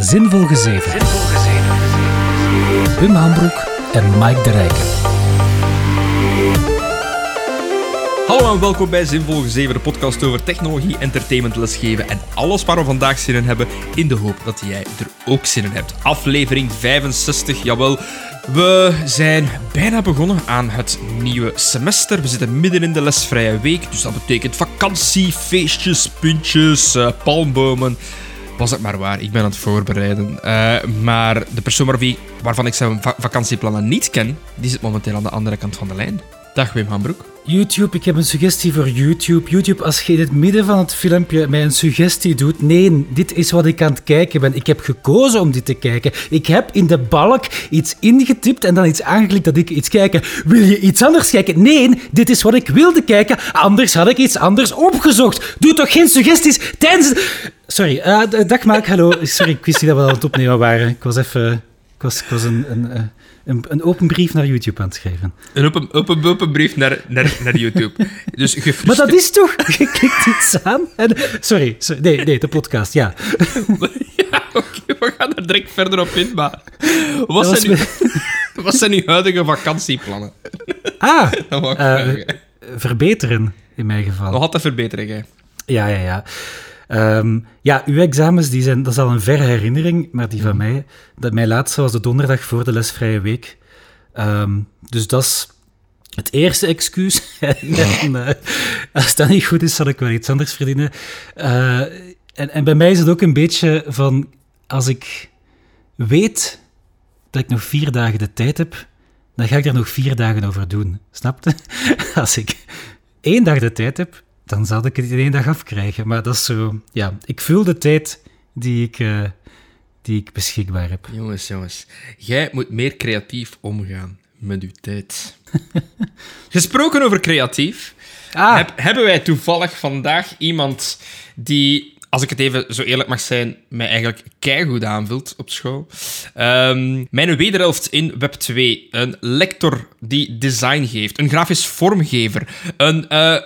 Zinvol Gezeven. Wim Hambroek en Mike de Rijken. Hallo en welkom bij Zinvol Gezeven, de podcast over technologie, entertainment, lesgeven en alles waar we vandaag zin in hebben, in de hoop dat jij er ook zin in hebt. Aflevering 65, jawel. We zijn bijna begonnen aan het nieuwe semester. We zitten midden in de lesvrije week, dus dat betekent vakantie, feestjes, puntjes, uh, palmbomen. Was het maar waar, ik ben aan het voorbereiden. Uh, maar de persoon waarvan ik zijn va vakantieplannen niet ken, die zit momenteel aan de andere kant van de lijn. Dag Wim Hambroek. YouTube, ik heb een suggestie voor YouTube. YouTube, als je in het midden van het filmpje mij een suggestie doet. Nee, dit is wat ik aan het kijken ben. Ik heb gekozen om dit te kijken. Ik heb in de balk iets ingetipt en dan iets aangeklikt dat ik iets kijken. Wil je iets anders kijken? Nee, dit is wat ik wilde kijken. Anders had ik iets anders opgezocht. Doe toch geen suggesties tijdens. Sorry, uh, dag Maak, hallo. Sorry, ik wist niet dat we aan het opnemen waren. Ik was even. Ik was, ik was een. een uh een, een, open brief naar YouTube aan het schrijven. Een open, open, open brief naar, naar, naar YouTube. dus Maar dat is toch... Je klikt iets aan en... Sorry, sorry, nee, nee, de podcast, ja. ja, oké, we gaan er direct verder op in, maar... Wat, zijn, uw, wat zijn uw huidige vakantieplannen? Ah, uh, verbeteren, in mijn geval. Nog altijd verbeteren, hè? Ja, ja, ja. Um, ja, uw examens, die zijn, dat is al een verre herinnering, maar die van mij, dat mijn laatste was de donderdag voor de lesvrije week. Um, dus dat is het eerste excuus. en, uh, als dat niet goed is, zal ik wel iets anders verdienen. Uh, en, en bij mij is het ook een beetje van, als ik weet dat ik nog vier dagen de tijd heb, dan ga ik er nog vier dagen over doen. Snap je? Als ik één dag de tijd heb, dan zal ik het in één dag afkrijgen. Maar dat is zo... Ja, ik vul de tijd die ik, uh, die ik beschikbaar heb. Jongens, jongens. Jij moet meer creatief omgaan met uw tijd. Gesproken over creatief... Ah. Heb, hebben wij toevallig vandaag iemand die als ik het even zo eerlijk mag zijn, mij eigenlijk keigoed aanvult op school. Um, mijn wederhelft in Web 2. Een lector die design geeft. Een grafisch vormgever. Een uh,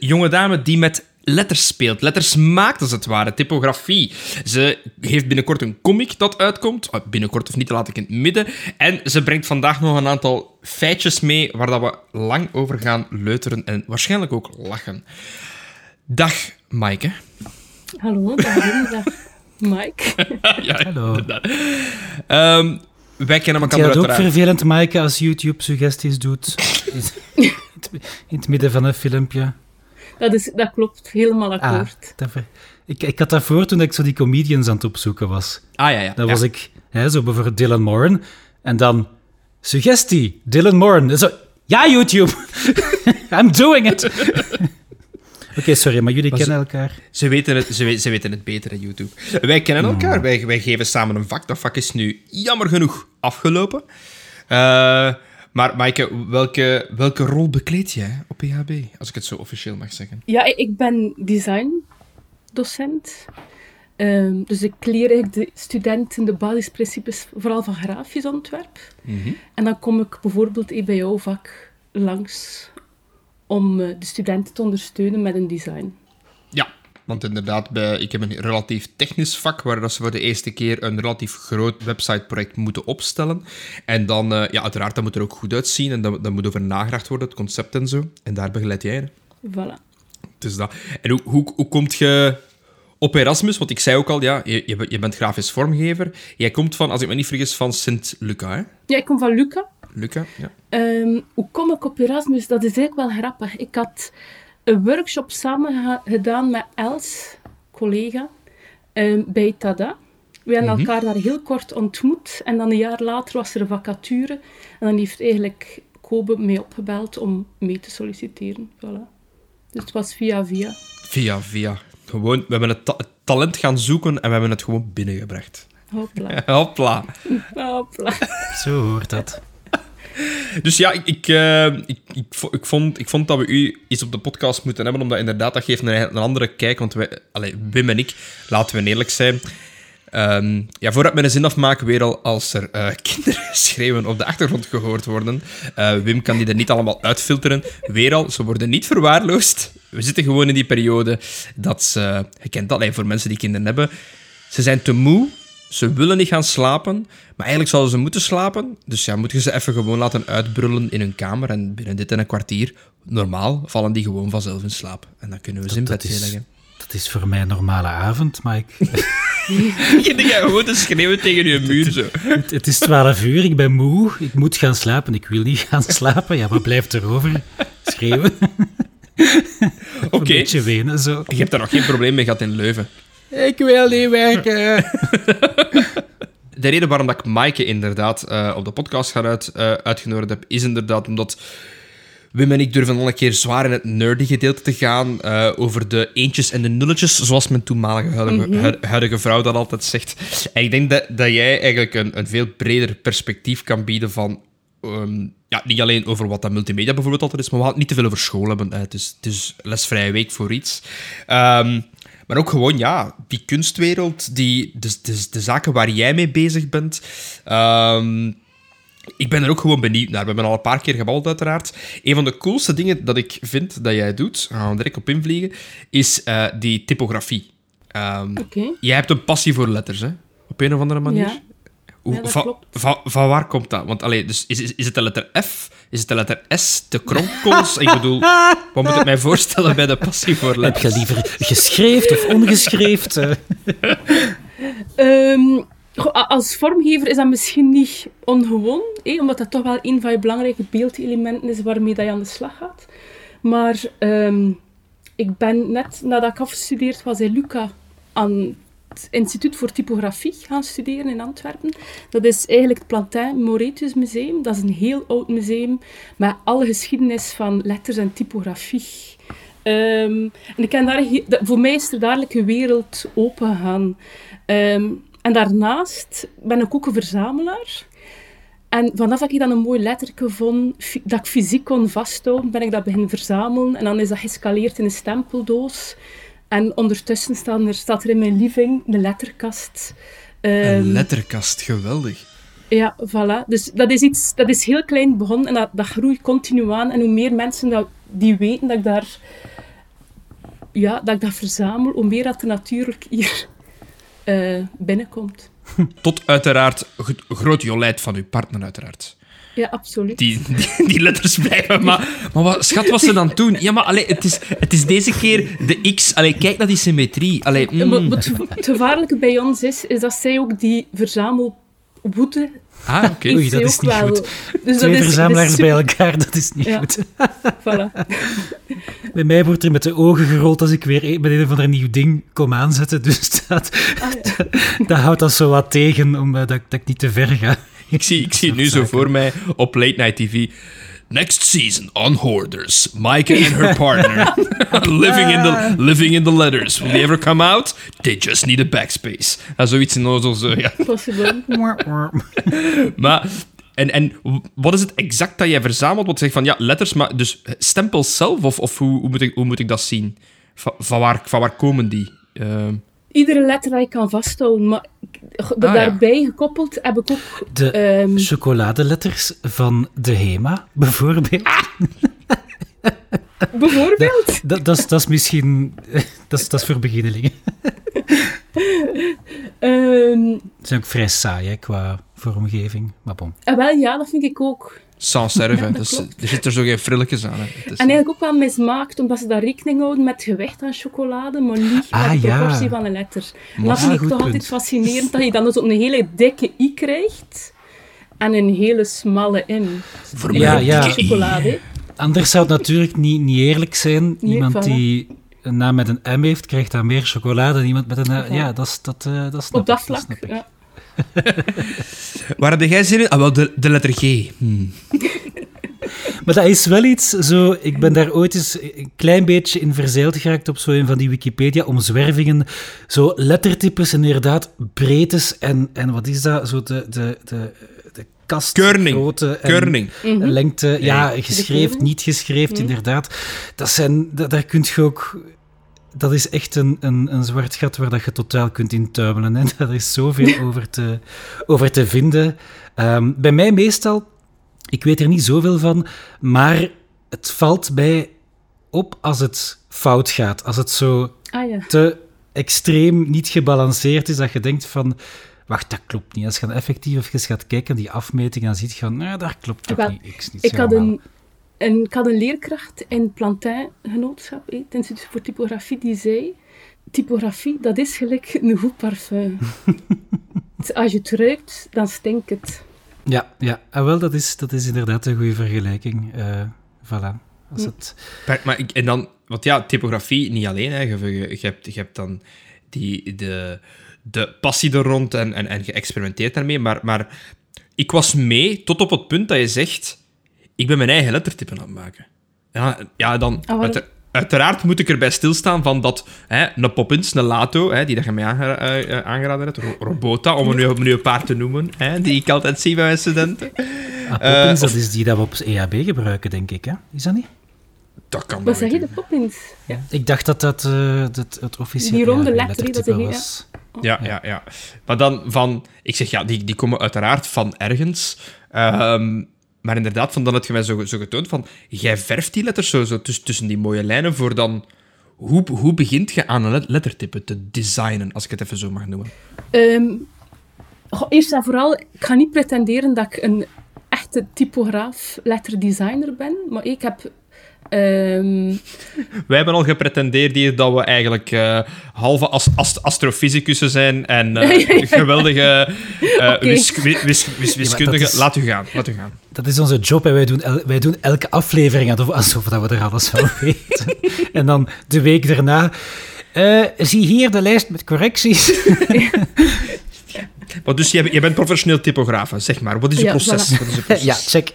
jonge dame die met letters speelt. Letters maakt, als het ware. Typografie. Ze heeft binnenkort een comic dat uitkomt. Ah, binnenkort of niet, laat ik in het midden. En ze brengt vandaag nog een aantal feitjes mee waar dat we lang over gaan leuteren en waarschijnlijk ook lachen. Dag, Maaike. Hallo, dag Mike. ja, Hallo. Um, wij kennen elkaar Het is ook vervelend, Mike, als YouTube suggesties doet. in het midden van een filmpje. Dat, is, dat klopt, helemaal ah, akkoord. Ah, ik, ik had dat voor toen ik zo die comedians aan het opzoeken was. Ah, ja, ja. Dan was ik hè, zo bijvoorbeeld Dylan Moran. En dan, suggestie, Dylan Moran. Zo, ja, YouTube. I'm doing it. Oké, sorry, maar jullie kennen elkaar. Ze weten, het, ze, ze weten het beter, YouTube. Wij kennen elkaar, hmm. wij, wij geven samen een vak. Dat vak is nu jammer genoeg afgelopen. Uh, maar Maaike, welke, welke rol bekleed jij op PHB, als ik het zo officieel mag zeggen? Ja, ik ben designdocent. Um, dus ik leer eigenlijk de studenten de basisprincipes, vooral van grafisch ontwerp. Mhm. En dan kom ik bijvoorbeeld bij jouw vak langs om eh, de studenten te ondersteunen met een design. Ja, want inderdaad, bij, ik heb een relatief technisch vak waar ze voor de eerste keer een relatief groot websiteproject moeten opstellen. En dan, uh, ja, uiteraard, dat moet er ook goed uitzien en dat, dat moet over nagedacht worden, het concept en zo. En daar begeleid jij? Voilà. Dus dat. En hoe, hoe, hoe komt je op Erasmus? Want ik zei ook al, ja, je, je bent grafisch vormgever. Jij komt van, als ik me niet vergis, van Sint-Luca, hè? Ja, ik kom van Luca. Luca, ja. Ehm, hoe kom ik op Erasmus? Dat is eigenlijk wel grappig. Ik had een workshop samen gedaan met Els, collega, ehm, bij Tada. We hebben mhm. elkaar daar heel kort ontmoet en dan een jaar later was er een vacature. En dan heeft eigenlijk Kobe mij opgebeld om mee te solliciteren. Voilà. Dus het was via via. Via via. Gewoon, we hebben het, talent gaan zoeken en we hebben het gewoon binnengebracht. Hopla. Hopla. Hopla. Zo hoort dat. Dus ja, ik, ik, uh, ik, ik, vond, ik vond dat we u iets op de podcast moeten hebben, omdat inderdaad, dat geeft een, een andere kijk. Want wij, allez, Wim en ik, laten we eerlijk zijn... Um, ja, voordat we een zin afmaken, weer al als er uh, kinderen schreeuwen op de achtergrond gehoord worden. Uh, Wim kan die er niet allemaal uitfilteren. Weer al, ze worden niet verwaarloosd. We zitten gewoon in die periode dat ze... Je kent dat, voor mensen die kinderen hebben. Ze zijn te moe ze willen niet gaan slapen, maar eigenlijk zouden ze moeten slapen. Dus ja, moet je ze even gewoon laten uitbrullen in hun kamer. En binnen dit en een kwartier, normaal, vallen die gewoon vanzelf in slaap. En dan kunnen we ze in bed leggen. Dat is voor mij een normale avond, maar ik... je denkt gewoon te schreeuwen tegen je muur zo. Het, het, is twaalf uur, ik ben moe, ik moet gaan slapen. Ik wil niet gaan slapen. Ja, wat blijft er over? Schreeuwen. Oké. Okay. Een beetje wenen, zo. Je hebt daar nog geen probleem mee gehad in Leuven. Ik wil niet werken. de reden waarom dat ik Maaike inderdaad uh, op de podcast ga uit, uh, uitgenodigd heb, is inderdaad omdat Wim en ik durven al een keer zwaar in het nerdy gedeelte te gaan uh, over de eentjes en de nulletjes, zoals mijn toenmalige huidige, mm -hmm. huidige, vrouw dat altijd zegt. En ik denk dat, dat jij eigenlijk een, een veel breder perspectief kan bieden van... Um, ja, niet alleen over wat dat multimedia bijvoorbeeld altijd is, maar we gaan het niet te veel over school hebben. Het is, het is lesvrije week voor iets. Um, maar ook gewoon, ja, die kunstwereld, die, de, de, de zaken waar jij mee bezig bent. Um, ik ben er ook gewoon benieuwd naar. We hebben al een paar keer gebabbeld, uiteraard. Een van de coolste dingen dat ik vind dat jij doet, gaan we direct op invliegen, is uh, die typografie. Um, okay. Jij hebt een passie voor letters, hè? Op een of andere manier. Ja. Hoe, Ja, dat van, klopt. van, van waar komt dat? Want allee, dus is, is, is het de letter F? Is het de letter S? De kronkels? ik bedoel, wat moet ik mij voorstellen bij de passie voor Heb letters? je liever geschreven of ongeschreven? Ehm, goh, a- als vormgever is dat misschien niet ongewoon, hè, omdat dat toch wel een van je belangrijke beeldelementen is waarmee dat je aan de slag gaat. Maar ehm, ik ben net nadat ik afgestudeerd was in Luca aan het Instituut voor Typografie gaan studeren in Antwerpen. Dat is eigenlijk het Plantin Moretus Museum. Dat is een heel oud museum met alle geschiedenis van letters en typografie. Ehm, en ik daar, voor mij is er dadelijk een wereld open gegaan. Ehm, en daarnaast ben ik ook een verzamelaar. En vanaf dat ik dan een mooi letterke vond, dat ik fysiek kon vasthouden, ben ik dat beginnen verzamelen. En dan is dat gescaleerd in een stempeldoos. En ondertussen staan er, staat er in mijn living een letterkast. Een Ehm, letterkast, geweldig. ja, voilà. Dus dat is iets, dat is heel klein begonnen en dat, dat groeit continu aan. En hoe meer mensen dat, die weten dat ik daar, ja, dat ik dat verzamel, hoe meer dat er natuurlijk hier eh, binnenkomt. Tot uiteraard groot jolijt van uw partner, uiteraard. Ja, absoluut. Die, die, die letters blijven. Maar, maar wat, schat, wat ze dan doen? Ja, maar allee, het, is, het is deze keer de X. Allee, kijk naar die symmetrie. Allee, mm. maar Het gev- het gevaarlijke bij ons is, is dat zij ook die verzamelwoede Ah, oké. Oei, dat zij is ook niet wel. goed. Dus Twee dat is, verzamelaars dat bij elkaar, dat is niet Ja. goed. Voilà. Bij mij wordt er met de ogen gerold als ik weer met een of ander nieuw ding kom aanzetten. Dus dat, Ah, ja. dat houdt dat zo wat tegen, omdat dat, dat ik niet te ver ga. Ik zie, ik zie het nu zo voor mij op Late Night TV. Next season on Hoarders. Micah and her partner. living, in the, living in the letters. Will they ever come out? They just need a backspace. Zoiets in zo, zo, ja. Possible. Maar, en, en wat is het exact dat jij verzamelt? Want je zegt van, ja, letters, maar dus stempels zelf? Of, of hoe, hoe, moet ik, hoe moet ik dat zien? Van, van, waar, van waar komen die? Ehm, Iedere letter dat ik kan vasthouden. Maar Ah, ja. daarbij gekoppeld heb ik ook... De ehm, chocoladeletters van de HEMA, bijvoorbeeld. bijvoorbeeld... Dat, dat, is, misschien... Dat is, dat is voor beginnelingen. ehm, Ze zijn ook vrij saai, hè, qua vormgeving. Maar en wel, ja, dat vind ik ook. Sans serve. Ja, dus, klopt. er zitten er zo geen frilletjes aan. Hè. Het is- En eigenlijk ook wel mismaakt, omdat ze daar rekening houden met het gewicht aan chocolade, maar niet Ah, met de ja. proportie van een letter. Maar- dat vind Ah, ik toch punt. altijd fascinerend, dat je dan dus een hele dikke i krijgt en een hele smalle in. Voor Ja, de ja. chocolade. Anders zou het natuurlijk niet, niet eerlijk zijn. Nee, Iemand voilà. die een naam met een M heeft, krijgt dan meer chocolade dan iemand met een... Ja, dat, is, dat, eh, dat snap Op dat vlak, ja. Waar had jij zin in? Ah, wel, de, de letter G. Hmm. Maar dat is wel iets, zo, ik ben daar ooit eens een klein beetje in verzeild geraakt op zo een van die Wikipedia-omzwervingen. Zo lettertypes en inderdaad breedtes en, en wat is dat? Zo de, de, de, de kast, Keurning. grootte en Keurning. Mhm. lengte. Ja, geschreven, De niet geschreven, Mhm. inderdaad. Dat zijn, dat, daar kun je ook... Dat is echt een, een, een zwart gat waar dat je totaal kunt intuimelen. Hè. Daar is zoveel over te, over te vinden. Ehm, bij mij meestal, ik weet er niet zoveel van, maar het valt mij op als het fout gaat. Als het zo Ah ja. te extreem niet gebalanceerd is, dat je denkt van... wacht, dat klopt niet. Als je dan effectief even gaat kijken die afmetingen, dan zie je van, nou, daar klopt toch niet. Niet ik, had een, een, ik had een leerkracht in Plantin Genootschap, het Instituut voor Typografie, die zei, typografie, dat is gelijk een goed parfum. Als je het ruikt, dan stinkt het. Ja, ja. Ah, wel, dat is, dat is inderdaad een goede vergelijking. Uh, voilà. Als hm. het... Maar, maar, en dan, want ja, typografie niet alleen. Hè. Je, je, hebt, je hebt dan die, de, de passie er rond en, en, en geëxperimenteerd daarmee. Maar, maar ik was mee tot op het punt dat je zegt: ik ben mijn eigen lettertypen aan het maken. Ja, ja dan. Oh, uiteraard moet ik erbij stilstaan van dat hè, een Poppins, een Lato, hè, die dat je mij uh, aangeraden hebt, Robota, om er nu, nu een paar te noemen, hè, die ik altijd zie bij mijn studenten. Ah, Poppins, dat is die dat we op EHB gebruiken, denk ik, hè? Is dat niet? Dat kan Wat zeg je, de Poppins? Ja. Ik dacht dat dat het, het officiële Die ronde letter, dat was. Ja, ja, ja. Maar dan van... Ik zeg, ja, die, die komen uiteraard van ergens. Um, maar inderdaad, van dan heb je mij zo, zo getoond van... Jij verft die letters zo, zo tussen, tussen die mooie lijnen voor dan... Hoe, hoe begint je aan een lettertype te designen, als ik het even zo mag noemen? Um, eerst en vooral, ik ga niet pretenderen dat ik een echte typograaf, letterdesigner ben. Maar ik heb Um... Wij hebben al gepretendeerd hier dat we eigenlijk uh, halve ast astrofysicussen zijn en uh, geweldige uh, wis wiskundigen. laat u gaan, laat u gaan. Dat is onze job en wij doen, wij doen elke aflevering alsof dat we er alles van weten. en dan de week daarna... zie hier de lijst met correcties. Maar dus je, je bent professioneel typograaf, zeg maar. Wat is je proces? Wat is je proces? Ja, check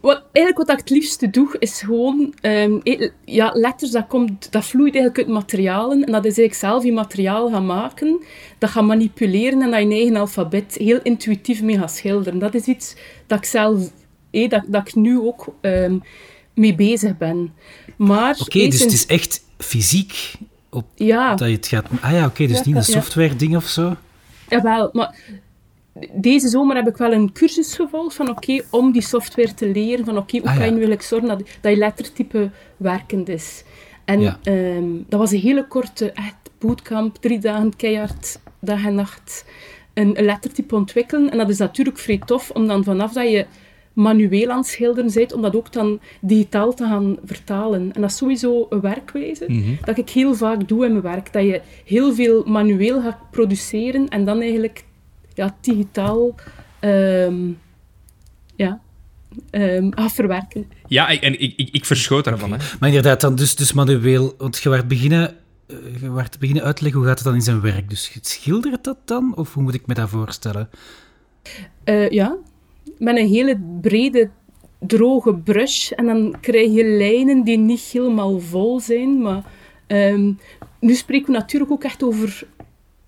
wat, eigenlijk wat ik het liefste doe, is gewoon... Um, ja, letters, dat, komt, dat vloeit eigenlijk uit materialen. En dat is eigenlijk zelf je materiaal gaan maken. Dat gaan manipuleren en dat je een eigen alfabet heel intuïtief mee gaat schilderen. Dat is iets dat ik zelf... Eh, dat, dat ik nu ook um, mee bezig ben. Maar... Oké, dus het is echt fysiek op, ja. dat je het gaat... Ah ja, oké, dus niet een software-ding of zo? Jawel, maar deze zomer heb ik wel een cursus gevolgd van oké, om die software te leren, van oké, hoe ah, kan je wil ik zorgen dat, dat je lettertype werkend is. En ehm, dat was een hele korte echt bootcamp, drie dagen keihard, dag en nacht, een, een lettertype ontwikkelen. En dat is natuurlijk vrij tof, om dan vanaf dat je manueel aan het schilderen bent, om dat ook dan digitaal te gaan vertalen. En dat is sowieso een werkwijze mhm. dat ik heel vaak doe in mijn werk. Dat je heel veel manueel gaat produceren en dan eigenlijk ja, digitaal um, ja, um, afverwerken. Ja, en ik, ik, ik verschoot daarvan. Hè. Maar inderdaad, dan dus, dus manueel, want je werd beginnen, eh, je werd beginnen uitleggen hoe gaat het dan in zijn werk. Dus schildert dat dan, of hoe moet ik me dat voorstellen? Uh, ja, met een hele brede, droge brush. En dan krijg je lijnen die niet helemaal vol zijn, maar... Um, nu spreken we natuurlijk ook echt over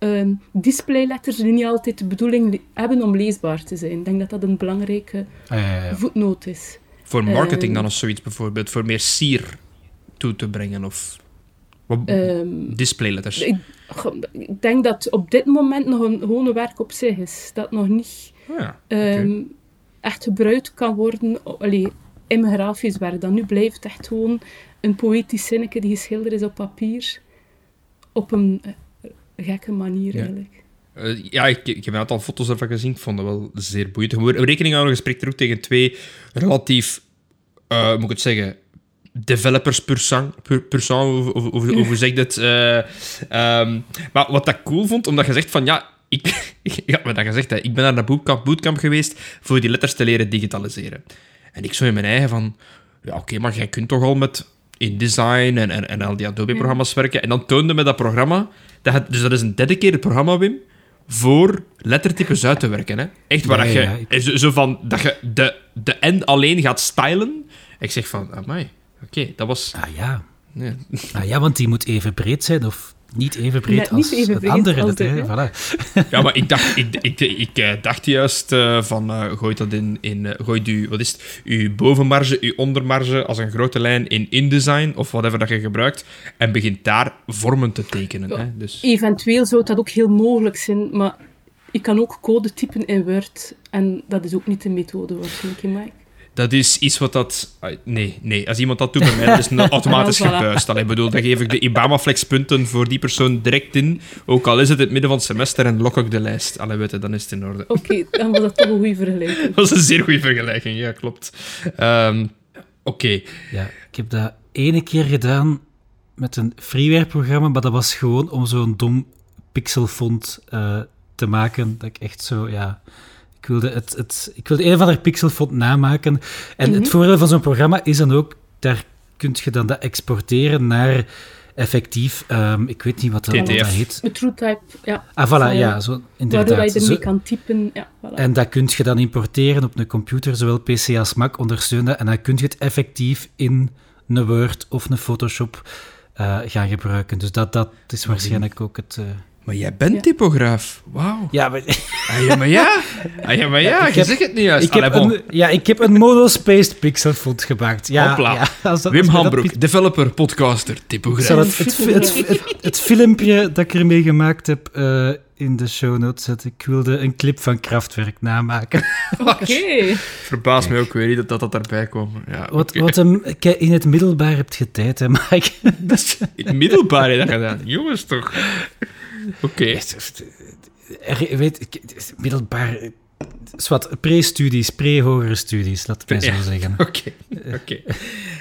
uh, displayletters die niet altijd de bedoeling hebben om leesbaar te zijn. Ik denk dat dat een belangrijke ah, voetnoot is. Voor marketing ehm, dan of zoiets bijvoorbeeld, voor meer sier toe te brengen of um, displayletters? Ik, ik, denk dat op dit moment nog een gewone werk op zich is. Dat nog niet oh ja, echt gebruikt kan worden allee, in mijn grafisch werk. Dan nu blijft het echt gewoon een poëtisch zinnetje die geschilderd is op papier. Op een gekke manier eigenlijk. Uh, ja, ik, ik, heb een aantal foto's ervan gezien. Ik vond dat wel zeer boeiend. We rekening houden, je spreekt er ook tegen twee relatief, uh, moet ik het zeggen, developers per sang, per, per sang, of, of, hoe zeg je dat? Uh, um, maar wat ik cool vond, omdat je zegt van, ja, ik, ja, wat dat gezegd, hè, ik ben naar de bootcamp, bootcamp geweest voor die letters te leren digitaliseren. En ik zo in mijn eigen van, ja, oké, maar jij kunt toch al met InDesign en, en, en al die Adobe-programma's werken. En dan toonde me dat programma dat, dus dat is een dedicated programma, Wim, voor lettertypes uit te werken. Hè? Echt waar dat je, zo, van, dat je de, de N alleen gaat stylen. Ik zeg van, amai, oké, dat was... Ah ja. Ah ja, want die moet even breed zijn, of niet even breed als even andere letter. Voilà. Ja, maar ik dacht, ik, ik, ik, eh, dacht juist uh, van, uh, gooi dat in, in uh, gooi u, wat is het, uw bovenmarge, uw ondermarge als een grote lijn in InDesign, of whatever dat je gebruikt, en begint daar vormen te tekenen. Hè? Dus... Eventueel zou dat ook heel mogelijk zijn, maar ik kan ook code typen in Word, en dat is ook niet de methode waarschijnlijk, Mike. Dat is iets wat dat... Ah, nee, nee. Als iemand dat doet bij mij, dat is een automatisch gebuist. Ik bedoel, dan geef ik de Ibama-flex-punten voor die persoon direct in. Ook al is het het midden van het semester en lok ik de lijst. Allee, weet je, dan is het in orde. Oké, dan was dat toch een goede vergelijking. dat was een zeer goede vergelijking, ja, klopt. Ehm, oké. Ja, ik heb dat ene keer gedaan met een freeware-programma, maar dat was gewoon om zo'n dom pixelfont uh, te maken. Dat ik echt zo, ja... Ik wilde, het, het, ik wilde een of ander pixelfont namaken. En het mhm. voordeel van zo'n programma is dan ook, daar kun je dan dat exporteren naar effectief, um, ik weet niet wat dat, heet. Met TrueType, ja. Ah, voilà, ja, zo, inderdaad. Waardoor je ermee kan typen, ja. Voilà. En dat kun je dan importeren op een computer, zowel PC als Mac ondersteunen. En dan kun je het effectief in een Word of een Photoshop uh, gaan gebruiken. Dus dat, dat is waarschijnlijk ook het... Uh, maar jij bent typograaf. Wauw. Ja, maar... Ah, ja, maar ja. Ah, ja, maar ja. je zegt het niet juist. Ik heb een, ja, ik heb een mono-spaced pixelfont gemaakt. Ja, Hopla. ja Wim Hambroek, developer, podcaster, typograaf. Het, het, het, het, filmpje dat ik ermee gemaakt heb uh, in de show notes zetten. Ik wilde een clip van Kraftwerk namaken. Oké. Verbaas me ook weer niet dat dat, dat daarbij kwam. Ja, wat, wat hem in het middelbaar hebt getijd, hè, Mike? in het middelbaar heb je dat gedaan? Jongens, toch? Oké. Okay. Weet, middelbaar... Zwat, pre-studies, pre-hogere studies, laat het mij zo zeggen. Oké, oké.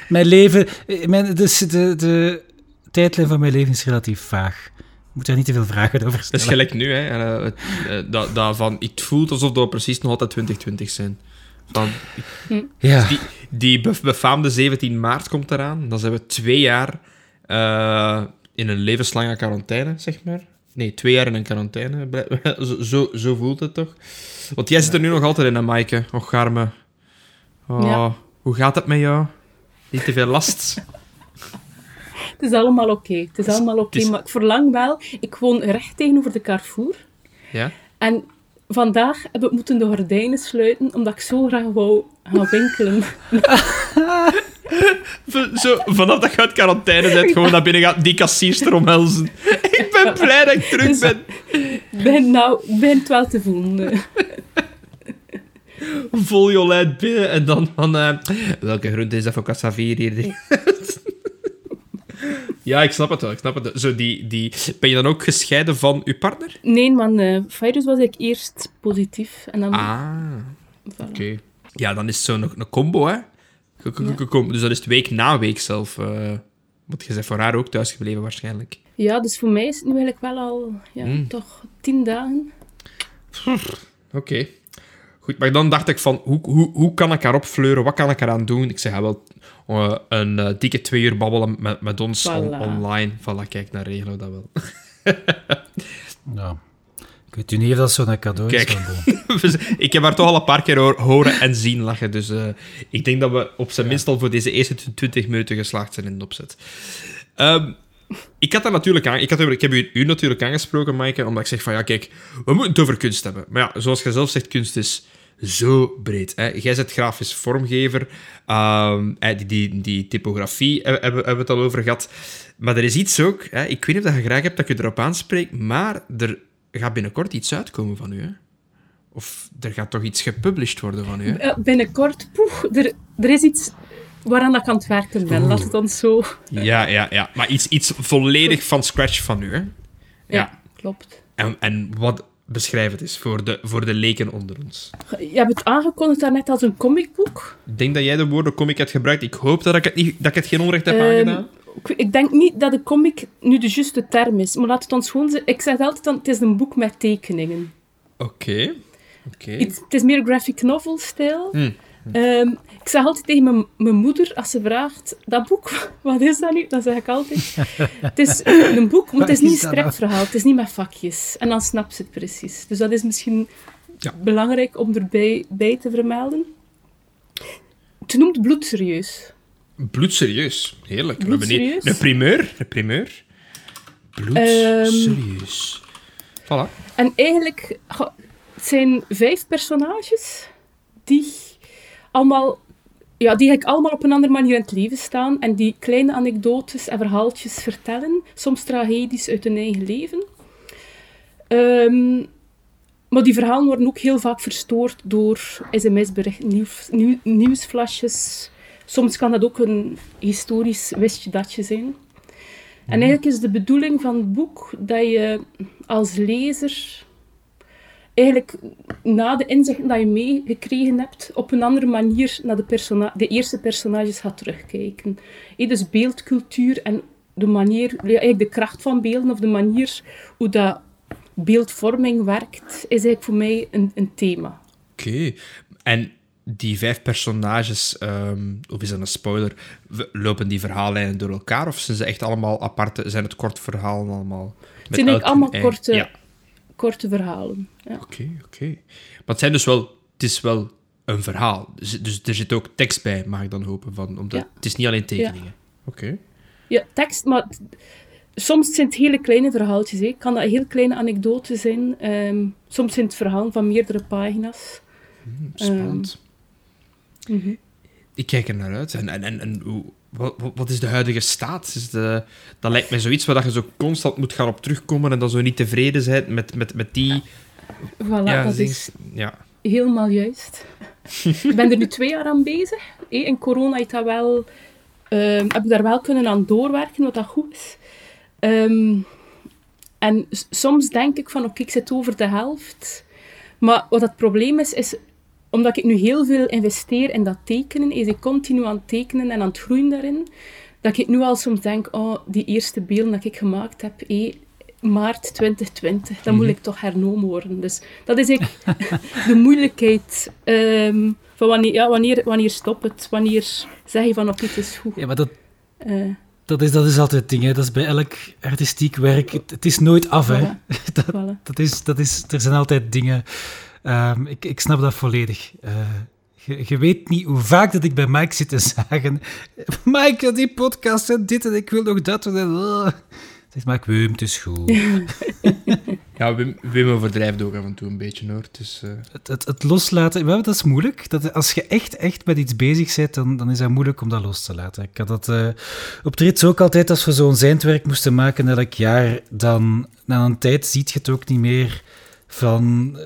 Mijn leven... Mijn, dus de, de tijdlijn van mijn leven is relatief vaag. Ik moet daar niet te veel vragen over stellen. Dat is gelijk nu, hè. En, uh, dat, dat van, het voelt alsof dat precies nog altijd 2020 zijn. Van, hm. ja. Die, die befaamde 17 maart komt eraan. Dan zijn we twee jaar uh, in een levenslange quarantaine, zeg maar. Nee, twee jaar in een quarantaine. Zo, zo, zo voelt het toch? Want jij zit er nu nog altijd in, hè, Maaike? Och, Garme. Oh, ja. Hoe gaat het met jou? Niet te veel last? Het is allemaal oké. Het is allemaal oké, maar ik verlang wel... Ik woon recht tegenover de Carrefour. Ja? En vandaag heb ik moeten de gordijnen sluiten, omdat ik zo graag wou gaan winkelen. Zo, vanaf dat je uit quarantaine bent, gewoon naar binnen gaat, die kassiers omhelzen. Ben blij dat ik terug dus ben. ben nou, ben het wel te voelen. Vol Jolijn binnen en dan van... Uh, welke groente is dat voor Cassavier hier? ja, ik snap het wel. Ik snap het. Zo die, die... Ben je dan ook gescheiden van je partner? Nee, man. Uh, virus was ik eerst positief. En dan... Ah, oké. Ja, dan is het zo nog een combo, hè? Dus dat is de week na week zelf. Uh, want je bent voor haar ook thuisgebleven waarschijnlijk. Ja, dus voor mij is het nu eigenlijk wel al ja, hmm. toch tien dagen. Oké. Goed, maar dan dacht ik van, hoe, hoe, hoe kan ik haar opfleuren? Wat kan ik eraan doen? Ik zeg, ja, wel uh, een uh, dikke twee uur babbelen met, met ons online. Voilà, kijk, naar regelen we dat wel. ja. Ik weet u niet of dat zo'n cadeau Kijk, ik heb haar toch al een paar keer horen en zien lachen. Dus uh, ik denk dat we op zijn minst al voor deze eerste 20 minuten geslaagd zijn in de opzet. Um, ik had dat natuurlijk aan, ik, had, ik heb u, u natuurlijk aangesproken, Maaike, omdat ik zeg van ja, kijk, we moeten het over kunst hebben. Maar ja, zoals je zelf zegt, kunst is zo breed. Hè. Jij bent grafisch vormgever, um, die, die, die typografie hebben, hebben we het al over gehad. Maar er is iets ook, hè, ik weet niet of je graag hebt dat je erop aanspreekt, maar er gaat binnenkort iets uitkomen van u, hè? Of er gaat toch iets gepublished worden van u, hè? Eh, binnenkort, poeh, er, er is iets waaraan ik aan het werken ben, laat het dan zo... Ja, ja, ja. Maar iets, iets volledig van scratch van u, hè? Ja, ja klopt. En, en wat... Beschrijf het eens voor de, voor de leken onder ons. Je hebt het aangekondigd daarnet als een comicboek. Ik denk dat jij de woorden comic hebt gebruikt. Ik hoop dat ik het, niet, dat ik het geen onrecht heb um, aangedaan ik denk niet dat de comic nu de juiste term is, maar laat het ons gewoon zeggen. Ik zeg altijd dan, het is een boek met tekeningen. Oké. Het is meer graphic novel-stijl. Hmm. Ehm, ik zeg altijd tegen mijn, mijn, moeder, als ze vraagt, dat boek, wat is dat nu? Dan zeg ik altijd, het is een boek, maar het is niet een stripverhaal, het is niet met vakjes. En dan snapt ze het precies. Dus dat is misschien ja. belangrijk om erbij bij te vermelden. Het noemt bloedserieus. Bloedserieus. Heerlijk. Bloedserieus? Een primeur. Een primeur. Bloedserieus. Um, voilà. En eigenlijk het zijn vijf personages die allemaal... Ja, die ik allemaal op een andere manier in het leven staan en die kleine anekdotes en verhaaltjes vertellen, soms tragedisch uit hun eigen leven. Um, maar die verhalen worden ook heel vaak verstoord door sms-berichten, nieuws, nieuwsflashes. Soms kan dat ook een historisch wistje datje zijn. En mhm. eigenlijk is de bedoeling van het boek dat je als lezer eigenlijk na de inzichten die je meegekregen hebt, op een andere manier naar de, de eerste personages gaat terugkijken. dus beeldcultuur en de manier, eigenlijk de kracht van beelden of de manier hoe dat beeldvorming werkt, is eigenlijk voor mij een, een thema. Oké. En die vijf personages, ehm, of is dat een spoiler, lopen die verhaallijnen door elkaar of zijn ze echt allemaal aparte, zijn het korte verhalen allemaal? Het zijn eigenlijk allemaal korte, korte verhalen. Oké, oké. Maar het zijn dus wel, het is wel een verhaal. Dus, dus er zit ook tekst bij, mag ik dan hopen. Van, omdat, Het is niet alleen tekeningen. Oké. Ja, tekst, maar soms zijn het hele kleine verhaaltjes. Hè. Kan dat een heel kleine anekdote zijn. Ehm, soms zijn het verhalen van meerdere pagina's. Hmm, spannend. Um, Ik kijk er naar uit. En, en, en, en hoe, wat, wat, is de huidige staat? Is de, dat lijkt mij zoiets waar je zo constant moet gaan op terugkomen en dan zo niet tevreden bent met, met, met die... Voilà, ja, dat is ja. helemaal juist. ik ben er nu twee jaar aan bezig. In corona heeft dat wel, uh, heb ik daar wel kunnen aan doorwerken, wat dat goed is. Ehm, en soms denk ik van, oké, ik zit over de helft. Maar wat het probleem is, is omdat ik nu heel veel investeer in dat tekenen, is ik continu aan het tekenen en aan het groeien daarin, dat ik nu al soms denk, oh, die eerste beelden dat ik gemaakt heb, eh, maart 2020, dan moet mhm. ik toch hernomen worden. Dus dat is ik de moeilijkheid um, van wanneer, ja, wanneer, wanneer stop het, wanneer zeg je van, oké, het is goed. Ja, maar dat... Uh, dat is, dat is altijd het ding, hè. dat is bij elk artistiek werk. Het, is nooit af, hè. Dat, dat, is, dat is, er zijn altijd dingen Um, ik, ik snap dat volledig. Uh, je, je, weet niet hoe vaak dat ik bij Mike zit te zagen. Mike, die podcast en dit en ik wil nog dat. En, uh. Zegt Mike, Wim, het is goed. ja, Wim, Wim overdrijft ook af en toe een beetje, hoor. Dus, uh... het, het, het, loslaten, dat is moeilijk. Dat, als je echt, echt met iets bezig bent, dan, dan is dat moeilijk om dat los te laten. Ik had dat uh, op trits ook altijd, als we zo'n zijndwerk moesten maken elk jaar, dan na een tijd ziet je het ook niet meer van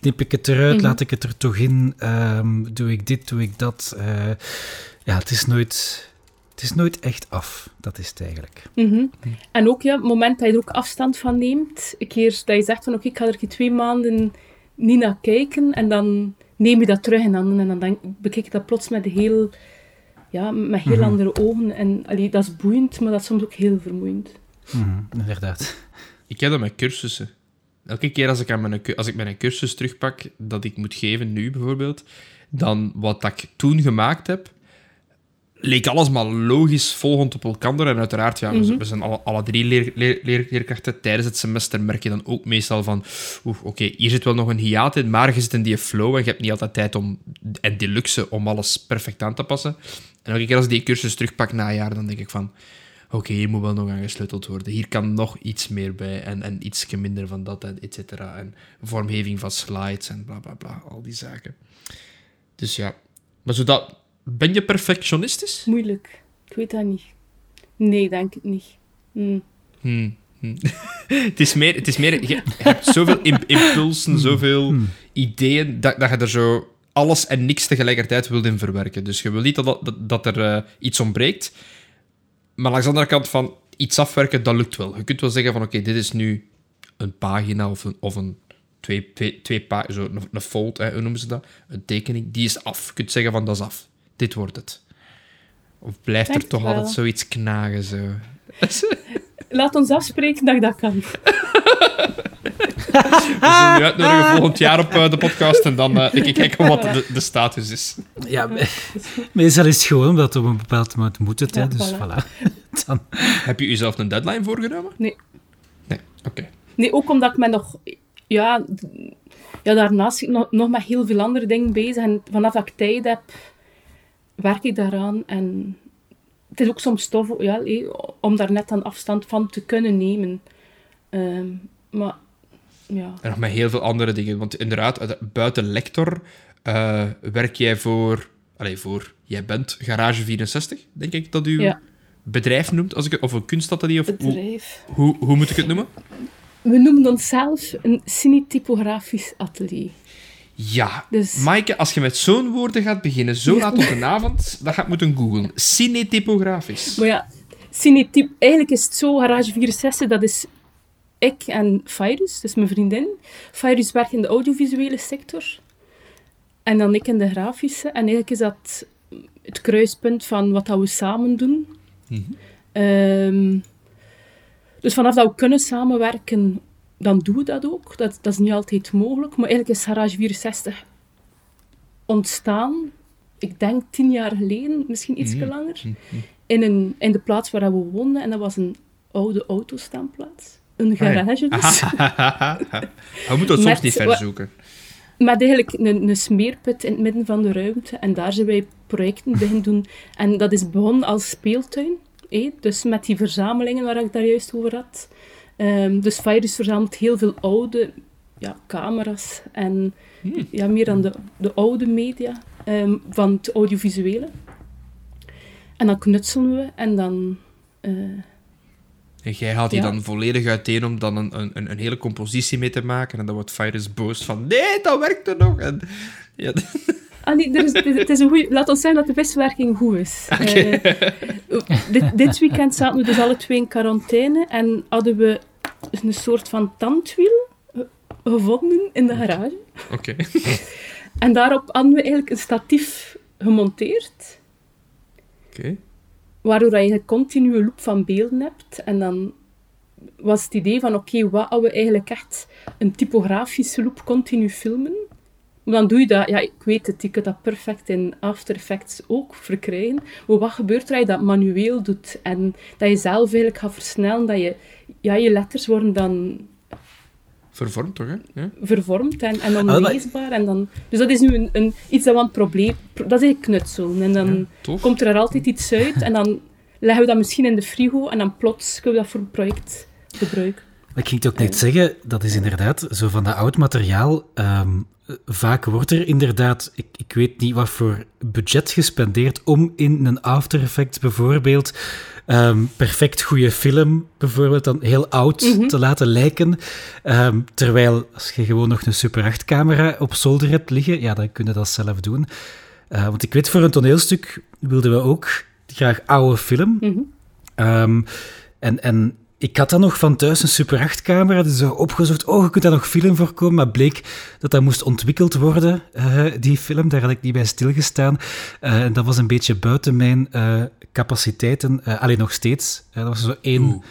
knip ik het eruit, mhm. laat ik het er toch in, um, doe ik dit, doe ik dat. Uh, ja, het is nooit... Het is nooit echt af, dat is het eigenlijk. Mhm. En ook ja, het moment dat je er ook afstand van neemt, een keer dat je zegt van oké, ik ga er twee maanden niet naar kijken, en dan neem je dat terug in handen en dan denk, bekijk je dat plots met heel, ja, met heel mhm. andere ogen. En allee, dat is boeiend, maar dat is soms ook heel vermoeiend. inderdaad. Ik heb dat met cursussen. Elke keer als ik, aan mijn, als ik mijn cursus terugpak, dat ik moet geven, nu bijvoorbeeld, dan wat dat ik toen gemaakt heb, leek alles maar logisch volgend op elkaar. En uiteraard, ja, we, mhm. zijn alle, alle drie leer, leer, leerkrachten. Tijdens het semester merk je dan ook meestal van... Oké, hier zit wel nog een hiaat in, maar je zit in die flow en je hebt niet altijd tijd om... En die luxe om alles perfect aan te passen. En elke keer als ik die cursus terugpak na een jaar, dan denk ik van oké, hier moet wel nog aan gesleuteld worden. Hier kan nog iets meer bij en, en iets minder van dat en et cetera. En vormgeving van slides en bla bla bla, al die zaken. Dus ja, maar zodat, ben je perfectionistisch? Moeilijk. Ik weet dat niet. Nee, denk ik niet. Hmm. Hmm. Hmm. het, is meer, het is meer, je hebt zoveel impulsen, zoveel hmm. ideeën, dat, dat je er zo alles en niks tegelijkertijd wilt in verwerken. Dus je wil niet dat, dat, dat er uh, iets ontbreekt, maar langs de andere kant van iets afwerken, dat lukt wel. Je kunt wel zeggen van oké, dit is nu een pagina of een, of een twee, twee, twee zo een, een fold, hè, hoe noemen ze dat? Een tekening, die is af. Je kunt zeggen van dat is af. Dit wordt het. Of blijft er toch altijd zoiets knagen? Zo? Laat ons afspreken dat ik dat kan. We zullen nu uitnodigen volgend jaar op uh, de podcast en dan uh, ik kijken wat de, de, status is. Ja, meestal is het gewoon omdat op een bepaald moment moet het, ja, dus voilà. Dan... Heb je jezelf een deadline voorgenomen? Nee. Nee, oké. Nee, ook omdat ik me nog... Ja, ja daarnaast nog, nog met heel veel andere dingen bezig. En vanaf dat ik tijd heb, werk ik daaraan. En het is ook soms tof ja, om daar net aan afstand van te kunnen nemen. Um, maar ja. En nog met heel veel andere dingen. Want inderdaad, buiten lector uh, werk jij voor, allez, voor... Jij bent Garage 64, denk ik dat u bedrijf noemt, als ik, of een kunstatelier. Of bedrijf. Hoe, hoe, hoe, moet ik het noemen? we noemen onszelf een cinetypografisch atelier. Ja, dus... Maaike, als je met zo'n woorden gaat beginnen, zo laat op de avond, dan gaat moeten googlen. Cinetypografisch. Maar ja, cinetyp... Eigenlijk is het zo, Garage 64, dat is ik en Virus, dus mijn vriendin. Virus werkt in de audiovisuele sector. En dan ik in de grafische. En eigenlijk is dat het kruispunt van wat dat we samen doen. Mhm. Ehm, dus vanaf dat we kunnen samenwerken, dan doen we dat ook. Dat, dat is niet altijd mogelijk. Maar eigenlijk is Garage 64 ontstaan, ik denk tien jaar geleden, misschien iets mm langer, mhm. in, een, in de plaats waar we woonden. En dat was een oude autostaanplaats. Een garage dus. we moeten het soms niet. Met eigenlijk een, een smeerput in het midden van de ruimte. En daar zijn wij projecten beginnen doen. En dat is begonnen als speeltuin. Dus met die verzamelingen waar ik daar juist over had. Um, dus Virus verzamelt heel veel oude ja, camera's en hmm. ja, meer dan de, de oude media ehm, van het audiovisuele. En dan knutselen we en dan... Uh, en jij haalt die dan volledig uiteen om dan een, een, een, hele compositie mee te maken. En dan wordt Virus boos van, nee, dat werkt er nog. En, ja. Ah, nee, er is, het is een goeie, laat ons zeggen dat de wisselwerking goed is. Okay. Uh, eh, dit, dit, weekend zaten we dus alle twee in quarantaine en hadden we een soort van tandwiel gevonden in de garage. Oké. en daarop hadden we eigenlijk een statief gemonteerd. Oké. Waardoor je een continue loop van beelden hebt. En dan was het idee van, oké, wat als we eigenlijk echt een typografische loop continu filmen? dan doe je dat, ja, ik weet het, je dat perfect in After Effects ook verkrijgen. Maar wat gebeurt er als je dat manueel doet? En dat je zelf eigenlijk gaat versnellen, dat je, ja, je letters worden dan... Vervormd, toch? Hè? Ja. Vervormd en, en ah, onleesbaar. En dan, dus dat is nu een, een, iets dat we het probleem... Dat is knutselen. En dan komt er altijd iets uit en dan leggen we dat misschien in de frigo en dan plots kunnen we dat voor een project gebruiken. Ik ging het ook net zeggen, dat is inderdaad zo van dat oud materiaal. Ehm, vaak wordt er inderdaad, ik, ik weet niet wat voor budget gespendeerd om in een After Effects bijvoorbeeld um, perfect goede film bijvoorbeeld dan heel oud mhm. te laten lijken. Ehm, terwijl als je gewoon nog een Super 8-camera op zolder hebt liggen, ja, dan kun je dat zelf doen. Uh, want ik weet, voor een toneelstuk wilden we ook graag oude film. Mhm. Ehm, en, en ik had dan nog van thuis een Super 8-camera, dus zo opgezocht, oh, je kunt daar nog film voor komen, maar bleek dat dat moest ontwikkeld worden, uh, die film. Daar had ik niet bij stilgestaan. Uh, en dat was een beetje buiten mijn uh, capaciteiten, alleen nog steeds. dat was zo één...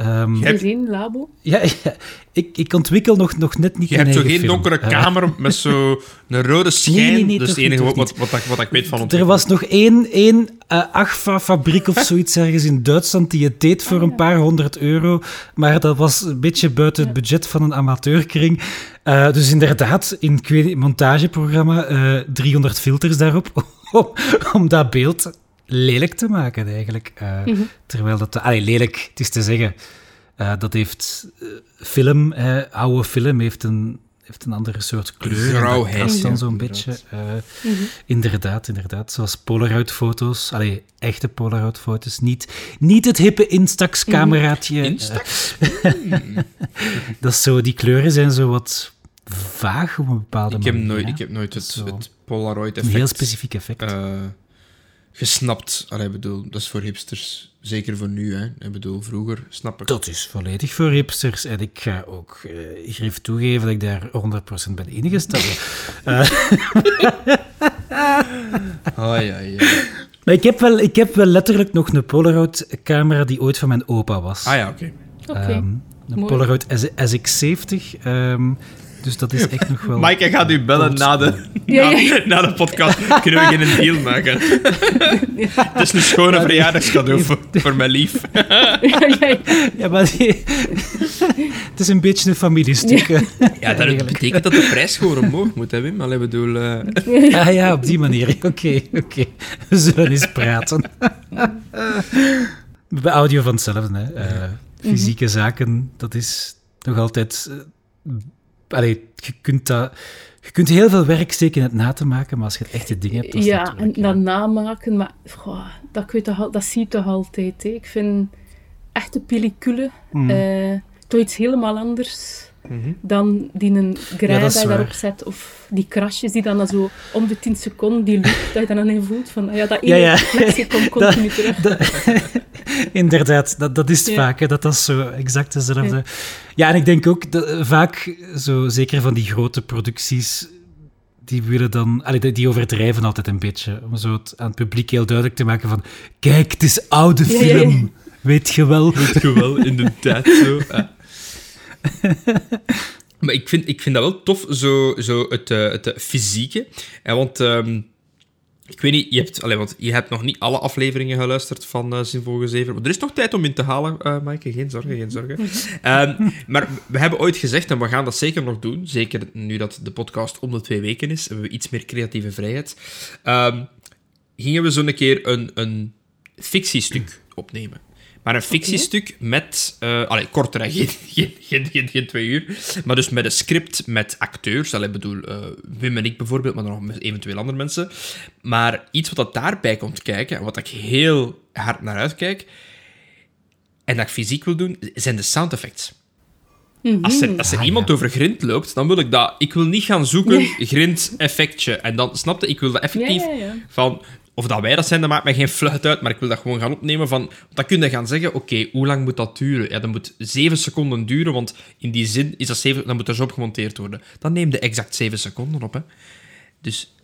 Um, hebt... geen labo? Ja, ja, ik, ik ontwikkel nog, nog net niet Je hebt zo geen donkere kamer met zo'n rode schijn. Nee, nee, dus het enige wat, wat, wat, wat, ik weet van Er was nog één, één uh, Agfa-fabriek of zoiets ergens in Duitsland die het deed voor een paar honderd euro. Maar dat was een beetje buiten het budget van een amateurkring. Uh, dus inderdaad, in het montageprogramma uh, 300 filters daarop om, om dat beeld lelijk te maken, eigenlijk. Uh, mm -hmm. Terwijl dat... Allee, lelijk, het is te zeggen. Uh, dat heeft... Uh, film, oude film, heeft een, heeft een andere soort kleur. Grauwheid. dan zo'n beetje. Mm -hmm. Inderdaad, inderdaad. Zoals Polaroid-foto's. Allee, echte Polaroid-foto's. Niet, niet het hippe Instax-cameraatje. Mhm. Instax? dat is zo... Die kleuren zijn zo wat vaag op een bepaalde ik manier. Heb nooit, ik heb nooit het, het Polaroid-effect... Een heel specifiek effect gesnapt. Allee, bedoel, dat is voor hipsters. Zeker voor nu, hè. Ik bedoel, vroeger snap ik. Dat is volledig voor hipsters. En ik ga ook uh, grif toegeven dat ik daar 100% ben ingesteld. uh. oh, ja, ja. Maar ik heb, wel, ik heb wel letterlijk nog een Polaroid-camera die ooit van mijn opa was. Ah ja, oké. Okay. Okay. Um, een Polaroid SX70. Um, dus dat is echt nog wel... Mike, gaat u bellen na de, ja, ja. Na, de podcast. Kunnen we geen deal maken? Het is een schone verjaardagscadeau voor, voor mijn lief. ja, maar het is een beetje een familiestuk. Ja, dat betekent dat de prijs gewoon omhoog moet, hè, Wim? Allee, bedoel... Uh... Ja, ja, op die manier. Oké, oké. Okay. We zullen eens praten. Bij audio van hetzelfde, hè. Uh, fysieke zaken, dat is nog altijd... Uh, allee, je kunt dat... Je kunt heel veel werk steken in het na te maken, maar als je het echte ding hebt... ja, en dat namaken, maar goh, dat, kun je toch, dat zie je toch altijd. Hè. Ik vind echte pellicule... Mm. Uh, toch iets helemaal anders mhm. dan die een grij ja, daarop zet. Of die krasjes die dan zo om de 10 seconden, die loop, dat je dan aan voelt. Van, ja, dat ene ja, ja. komt continu terug. inderdaad, dat, dat is het vaak, hè, dat dat zo exact dezelfde... Ja. en ik denk ook, dat, vaak, zo, zeker van die grote producties die willen dan... Allee, die overdrijven altijd een beetje. Om zo het aan het publiek heel duidelijk te maken van... Kijk, het is oude film. Weet je wel. Weet je wel, in de tijd zo. maar ik vind, ik vind dat wel tof, zo, zo het, uh, het fysieke. En want... Um, ik weet niet, je hebt, allez, want je hebt nog niet alle afleveringen geluisterd van uh, Zinvol 7. Maar er is nog tijd om in te halen, uh, Maaike. Geen zorgen, geen zorgen. um, maar we hebben ooit gezegd, en we gaan dat zeker nog doen, zeker nu dat de podcast om de twee weken is, hebben we iets meer creatieve vrijheid, um, gingen we zo'n keer een, een fictiestuk opnemen. Maar een fictiestuk met... Uh, allee, korter, hè, geen, geen, geen, geen, twee uur. Maar dus met een script met acteurs. Allee, bedoel, uh, Wim en ik bijvoorbeeld, maar nog met eventueel andere mensen. Maar iets wat dat daarbij komt kijken, en wat ik heel hard naar uitkijk, en dat ik fysiek wil doen, zijn de sound effects. Mhm. Als er, als er ah, iemand over grind loopt, dan wil ik dat. Ik wil niet gaan zoeken, grind effectje. En dan, snapte ik wil dat effectief van of dat wij dat zijn, dat maakt mij geen fluit uit, maar ik wil dat gewoon gaan opnemen van... Dan kun je gaan zeggen, oké, hoe lang moet dat duren? Ja, dat moet zeven seconden duren, want in die zin is dat zeven, dan moet er zo op gemonteerd worden. Dan neem je exact zeven seconden op, hè. Dus...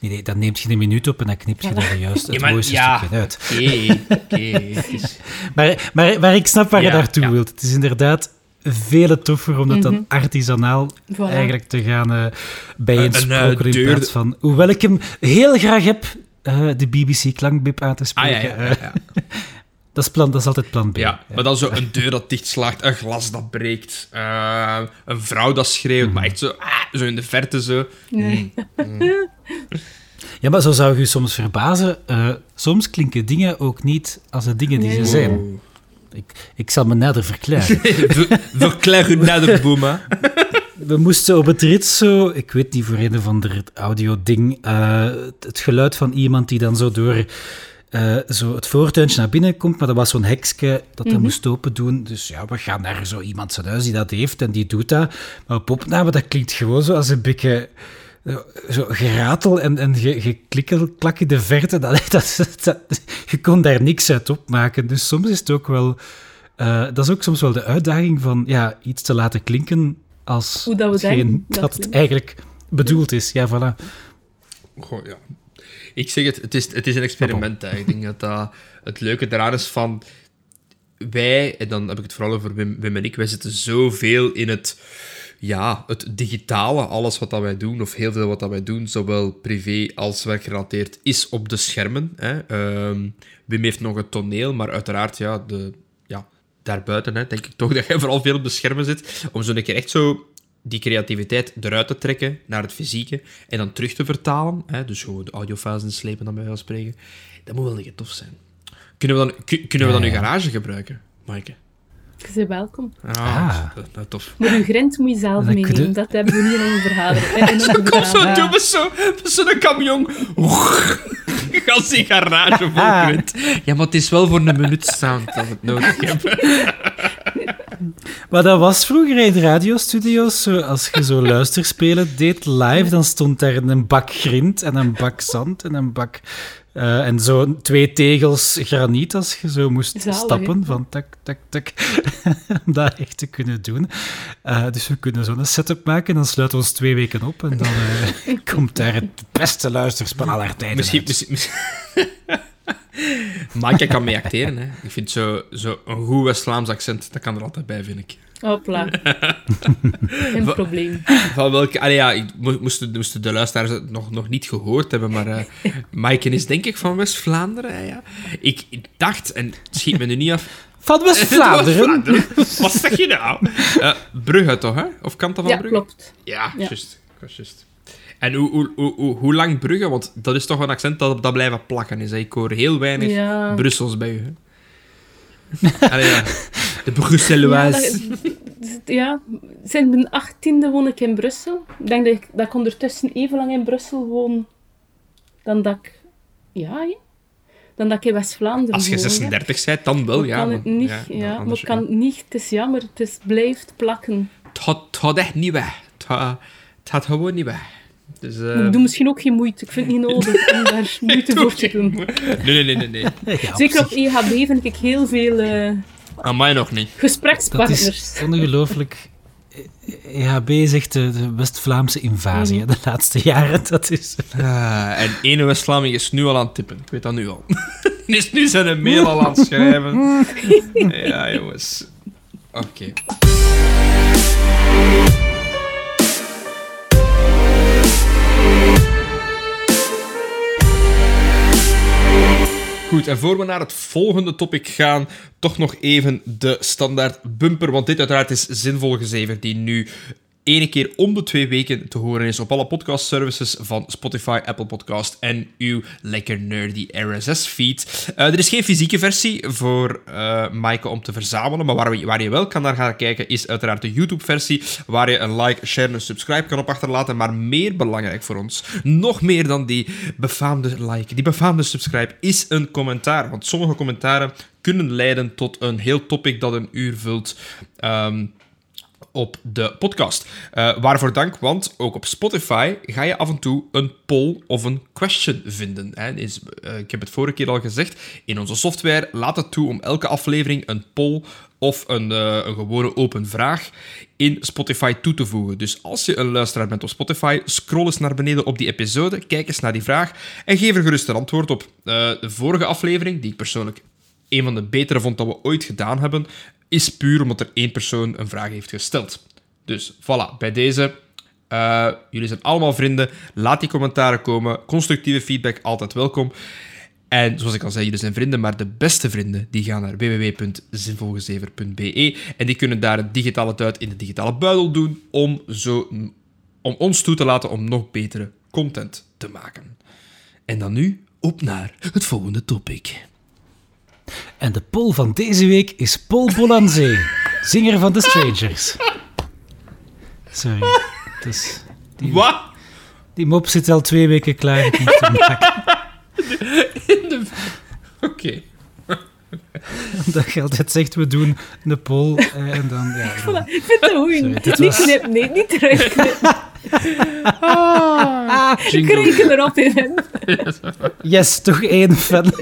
Nee, nee, dan neemt je een minuut op en dan knip je er juist het ja, mooiste ja, stukje uit. Oké, oké. maar, maar, maar ik snap waar je naartoe wilt. Het is inderdaad veel toffer om dat dan mhm. artisanaal eigenlijk te gaan uh, bijeensprokelen in plaats van... Hoewel ik hem heel graag heb, uh, de BBC-klankbip aan te spreken. Ah, ja, ja, dat, is plan, dat is altijd plan B. Ja, maar dan zo een deur dat dichtslaagt, een glas dat breekt, uh, een vrouw dat schreeuwt, maar echt zo, ah, zo in de verte zo. Nee. Mm, mm. Ja, maar zo zou je je soms verbazen. Uh, soms klinken dingen ook niet als de dingen die ze zijn. Ik, ik zal me nader verklaren. Verklaar u nader, Boema we moesten op het rit zo, ik weet niet voor een of ander audio-ding, uh, het geluid van iemand die dan zo door uh, zo het voortuintje naar binnen komt, maar dat was zo'n hekske dat hij mm moest open doen. Dus ja, we gaan naar zo iemand zijn huis die dat heeft en die doet dat. Maar op opname, dat klinkt gewoon zo als een beetje eh, zo geratel en, en geklikkel, klak in de verte. Dat, dat, dat, je kon daar niks uit opmaken. Dus soms is het ook wel... Uh, dat is ook soms wel de uitdaging van ja, iets te laten klinken als Hoe dat, we dat, het eigenlijk bedoeld is. Ja, voilà. Goh, ja. Ik zeg het, het is, het is een experiment. Ik denk dat, dat het leuke eraan is van... Wij, en dan heb ik het vooral over Wim, Wim en ik, wij zitten zoveel in het ja, het digitale, alles wat dat wij doen, of heel veel wat dat wij doen, zowel privé als werkgerelateerd, is op de schermen. Hè. Um, Wim heeft nog het toneel, maar uiteraard, ja, de, daarbuiten, hè, denk ik toch dat je vooral veel op de schermen zit, om zo een keer echt zo die creativiteit eruit te trekken naar het fysieke en dan terug te vertalen. Hè, dus gewoon de audiofase slepen, dan bij wel spreken. Dat moet wel een tof zijn. Kunnen we dan, kunnen we dan uw garage gebruiken, Maaike? Je bent welkom. Ah, ah. Dat, dat, tof. Maar uw grind moet je zelf meenemen. Dat hebben we niet in een vergadering. Zo zo doen met zo'n zo camion. Die garage vol grind. Ja, maar het is wel voor een minuut staan dat we het nodig hebben. Maar dat was vroeger in radiostudio's, als je zo luisterspelen deed live, dan stond daar een bak grind en een bak zand en een bak uh, en zo twee tegels graniet als je zo moest stappen van tak, tak, tak. om dat echt te kunnen doen. Uh, dus we kunnen zo'n setup maken, dan sluiten we ons twee weken op en dan uh, komt daar het beste luisterspel aller tijden Misschien... misschien, Mike kan mee acteren. Hè. Ik vind zo, zo een goed West-Vlaams accent, dat kan er altijd bij, vind ik. Hopla. Geen probleem. Van welke... Allee, ja, moesten, moesten de luisteraars het nog, nog niet gehoord hebben, maar uh, Maaike is denk ik van West-Vlaanderen. Ja. Ik, dacht, en schiet me nu niet af... Van West-Vlaanderen? West Wat zeg je nou? Uh, Brugge toch, hè? Of Kant van ja, Brugge? Klopt. Ja, juist. juist. En hoe, hoe, hoe, hoe, lang Brugge? Want dat is toch een accent dat, dat blijven plakken is. Ik hoor heel weinig ja. Brussels bij u. Hè? Allee, ja. De Bruxelloise. Ja, ja, sinds mijn achttiende woon ik in Brussel. Ik denk dat ik, dat ik ondertussen even lang in Brussel woon dan dat ik... Ja, dan dat ik in West-Vlaanderen Als je 36 bent, dan wel, ja. Kan het niet, ja, maar kan niet. Het is jammer, het blijft plakken. Het gaat, het echt niet weg. Het het gaat gewoon niet weg. Dus, uh... Ik doe misschien ook geen moeite. Ik vind het niet nodig om daar moeite voor te doen. Nee, nee, nee. nee, nee. Zeker op EHB vind ik heel veel... Uh, Aan mij nog niet. Gesprekspartners. Dat is ongelooflijk. EHB is echt de, de West-Vlaamse invasie mm. de laatste jaren. Dat is... Uh, en ene West-Vlaming is nu al aan het tippen. Ik weet dat nu al. is nu zijn mail al aan het schrijven. ja, jongens. Oké. Okay. Goed, en voor we naar het volgende topic gaan, toch nog even de standaard bumper. Want dit uiteraard is zinvol gezever die nu ene keer om de twee weken te horen is op alle podcast services van Spotify, Apple Podcast en uw lekker nerdy RSS-feed. Eh, er is geen fysieke versie voor uh, Maaike om te verzamelen, maar waar, waar, je wel kan naar gaan kijken is uiteraard de YouTube-versie, waar je een like, share en subscribe kan op achterlaten. Maar meer belangrijk voor ons, nog meer dan die befaamde like, die befaamde subscribe, is een commentaar. Want sommige commentaren kunnen leiden tot een heel topic dat een uur vult. Um, op de podcast. Uh, waarvoor dank, want ook op Spotify ga je af en toe een poll of een question vinden. Hè. Is, uh, ik heb het vorige keer al gezegd, in onze software laat het toe om elke aflevering een poll of een, uh, een gewone open vraag in Spotify toe te voegen. Dus als je een luisteraar bent op Spotify, scroll eens naar beneden op die episode, kijk eens naar die vraag en geef er gerust een antwoord op. de vorige aflevering, die ik persoonlijk een van de betere vond dat we ooit gedaan hebben, is puur omdat er één persoon een vraag heeft gesteld. Dus voilà, bij deze. Uh, jullie zijn allemaal vrienden. Laat die commentaren komen. Constructieve feedback altijd welkom. En zoals ik al zei, jullie zijn vrienden, maar de beste vrienden die gaan naar www.zinvolgezever.be en die kunnen daar een digitale duit in de digitale buidel doen om, zo, om ons toe te laten om nog betere content te maken. En dan nu op naar het volgende topic. En de pol van deze week is Paul Bolanzee, zinger van The Strangers. Sorry. Dus die, Wat? Die mop zit al twee weken klaar om te maken. De... Oké. Okay. Dat je altijd zegt, we doen de pol eh, en dan... Ja, dan... Ik vind het goed. Niet was... knip, nee, niet terugknippen. Ah, ik reken erop in. Yes, toch één fan.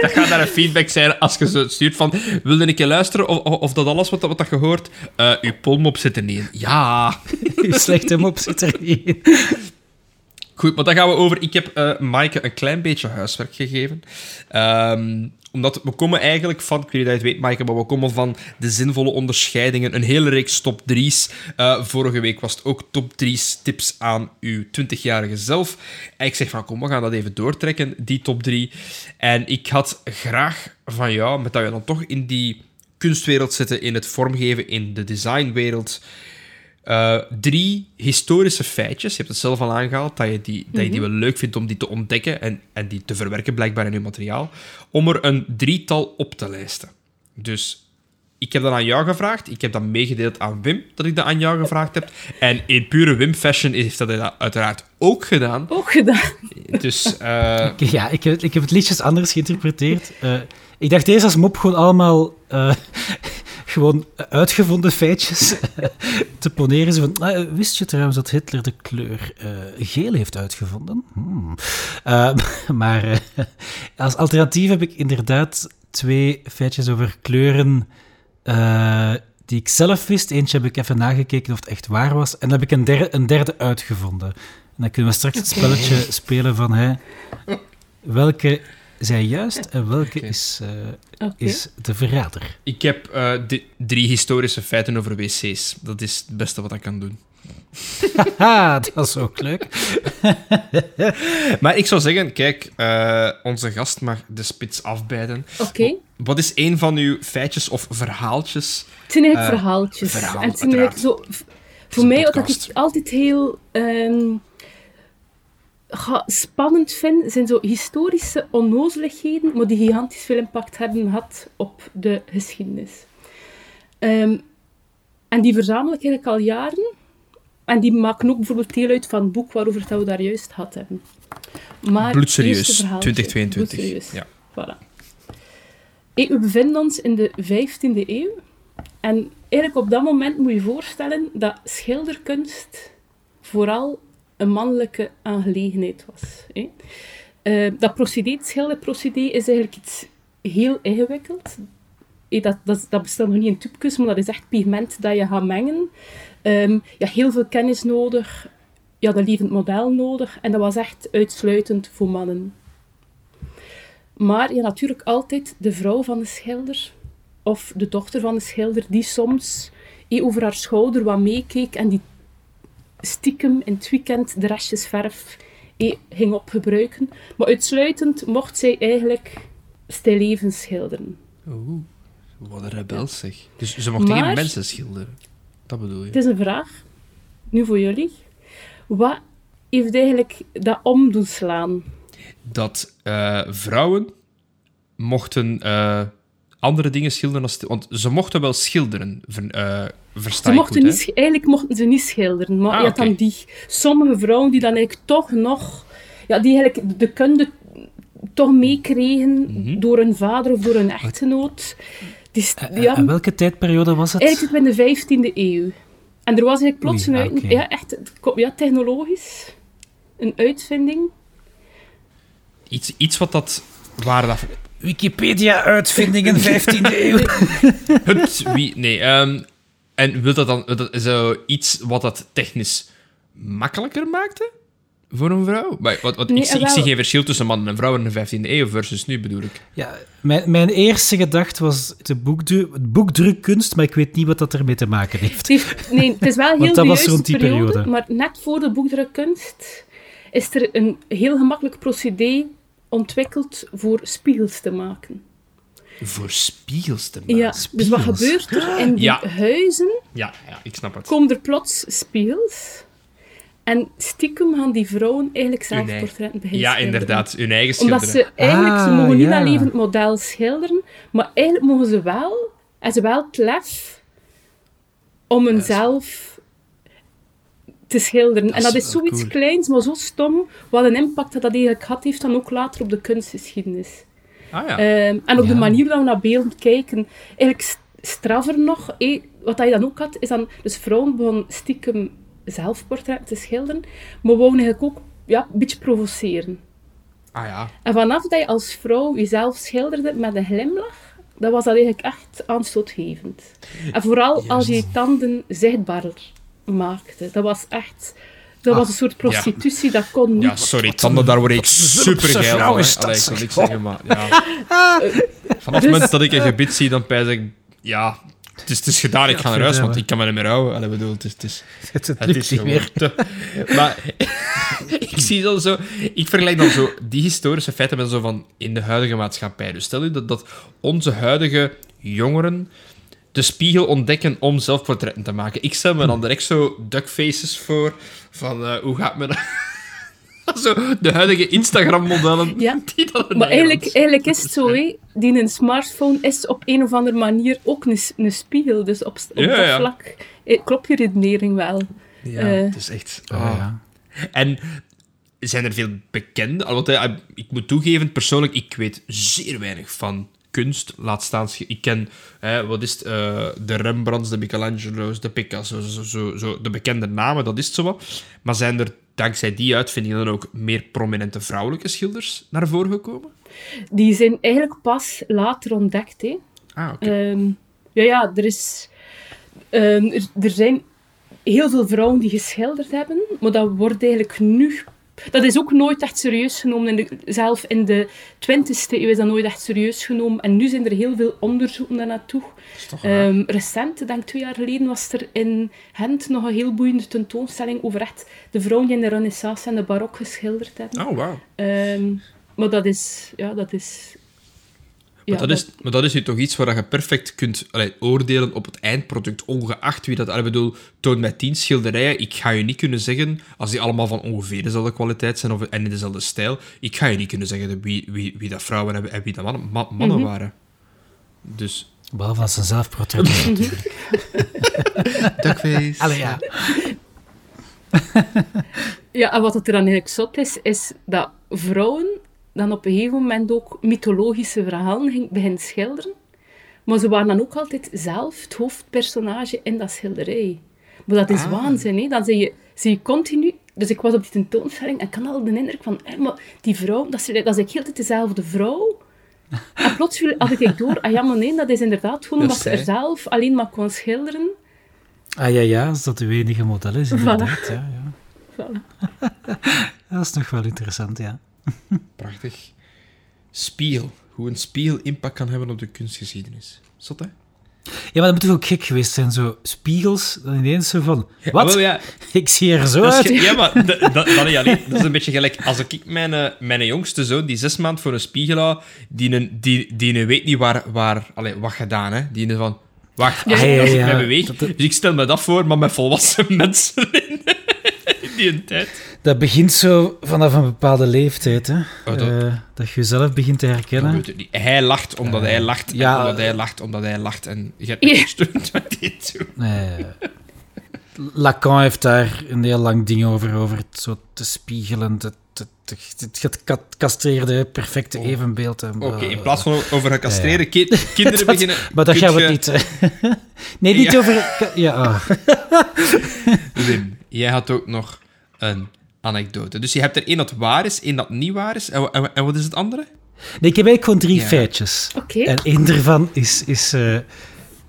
Dat gaat naar een feedback zijn als je zo stuurt van... Wilde ik je luisteren of, of dat alles wat, wat dat je hoort? Uh, uw polmop zit er niet in. Ja. Uw slechte mop zit er niet in. Goed, maar dan gaan we over... Ik heb uh, Maaike een klein beetje huiswerk gegeven. Um, omdat we komen eigenlijk van, ik weet niet dat je het weet, maar we komen van de zinvolle onderscheidingen. Een hele reeks top 3's. Uh, vorige week was het ook top 3's tips aan uw 20-jarige zelf. En ik zeg van, kom, we gaan dat even doortrekken, die top 3. En ik had graag van jou, met dat we dan toch in die kunstwereld zitten, in het vormgeven, in de designwereld... Uh, drie historische feitjes. Je hebt het zelf al aangehaald, dat je die, dat je die mhm. wel leuk vindt om die te ontdekken en, en die te verwerken blijkbaar in je materiaal. Om er een drietal op te lijsten. Dus ik heb dat aan jou gevraagd. Ik heb dat meegedeeld aan Wim, dat ik dat aan jou gevraagd heb. En in pure Wim-fashion heeft dat, dat uiteraard ook gedaan. Ook gedaan. Dus... Uh... Ja, ik heb, ik heb het liedjes anders geïnterpreteerd. Uh, ik dacht eerst als mop gewoon allemaal... Uh, gewoon uitgevonden feitjes te poneren. Van, ah, wist je trouwens dat Hitler de kleur uh, geel heeft uitgevonden? Hmm. Uh, maar als alternatief heb ik inderdaad twee feitjes over kleuren die ik zelf wist. Eentje heb ik even nagekeken of het echt waar was. En dan heb ik een derde, een derde uitgevonden. En dan kunnen we straks het spelletje spelen van... Hè, welke zij juist en welke is, uh, is de verrader? Ik heb uh, drie historische feiten over wc's. Dat is het beste wat ik kan doen. Haha, dat is ook leuk. maar ik zou zeggen, kijk, uh, onze gast mag de spits afbijten. Oké. Wat is een van uw feitjes of verhaaltjes? Het zijn eigenlijk verhaaltjes. Verhaal, en het zijn zo, voor mij, wat ik altijd heel... Um, spannend vind, zijn zo historische onnozeligheden, maar die gigantisch veel impact hebben gehad op de geschiedenis. Um, en die verzamel ik eigenlijk al jaren. En die maken ook bijvoorbeeld deel uit van het boek waarover we daar juist had hebben. Maar Bloedserieus, 2022. Bloedserieus. Ja. Voilà. we bevinden ons in de 15e eeuw. En eigenlijk op dat moment moet je je voorstellen dat schilderkunst vooral een mannelijke aangelegenheid was. Hè. Uh, dat procedé, het schilderprocedé, is eigenlijk iets heel ingewikkeld. dat, dat, dat nog niet in tubjes, maar dat is echt pigment dat je gaat mengen. Um, ja, heel veel kennis nodig. Ja, dat levend model nodig. En dat was echt uitsluitend voor mannen. Maar ja, natuurlijk altijd de vrouw van de schilder of de dochter van de schilder die soms eh, over haar schouder wat meekeek en die stiekem in het weekend de restjes verf eh, ging opgebruiken. Maar uitsluitend mocht zij eigenlijk stillevens schilderen. Oeh, wat een rebels zeg. Dus ze mocht geen mensen schilderen? Dat bedoel je? Het is een vraag, nu voor jullie. Wat heeft eigenlijk dat om doen slaan? Dat uh, vrouwen mochten uh, andere dingen schilderen. Als, want ze mochten wel schilderen, uh, verstaan ze mochten niet, Eigenlijk mochten ze niet schilderen. Maar ah, je had dan die sommige vrouwen die dan eigenlijk toch nog... Ja, die eigenlijk de kunde toch meekregen mm door een vader of door een echtgenoot. Die, ja, en welke tijdperiode was het? Eigenlijk in de 15e eeuw. En er was eigenlijk plots een ah, ja, echt, ja, technologisch een uitvinding. Iets, iets wat dat... Waar dat Wikipedia-uitvindingen 15e eeuw. Het, wie, nee, um, en wil dat dan dat, zo iets wat dat technisch makkelijker maakte? Voor een vrouw? Maar, wat, wat, ik, ik, zie geen verschil tussen mannen en vrouwen in de 15e eeuw versus nu, bedoel ik. Ja, mijn, mijn eerste gedachte was de boekdruk, boekdrukkunst, maar ik weet niet wat dat ermee te maken heeft. nee, het is wel heel dat was rond die periode, periode. Maar net voor de boekdrukkunst is er een heel gemakkelijk procedé ontwikkeld voor spiegels te maken. Voor spiegels te maken? Ja, dus wat gebeurt er in die huizen? Ja, ja, ik snap het. Komen er plots spiegels en stiekem gaan die vrouwen eigenlijk zelf portretten beginnen Ja, inderdaad, hun eigen schilderen. Omdat ze eigenlijk, ze ah, mogen niet alleen het model schilderen, maar eigenlijk mogen ze wel, en ze wel het lef om een zelf te schilderen. en dat is zoiets kleins, maar zo stom, wat een impact dat dat eigenlijk had heeft dan ook later op de kunstgeschiedenis. Ah, ja. Ehm, en op de manier dat we naar beelden kijken. Eigenlijk straffer nog, eh, wat je dan ook had, is dan... Dus vrouwen begonnen stiekem zelfportretten te schilderen, maar wouden eigenlijk ook ja, een beetje provoceren. Ah ja. En vanaf dat je als vrouw jezelf schilderde met een glimlach, dat was dat eigenlijk echt aanstootgevend. En vooral als je je tanden zichtbaarder maakte. Dat was echt... Dat was ah, een soort prostitutie, dat kon niet. Ja, sorry, tanden, daar word ik super geil van. Allee, ik wil niks zeggen, maar ja. Vanaf het moment dus- dat ik een gebit zie, dan pijs ik... Ja, het is, het is gedaan, ik ga naar huis, want ik kan me niet meer houden. Allee, bedoel, het is, het is, het, het is niet meer. Te, maar ik zie dan zo... Ik vergelijk dan zo die historische feiten met zo van in de huidige maatschappij. Dus stel je dat, dat onze huidige jongeren de spiegel ontdekken om zelfportretten te maken. Ik stel me dan direct zo duckfaces voor van uh, hoe gaat men... zo, de huidige Instagram-modellen. Ja, maar eigenlijk, eigenlijk is het zo, hè. die een smartphone is op een of andere manier ook een, een spiegel. Dus op, op dat vlak eh, klopt je redenering wel. Ja, uh, het is echt... Oh. ja. En zijn er veel bekende... Want ik moet toegeven, persoonlijk, ik weet zeer weinig van kunst, laat staan... Ik ken, hè, wat is het, uh, de Rembrandts, de Michelangelo's, de Picasso's, zo, zo, zo, de bekende namen, dat is het zo wat. Maar zijn er dankzij die uitvinding dan ook meer prominente vrouwelijke schilders naar voren gekomen? Die zijn eigenlijk pas later ontdekt, hè. Ah, oké. Um, ja, ja, er is... Um, er, er zijn heel veel vrouwen die geschilderd hebben, maar dat wordt eigenlijk nu dat is ook nooit echt serieus genomen. In de, zelf in de 20e eeuw is dat nooit echt serieus genomen. En nu zijn er heel veel onderzoeken daarnaartoe. Um, recent, denk twee jaar geleden, was er in Gent nog een heel boeiende tentoonstelling over echt de vrouwen die in de Renaissance en de Barok geschilderd hebben. Oh, wow. Ehm, maar dat is, ja, dat is maar, dat is, maar dat is nu toch iets waar je perfect kunt allee, oordelen op het eindproduct, ongeacht wie dat... Ik bedoel, toon mij tien schilderijen, ik ga je niet kunnen zeggen, als die allemaal van ongeveer dezelfde kwaliteit zijn of, en in dezelfde stijl, ik ga je niet kunnen zeggen wie, wie, wie dat vrouwen hebben en wie dat mannen, mannen mhm. waren. Dus... Behalve als een zelfportret. Duckface. Allee, ja. ja, en wat het er dan eigenlijk zot is, is dat vrouwen dan op een gegeven moment ook mythologische verhalen ging beginnen schilderen. Maar ze waren dan ook altijd zelf het hoofdpersonage in dat schilderij. Maar dat is Ah. waanzin, hè. Dan zie je, zie je continu... Dus ik was op die tentoonstelling en ik had al de indruk van... hé, maar die vrouw, dat is, dat is eigenlijk heel de tijd dezelfde vrouw. En plots had ik door... Ah ja, maar nee, dat is inderdaad gewoon Dat omdat ze is er zelf alleen maar kon schilderen. Ah ja, ja, als dat uw enige model is, inderdaad. Ja, ja. Voilà. Dat is nog wel interessant, ja. Prachtig. Spiegel. Hoe een spiegel impact kan hebben op de kunstgeschiedenis. Zot, hè? Ja, maar dat moet toch ook gek geweest zijn, zo spiegels, dan ineens zo van... Wat? Wel, ja, Ik zie er zo uit. ja, maar dat, dat, dat, niet alleen. dat is een beetje gelijk als ik mijn, eh, mijn jongste zoon, die zes maand voor een spiegel hou, die, een, die, die een weet niet waar, waar allee, wat gedaan, hè. Die een van... Wacht, als, Ja, ik- mij beweeg... Dus ik stel me dat voor, maar met volwassen mensen in, in die tijd. Dat begint zo vanaf een bepaalde leeftijd, hè. dat- Eh, dat je jezelf begint te herkennen. Hij lacht omdat hij lacht, en ja, omdat hij eh, lacht, omdat hij lacht. En je hebt niet gesteund met dit doen. Nee. Lacan heeft daar een heel lang ding over, over het zo te spiegelen, het, het, het, het gecastreerde perfecte Oh. evenbeeld. en Oké, in plaats van over gecastreerde Ja, ki- kinderen Dat- beginnen... Maar kunt gaan we niet... eh, nee, niet Ja. over... Ja, ah. Wim, jij had ook nog een anekdote. Dus je hebt er één dat waar is, één dat niet waar is. En, en, wa- en wat is het andere? Nee, ik heb eigenlijk gewoon drie Ja. feitjes. Oké. En één daarvan is, is, eh,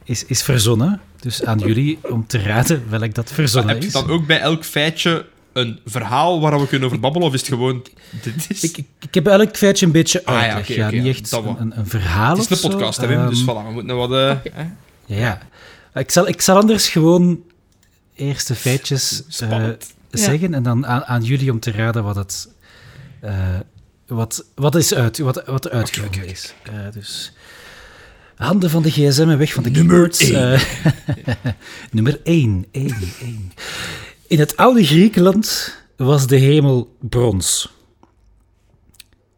is, is verzonnen. Dus aan jullie om te raden welk dat verzonnen heb je is. dan ook bij elk feitje een verhaal waar we kunnen over babbelen? Of is het gewoon... Dit is, Ik, ik, ik heb elk feitje een beetje Ah, ja, niet echt een, een, een verhaal het is een podcast, hè, Wim? Dus Ehm, voilà, we moeten wat... eh? Ja, ja. Ik zal, ik zal anders gewoon eerst de feitjes eh, Spannend. Zeggen en dan aan, aan jullie om te raden wat het... eh, wat, wat, is uit, wat, wat uitgevonden oké, is. Eh, dus handen van de gsm en weg van de Nummer keyboards. Eh, nummer 1, 1, 1. In het oude Griekenland was de hemel brons.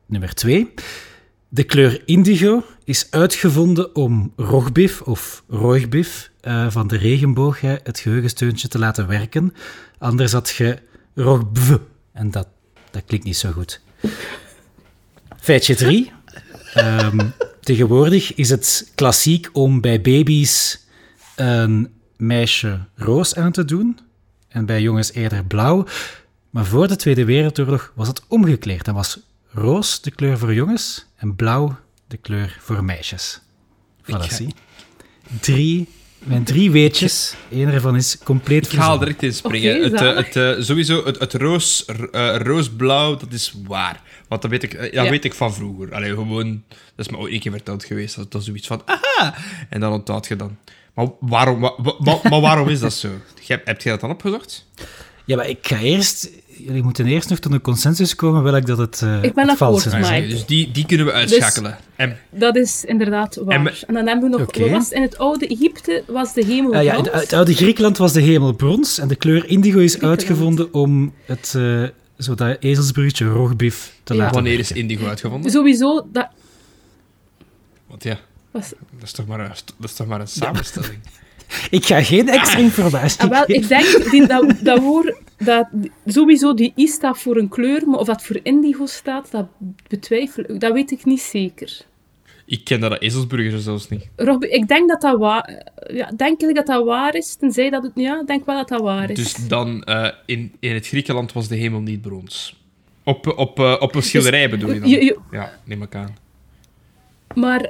Nummer 2. De kleur indigo is uitgevonden om rogbif of rooibif van de regenboog, hè, het geheugensteuntje, te laten werken. Anders had je rogbv. En dat, dat klinkt niet zo goed. Feitje 3. tegenwoordig is het klassiek om bij baby's een meisje roos aan te doen. En bij jongens eerder blauw. Maar voor de Tweede Wereldoorlog was het omgekleerd. Dan was roos de kleur voor jongens en blauw de kleur voor meisjes. Voilà, zie. Drie, mijn drie weetjes. Eén ervan is compleet Ik ga al verzonnen. direct inspringen. Oké, het, eh, zalig. het, eh, sowieso, het, het roos, eh, roosblauw, dat is waar. Want dat weet ik, eh, dat Ja. weet ik van vroeger. Allee, gewoon, dat is me ooit een keer verteld geweest. Dat, dat is zoiets van, aha! En dan onthoud je dan. Maar waarom, wa- wa- wa- maar waarom is dat zo? Jij- Heb jij dat dan opgezocht? Ja, maar ik ga eerst... Jullie moeten eerst nog tot een consensus komen welk dat het, eh Ik ben het vals is. dus die, die kunnen we uitschakelen. En, Dat is inderdaad waar. En dan hebben we nog... Was in het oude Egypte was de hemel Ah ja, brons. in het oude Griekenland was de hemel brons en de kleur indigo is Griekenland. uitgevonden om het, eh zo dat ezelsbruggetje te Ja. laten wanneer is indigo uitgevonden? Sowieso, dat Want ja, was... dat is toch maar een, dat is toch maar een samenstelling. Ik ga geen extra informatie Ah, wel, ik denk die, dat, dat, woord, dat sowieso die I staat voor een kleur, maar of dat voor indigo staat, dat betwijfel ik. Dat weet ik niet zeker. Ik ken dat ezelsburger zelfs niet. Rob, ik denk dat dat waar... Ja, denk ik dat dat waar is, tenzij dat het... Ja, ik denk wel dat dat waar is. Dus dan, eh, in, in het Griekenland was de hemel niet brons. Op, op, eh, op een schilderij bedoel je dan? je- je- Ja, neem ik aan. Maar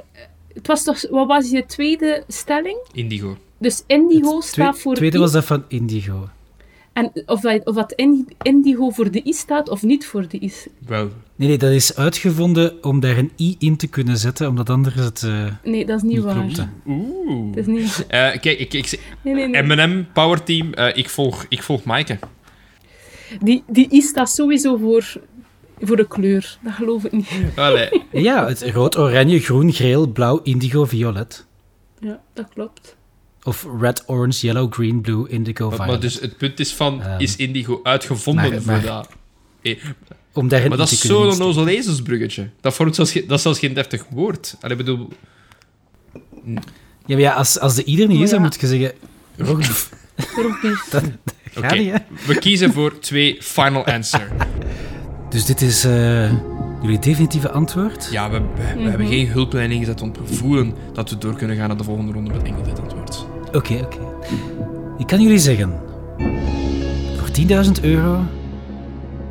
het was toch... Wat was je tweede stelling? Indigo. Dus indigo Het staat voor tweede I. was dat van indigo. En of dat, of dat in- indigo voor de I staat of niet voor de I. Wel, Nee, nee, dat is uitgevonden om daar een i in te kunnen zetten, omdat anders het eh, Nee, dat is niet, niet waar. klopte. oeh. Dat is niet... Eh, kijk, ik, ik, Nee, nee, nee. M&M, Powerteam, eh ik volg, ik volg Maaike. Die, die I staat sowieso voor, voor de kleur. Dat geloof ik niet. Allee. Ja, het rood, oranje, groen, geel, blauw, indigo, violet. Ja, dat klopt. Of red, orange, yellow, green, blue, indigo, Maar, violet. maar dus het punt is van, Ehm, is indigo uitgevonden maar- voor maar- dat? Eh, Om maar dat te is zo'n onnozel ezelsbruggetje. Dat, vormt zelfs, geen- dat is zelfs geen deftig woord. Allee, bedoel... Ja, maar ja, als, als de ieder niet Oh, is, dan ja. moet je zeggen... Rogbif. Dat Oké, gaat niet, hè? we kiezen voor twee final answer. Dus dit is eh, Jullie definitieve antwoord? Ja, we, we, hebben geen hulplijn ingezet, want we voelen dat we door kunnen gaan naar de volgende ronde met enkel dit antwoord. Oké, oké. Ik kan jullie zeggen, voor 10.000 euro,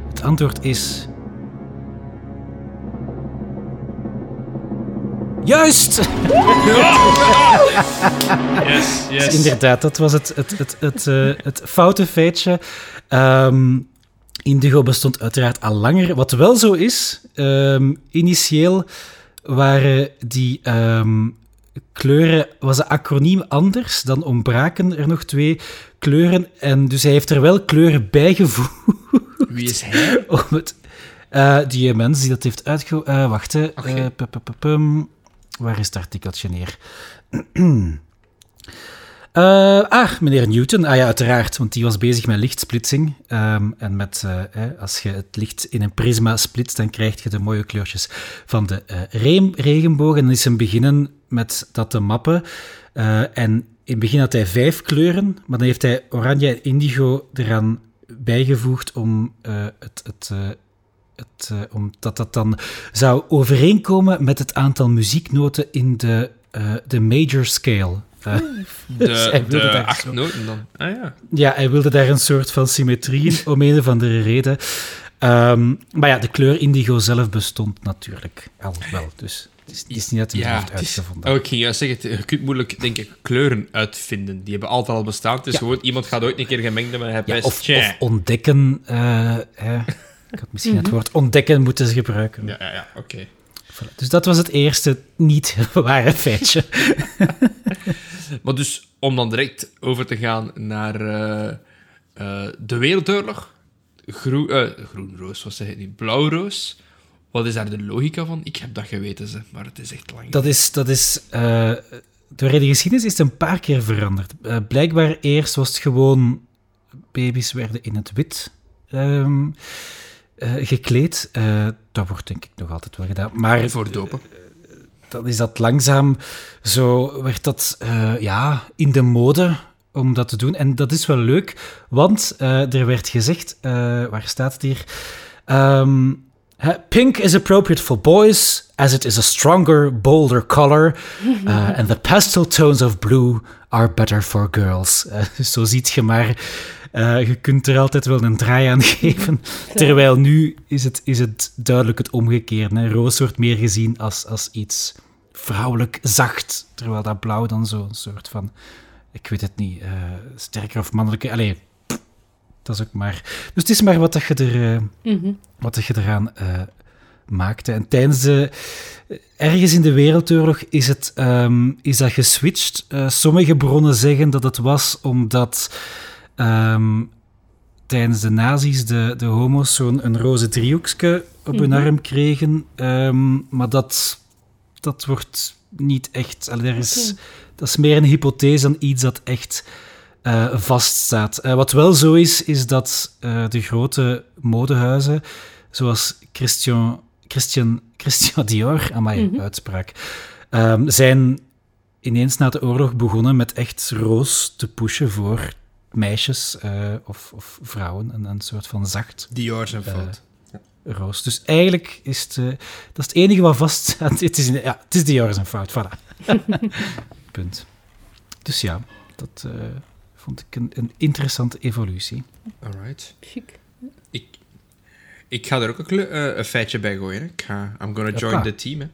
het antwoord is... Juist! Yes, yes. Dus inderdaad, dat was het, het, het, het, eh, het foute feitje. Ehm, Indigo bestond uiteraard al langer. Wat wel zo is, ehm, initieel waren die ehm, kleuren, was de acroniem anders, dan ontbraken er nog twee kleuren. En dus hij heeft er wel kleuren bijgevoegd. Wie is hij? Om het, eh, die mens die dat heeft uitge... eh wacht, hè. Eh. Waar is het artikeltje neer? Ah, meneer Newton. Ah ja, uiteraard, want die was bezig met lichtsplitsing. Ehm, en met, eh, als je het licht in een prisma splitst, dan krijg je de mooie kleurtjes van de regenboog. En dan is hij beginnen met dat te mappen. Eh, en in het begin had hij vijf kleuren, maar dan heeft hij oranje en indigo eraan bijgevoegd om eh, het... het eh, het, omdat dat dan zou overeenkomen met het aantal muzieknoten in de, eh, de major scale. Eh, dus hij De, wilde de daar acht zo- noten dan. Ah ja. ja, hij wilde daar een soort van symmetrie in, om een of andere reden. Ehm, maar ja, de kleur indigo zelf bestond natuurlijk al wel. Dus is, het is niet uit de Ja, het is- uitgevonden. Oh, ik ging juist zeggen, je kunt moeilijk, denk ik, kleuren uitvinden. Die hebben altijd al bestaan. Het is Ja. gewoon, iemand gaat ooit een keer gemengd hebben en hij Ja, best... of, ontdekken. eh, hè. ik had misschien het woord ontdekken moeten gebruiken. Ja, ja, ja, oké. Voilà. Dus dat was het eerste niet ware feitje. Maar dus, om dan direct over te gaan naar eh, eh, de Wereldoorlog. Groen, eh, groenroos, wat zeg ik niet? Blauwroos. Wat is daar de logica van? Ik heb dat geweten, ze, maar het is echt lang. Dat is, dat is door de geschiedenis is het een paar keer veranderd. Eh, blijkbaar eerst was het gewoon baby's werden in het wit ehm, eh, gekleed. Dat wordt denk ik nog altijd wel gedaan. Maar Voor dopen. dan is dat langzaam zo, werd dat ja, in de mode om dat te doen. En dat is wel leuk, want er werd gezegd, waar staat het hier? Ehm, Pink is appropriate for boys, as it is a stronger, bolder color. Uh, and the pastel tones of blue are better for girls. Eh, zo ziet je maar, eh, je kunt er altijd wel een draai aan geven. Terwijl nu is het, is het duidelijk het omgekeerde. Hè. Roos wordt meer gezien als, als iets vrouwelijk zacht, terwijl dat blauw dan zo'n soort van, ik weet het niet, sterker of mannelijke... Allee, dat is ook maar... Dus het is maar wat dat je, er, eh, Mhm. wat dat je eraan eh, maakte. En tijdens de... Ergens in de Wereldoorlog is, het, ehm, is dat geswitcht. Eh, sommige bronnen zeggen dat het was omdat ehm, tijdens de nazi's de, de homo's zo'n een roze driehoekje op hun Mhm. arm kregen. Ehm, maar dat, dat wordt niet echt... allee, er is. Dat is meer een hypothese dan iets dat echt eh, vaststaat. Eh, wat wel zo is, is dat eh, de grote modehuizen, zoals Christian, Christian, Christian Dior, aan mijn Mhm. uitspraak, ehm, zijn ineens na de oorlog begonnen met echt roos te pushen voor meisjes eh, of, of vrouwen. Een, een soort van zacht Dior zijn fout. roos. Dus eigenlijk is het, dat is het enige wat vaststaat. Het is, ja, het is Dior zijn fout, voilà. Punt. Dus ja, dat eh, vond ik een, een interessante evolutie. Alright. Chic. Ik, ik ga er ook een, eh, een feitje bij gooien. Hè. Ik ga, I'm gonna join Hoppa. the team. Hè.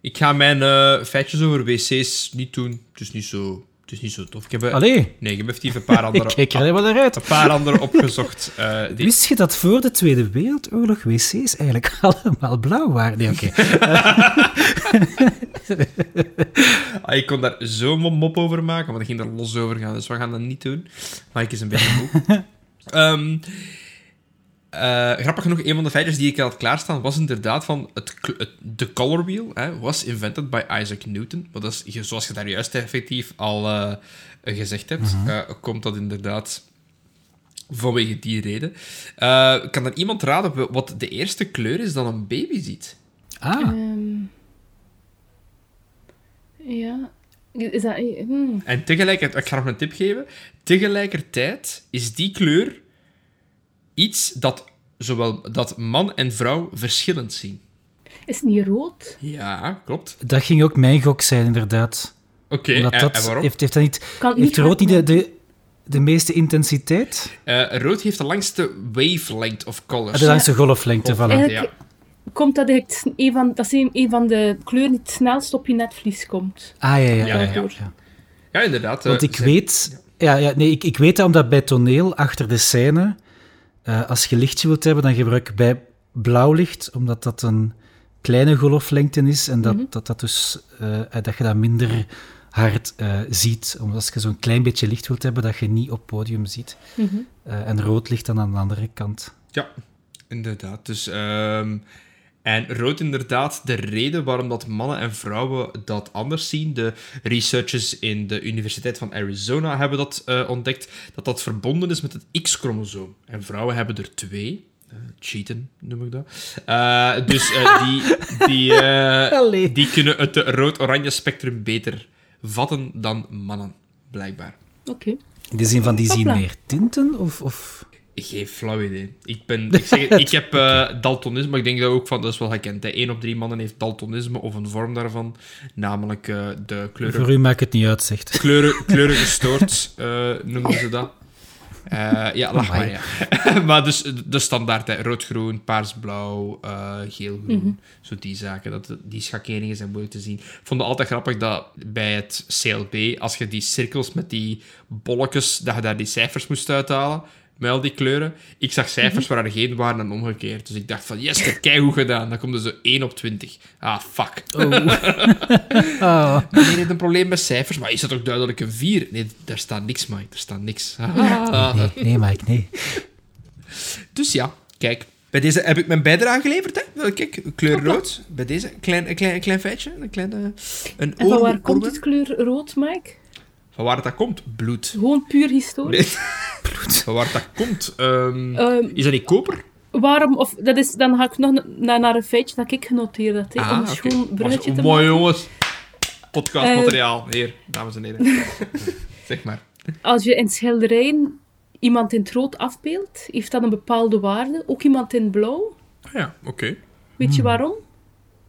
Ik ga mijn eh, feitjes over wc's niet doen. Het is niet zo, het is niet zo tof. Ik heb, eh, Allee, nee, ik heb even een paar ik andere, kijk er helemaal naar uit. een paar andere opgezocht. eh, die, Wist je dat voor de Tweede Wereldoorlog wc's eigenlijk allemaal blauw waren? Nee, oké. Ah, ik kon daar zo'n mop over maken, maar dat ging er los over gaan. Dus we gaan dat niet doen. Maar ik is een beetje moe. Ehm, eh, grappig genoeg, een van de feitjes die ik had klaarstaan was inderdaad van het, de color wheel hè, was invented by Isaac Newton. Maar dat is, zoals je daar juist effectief al eh, gezegd hebt, eh, komt dat inderdaad vanwege die reden. Eh, kan er iemand raden wat de eerste kleur is dat een baby ziet? Ah, Ehm, ja. Is dat... hmm. En tegelijkertijd, ik ga nog een tip geven. Tegelijkertijd is die kleur iets dat zowel dat man en vrouw verschillend zien. Is het niet rood? Ja, klopt. Dat ging ook mijn gok zijn, inderdaad. Oké, en, waarom? Heeft, heeft dat niet, Kan het heeft niet rood niet de, de, de meeste intensiteit? Eh, rood heeft de langste wavelength of colors. De langste golflengte, Golf- voilà. Eigenlijk komt dat eigenlijk een van, dat is een, een van de kleuren die het snelst op je netvlies komt. Ah, ja, ja. ja, Ja, ja, ja. ja. Ja, inderdaad. eh, Want ik ze- weet... Ja, ja, nee, ik, ik weet dat omdat bij toneel, achter de scène, eh, als je lichtje wilt hebben, dan gebruik ik bij blauw licht, omdat dat een kleine golflengte is en dat, Mhm. dat, dat, dus, eh, eh, dat je dat minder hard eh, ziet. Omdat als je zo'n klein beetje licht wilt hebben, dat je niet op podium ziet. Mhm. Eh, en rood ligt dan aan de andere kant. Ja, inderdaad. Dus, ehm, en rood inderdaad, de reden waarom dat mannen en vrouwen dat anders zien. De researchers in de Universiteit van Arizona hebben dat eh, ontdekt, dat dat verbonden is met het X-chromosoom. En vrouwen hebben er twee. Eh, cheaten, noem ik dat. Eh, dus eh, die, die, eh, die kunnen het rood-oranje spectrum beter vatten dan mannen, blijkbaar. Oké. In de zin van, die zien meer tinten? Of, of... Geen flauw idee. Ik, ben, ik, zeg, ik heb eh, daltonisme, maar ik denk dat ook van, dat is wel gekend. Hè. Eén op drie mannen heeft daltonisme of een vorm daarvan. Namelijk eh, de kleuren, Voor u maakt het niet uit, zegt. kleuren, kleuren gestoord, eh, noemen ze dat. Eh, ja, lach maar, ja. maar dus de standaard, hè. rood-groen, paars-blauw, eh, geel-groen. Zo die zaken. Dat, die schakeringen zijn moeilijk te zien. Ik vond het altijd grappig dat bij het CLB, als je die cirkels met die bolletjes, dat je daar die cijfers moest uithalen, met al die kleuren. Ik zag cijfers waar er geen waren en omgekeerd. Dus ik dacht van, yes, ik heb goed gedaan. Dan komt er zo 1 op 20. Ah, fuck. Ah. Meneer heeft een probleem met cijfers, maar is dat ook duidelijk een 4? Nee, daar staat niks, Mike. Er staat niks. Ah. Nee, nee, Mike, nee. Dus ja, kijk. Bij deze heb ik mijn bijdrage geleverd, hè. Kijk, kleur rood. Bij deze, klein, klein, klein feitje. Een klein... eh, een En van waar komt het kleur rood, Mike? Van waar dat komt? Bloed. Gewoon puur historisch. Nee. Van waar dat komt? Ehm, Ehm, is dat niet koper? waarom, of dat is, dan ga ik nog na- na- naar een feitje dat ik genoteerd had, hè, om een Ah, oké. schoon bruggetje te Mooi, maken. jongens. Podcastmateriaal. Hier, dames en heren. zeg maar. Als je in schilderijen iemand in het rood afbeeldt, heeft dat een bepaalde waarde. Ook iemand in het blauw. Ah ja, oké. Weet Hmm. je waarom?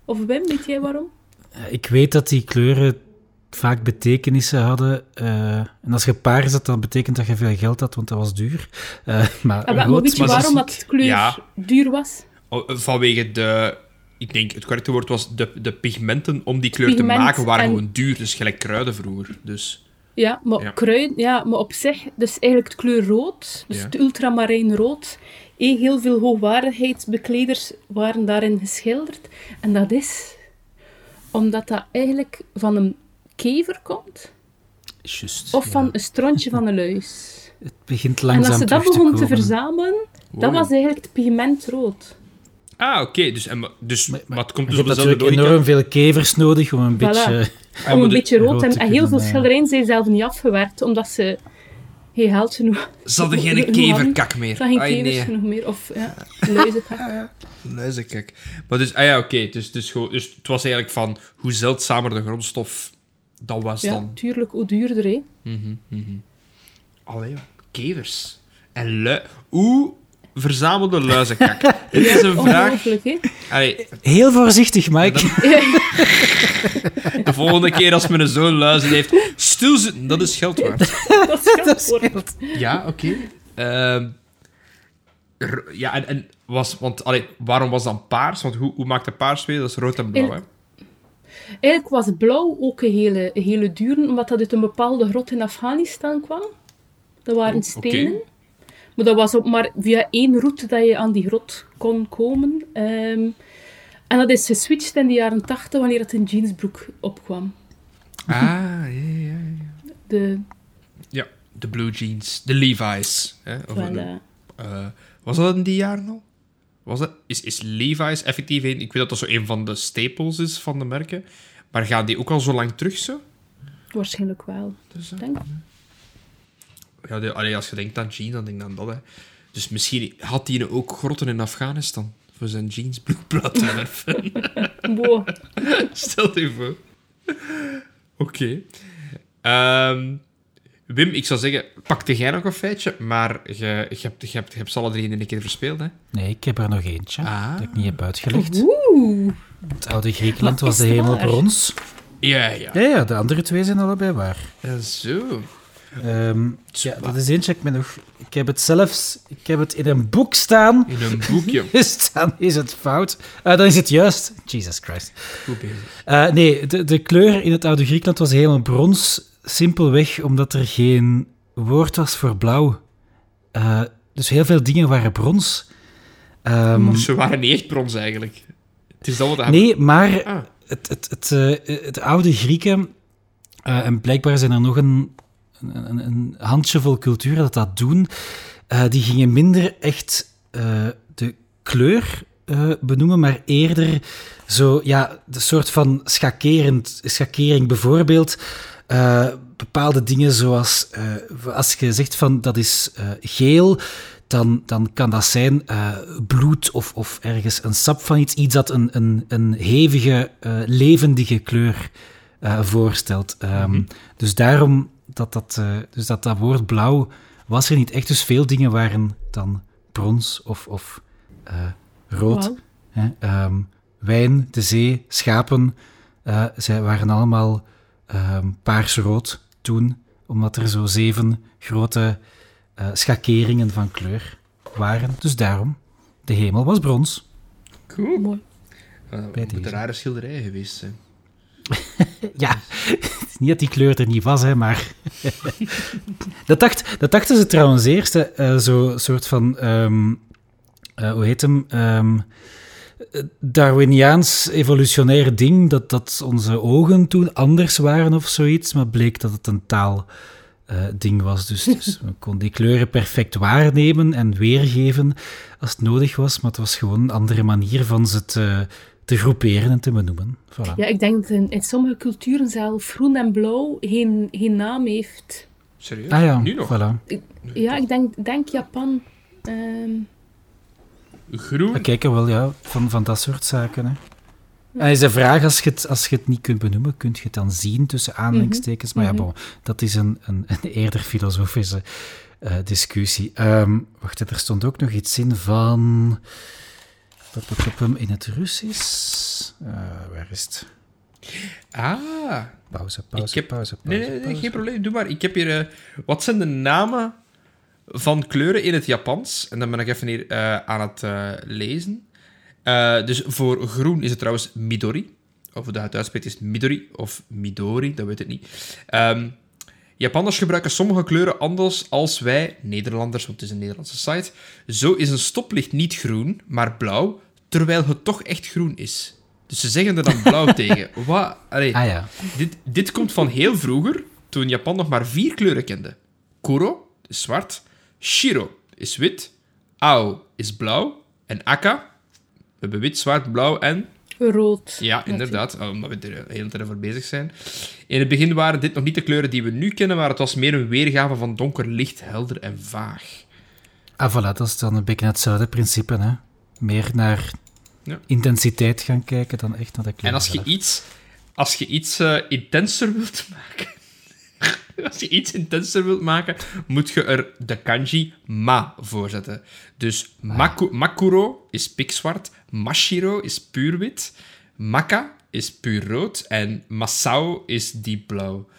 Of Wim, weet jij waarom? Eh, Ik weet dat die kleuren vaak betekenissen hadden. eh, en als je paars had, dan betekent dat je veel geld had, want dat was duur. Eh, maar Ah, weet je maar waarom dat kleur Ja. duur was? Oh, Vanwege de... Ik denk, het correcte woord was de, de pigmenten om die kleur Pigment te maken waren en- gewoon duur. Dus gelijk kruiden vroeger. Dus... Ja, maar Ja. kruiden, ja, maar op zich, dus eigenlijk het kleur rood, dus Ja. het ultramarijn rood, eh, heel veel hoogwaardigheidsbekleders waren daarin geschilderd. En dat is omdat dat eigenlijk van een kever komt, Juist. of ja. van een strontje van een luis. Het begint En langzaam als ze dat begonnen te verzamelen, dat Wow. was eigenlijk het pigment rood. Ah, oké. Dus, en, maar- dus, maar, Maar- het komt Je dus op dezelfde logica. enorm veel kevers nodig om een beetje... Ah, om maar een de- beetje rood. rood En, te en heel veel eh, schilderijen zijn zelf niet afgewerkt, omdat ze geen geld genoeg Ze hadden geen keverkak meer. Ze hadden Ai, geen kevers nee. genoeg meer. Of ja, luizenkak. Luizenkak. Maar dus, ah ja, oké. Dus, dus, gewoon- dus het was eigenlijk van hoe zeldzamer de grondstof dat was Ja, dan. tuurlijk, hoe duurder, hè. Mhm, mhm. Allee, joh. kevers. En lui... Hoe verzamelde luizenkak? Dit is een vraag... Allee, Heel voorzichtig, Mike. de volgende keer als mijn zoon luizen heeft, stilzitten, dat is geld waard. Dat is geld voor. Ja, oké. Ehm, r- ja, en, en was, want, allee, waarom was dan paars? Want hoe, hoe maakte paars weer? Dat is rood en blauw, hè? Eigenlijk was blauw ook een hele, een hele dure, omdat dat uit een bepaalde grot in Afghanistan kwam. Dat waren stenen. Maar dat was ook maar via één route dat je aan die grot kon komen. Ehm, en dat is geswitcht in de jaren tachtig, wanneer het een jeansbroek opkwam. Ah, ja, ja, ja. De, Ja, de blue jeans. De Levi's. Hè? Voilà. eh, was dat in die jaren al? Was dat, is, is Levi's effectief een... Ik weet dat dat zo een van de staples is van de merken. Maar gaan die ook al zo lang terug, zo? Waarschijnlijk wel. Dus, eh, Denk. ja, de, allee, als je denkt aan jeans, dan denk ik aan dat, hè. Dus misschien had hij ook grotten in Afghanistan voor zijn jeansbroek plat te werpen. Boah. Stel je voor. Oké. Ehm, Wim, ik zou zeggen, pakte jij nog een feitje, maar je, je, hebt, je, hebt, je hebt ze alle drie in een keer verspeeld, hè? Nee, ik heb er nog eentje Ah. dat ik niet heb uitgelegd. Oeh. Het oude Griekenland was de hemel waar? brons. Ja, ja. Ja, ja, de andere twee zijn allebei waar. Ja, Zo. Ehm, ja, dat is eentje ik me nog... Ik heb het zelfs... Ik heb het in een boek staan. In een boekje. Is, dan is het fout. Eh, dan is het juist. Jesus Christ. Goed bezig. Eh, nee, de, de kleur in het oude Griekenland was helemaal brons. Simpelweg omdat er geen woord was voor blauw. Eh, dus heel veel dingen waren brons. Ehm, ze waren niet echt brons, eigenlijk. Het is dat wat nee, maar Ah. het, het, het, eh, het oude Grieken, eh, en blijkbaar zijn er nog een, een, een handjevol culturen dat dat doen, die gingen minder echt de kleur benoemen, maar eerder zo, ja, de soort van schakerend, schakering bijvoorbeeld. Eh, bepaalde dingen zoals, eh, als je zegt van dat is eh, geel, dan, dan kan dat zijn eh, bloed of, of ergens een sap van iets. Iets dat een, een, een hevige, eh, levendige kleur eh, voorstelt. Ehm, Dus daarom dat dat, eh, dus dat dat woord blauw was er niet echt. Dus veel dingen waren dan brons of, of eh, rood. Hè? Ehm, wijn, de zee, schapen, eh, zij waren allemaal ehm paarsrood toen, omdat er zo zeven grote eh, schakeringen van kleur waren. Dus daarom, de hemel was brons. Cool. Mooi. Uh, Bij moet een rare schilderij geweest zijn. Ja, het is niet dat die kleur er niet was, hè, maar... dat, dacht, dat dachten ze trouwens eerst, hè, eh, zo'n soort van... ehm, eh, hoe heet hem? Ehm, eh, Darwiniaans evolutionair ding, dat, dat onze ogen toen anders waren of zoiets, maar bleek dat het een taal... eh, ding was. Dus, dus we konden die kleuren perfect waarnemen en weergeven als het nodig was, maar het was gewoon een andere manier van ze te, te groeperen en te benoemen. Voilà. Ja, ik denk dat in, in sommige culturen zelf groen en blauw geen, geen naam heeft. Serieus? Ah ja, Nu nog? voilà. Ja, ik denk, denk Japan. ehm, Groen? We kijken wel, ja, van, van dat soort zaken. Hè. En is de vraag, als je, het, als je het niet kunt benoemen, kun je het dan zien tussen aanhalingstekens? Maar ja, Mhm. bon, dat is een, een, een eerder filosofische eh, discussie. Ehm, wacht, er stond ook nog iets in van... In het Russisch? Eh, waar is het? Ah. Pauze, pauze, Ik heb- pauze, Nee, pauze, nee, nee, pauze. geen probleem. Doe maar. Ik heb hier... eh, wat zijn de namen van kleuren in het Japans? En dan ben ik even hier eh, aan het eh, lezen. Eh, dus voor groen is het trouwens Midori. Of hoe dat het uitspreekt is Midori of Midori, dat weet ik niet. Ehm, Japanners gebruiken sommige kleuren anders als wij, Nederlanders, want het is een Nederlandse site. Zo is een stoplicht niet groen, maar blauw, terwijl het toch echt groen is. Dus ze zeggen er dan blauw tegen. Wat? Allee, Ah ja. dit, dit komt van heel vroeger, toen Japan nog maar vier kleuren kende. Kuro zwart, Shiro is wit, Ao is blauw en Aka, we hebben wit, zwart, blauw en... rood. Ja, inderdaad, oh, omdat we er de hele tijd voor bezig zijn. In het begin waren dit nog niet de kleuren die we nu kennen, maar het was meer een weergave van donker, licht, helder en vaag. Ah, voilà, dat is dan een beetje hetzelfde principe, hè. Meer naar Ja. intensiteit gaan kijken dan echt naar de kleur En als je zelf. iets, als je iets eh, intenser wilt maken... als je iets intenser wilt maken, moet je er de kanji ma voor zetten. Dus maku- makuro is pikzwart, mashiro is puur wit, maka is puur rood en masao is diepblauw.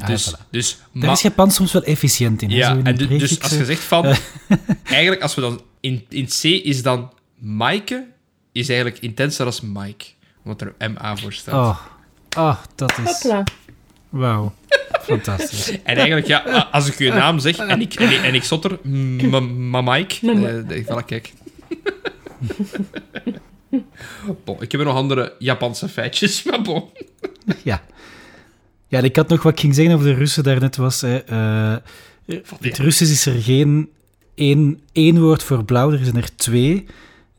Ah, Dus, voilà. dus Daar ma- is Japan soms wel efficiënt in. ja, in en dus als je Griekse. zegt van... eigenlijk, als we dan... In, in C is dan Maaike, is eigenlijk intenser als Mike. Omdat er MA voor staat. Oh, oh dat is... Hopla. Wauw. Fantastisch. En eigenlijk, ja, als ik je naam zeg en ik, en ik, en ik m- ma Mike, eh, ik kijk. Bon, ik heb er nog andere Japanse feitjes, maar bon. Ja. Ja, en ik had nog wat ik ging zeggen over de Russen daarnet was... Hè, eh, in het Russisch is er geen één, één woord voor blauw, er zijn er twee.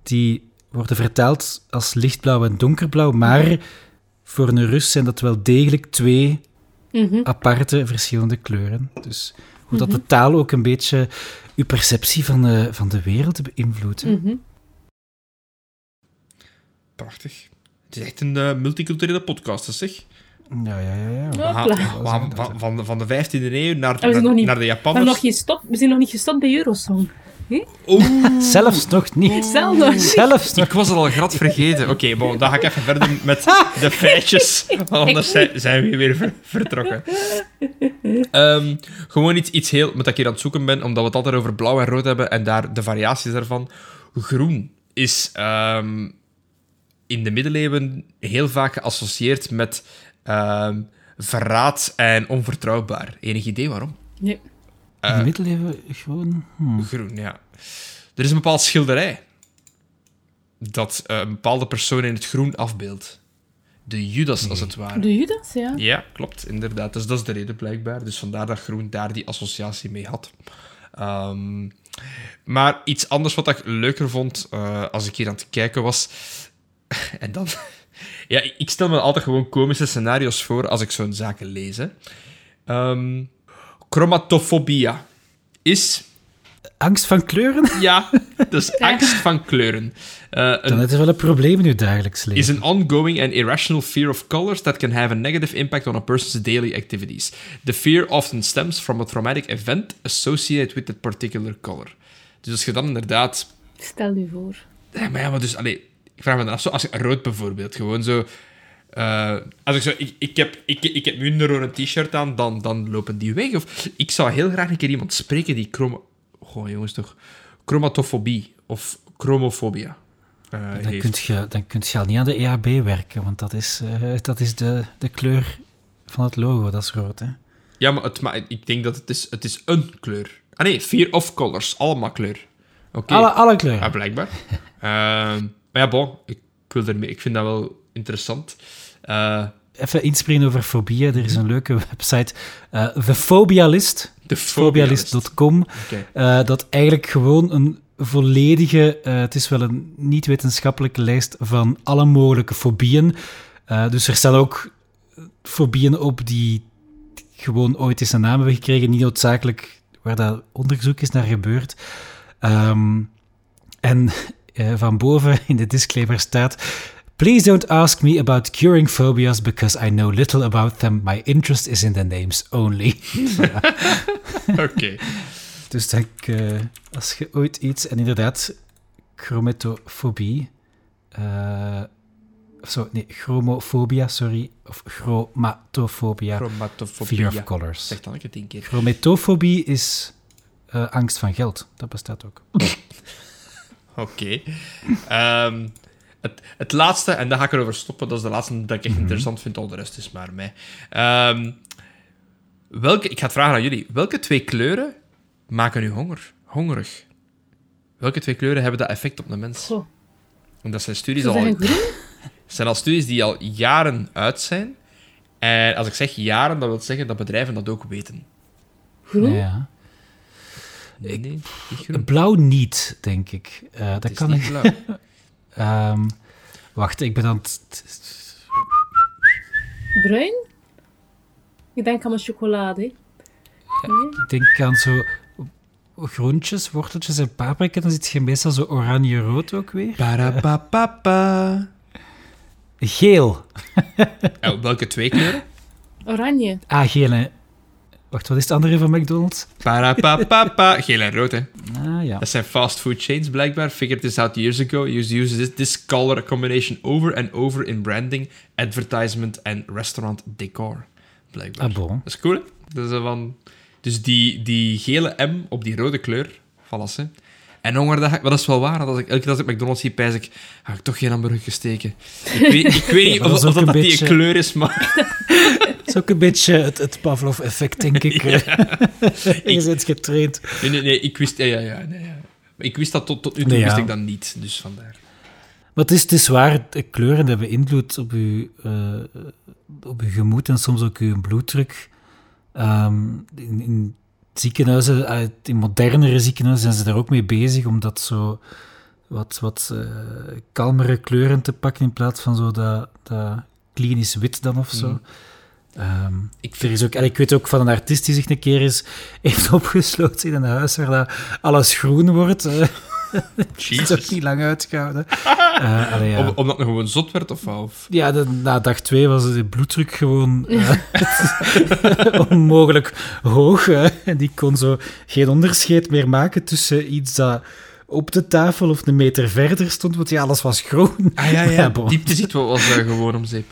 Die worden vertaald als lichtblauw en donkerblauw, maar voor een Rus zijn dat wel degelijk twee Mhm. aparte, verschillende kleuren. Dus hoe dat de taal ook een beetje uw perceptie van de, van de wereld beïnvloedt. Mhm. Prachtig. Het is echt een eh, multiculturele podcast, zeg. Ja, ja, ja. ja. Van, van, van, van de 15e eeuw naar, we nog naar, niet- naar de We, Japanners. hebben nog geen stop, we zijn nog niet gestopt bij Eurosong. Zelfs nog niet. Zelf nog niet. Zelfs nog Ik was het al grad vergeten. Oké, bon, dan ga ik even verder met de feitjes. want Anders zijn, zijn we weer ver- vertrokken. Ehm, gewoon iets, iets heel... Met dat ik hier aan het zoeken ben, omdat we het altijd over blauw en rood hebben en daar de variaties daarvan. Groen is ehm, in de middeleeuwen heel vaak geassocieerd met ehm, verraad en onvertrouwbaar. Enig idee waarom? Nee. In de middeleeuwen gewoon... hmm. Groen, ja. Er is een bepaald schilderij dat eh, een bepaalde persoon in het groen afbeeldt. De Judas, als het ware. De Judas, ja. Ja, klopt, inderdaad. Dus dat is de reden blijkbaar. Dus vandaar dat groen daar die associatie mee had. Ehm, maar iets anders wat ik leuker vond eh, als ik hier aan het kijken was. en dan. ja, ik stel me altijd gewoon komische scenario's voor als ik zo'n zaken lees. hè. Ehm, chromatofobia is. Angst van kleuren? Ja, dus angst van kleuren. Eh, een Dan is wel een probleem in uw dagelijks leven. is an ongoing and irrational fear of colors that can have a negative impact on a person's daily activities. The fear often stems from a traumatic event associated with that particular color. Dus als je dan inderdaad... Stel u voor. Ja, maar ja, maar dus... Allee, ik vraag me dan af, zo, als je rood bijvoorbeeld, gewoon zo... eh, als ik zo... Ik, ik, heb, ik, ik heb minder door een t-shirt aan, dan, dan lopen die weg. Of ik zou heel graag een keer iemand spreken die chroma... Goh, jongens, toch... Chromatofobie of chromofobia eh, Dan heeft. kun je, dan kunt je al niet aan de EHB werken, want dat is, eh, dat is de, de kleur van het logo, dat is rood. Hè? Ja, maar, het, maar ik denk dat het is, het is een kleur. Ah nee, fear of colors. Allemaal kleur. Oké. Alle, alle kleuren. Ja, blijkbaar. Ehm, maar ja, bon. Ik, wil ermee, ik vind dat wel interessant. Eh, Even inspringen over fobieën. Er is een leuke website, eh The Phobialist, de fobialist. phobialist.com, Oké. eh, dat eigenlijk gewoon een volledige, eh, het is wel een niet-wetenschappelijke lijst van alle mogelijke fobieën. Eh, dus er staan ook fobieën op die gewoon ooit eens een naam hebben gekregen, niet noodzakelijk waar dat onderzoek is naar gebeurd. Ehm, en eh, van boven in de disclaimer staat... Please don't ask me about curing phobias because I know little about them. My interest is in the names only. Oké. Dus denk, eh, als je ooit iets... En inderdaad, chromatofobie... eh, of zo, nee, chromofobia, sorry. Of chromatofobia. Chromatofobia. Fear of colors. Zeg dan ik het één keer. Chromatofobie is eh, angst van geld. Dat bestaat ook. Oké. Ehm, het, het laatste, en daar ga ik erover stoppen, dat is de laatste dat ik echt interessant vind, al de rest is maar mij. Ehm, welke, ik ga het vragen aan jullie. Welke twee kleuren maken u honger, hongerig? Welke twee kleuren hebben dat effect op de mens? En dat zijn studies al, zijn al studies die al jaren uit zijn. En als ik zeg jaren, dat wil zeggen dat bedrijven dat ook weten. Groen? Ja. Nee, nee, niet groen. Blauw niet, denk ik. Eh, dat kan niet ik. blauw. Ehm, wacht, ik ben aan het... Bruin? Ik denk aan mijn chocolade. Nee? Ik denk aan zo groentjes, worteltjes en paprika. Dan zit je meestal zo oranje-rood ook weer. Parapapapa. Geel. Oh, welke twee kleuren? Oranje. Ah, geel. hè. Wacht, wat is het andere van McDonald's? Parapapapa. Geel en rood, hè. Ah, ja. Dat zijn fast food chains, blijkbaar. Figured this out years ago. Used use this, this color combination over and over in branding, advertisement en restaurant decor. Blijkbaar. Ah, bon. Dat is cool, hè? Dus, eh, van, dus die, die gele M op die rode kleur, vallas, hè. En honger, dat, dat is wel waar. Dat als ik, elke keer als ik McDonald's zie, pijs ik, ga ik toch geen hamburger steken. Ik weet, ik weet niet Maar dat of, is of dat, een die beetje- kleur is, maar... Is ook een beetje het, het Pavlov-effect, denk ik. Je bent getraind. Nee, nee, nee, ik wist... Ja, ja, ja. Nee, ja. Maar ik wist dat tot, tot nu toe, Nee, ja. wist ik dat niet. Dus vandaar. Maar het is, het is waar, de kleuren hebben invloed op je, eh, op uw gemoed en soms ook uw bloeddruk. Ehm, in, in ziekenhuizen, eh, in modernere ziekenhuizen zijn ze daar ook mee bezig om dat zo wat, wat eh, kalmere kleuren te pakken in plaats van zo dat, dat klinisch wit dan of zo. Mm. Ehm, Ik er is ook, en ik weet ook van een artiest die zich een keer eens heeft opgesloten in een huis waar dat alles groen wordt. eh. is ook niet lang uitgehouden. uh, allee, ja. Om, omdat het gewoon zot werd, of wat? Ja, de, na dag twee was de bloeddruk gewoon uh, onmogelijk hoog. en die kon zo geen onderscheid meer maken tussen iets dat op de tafel of een meter verder stond, want ja, alles was groen. Ah ja, ja. ja Diepte ziet was uh, gewoon om zeep.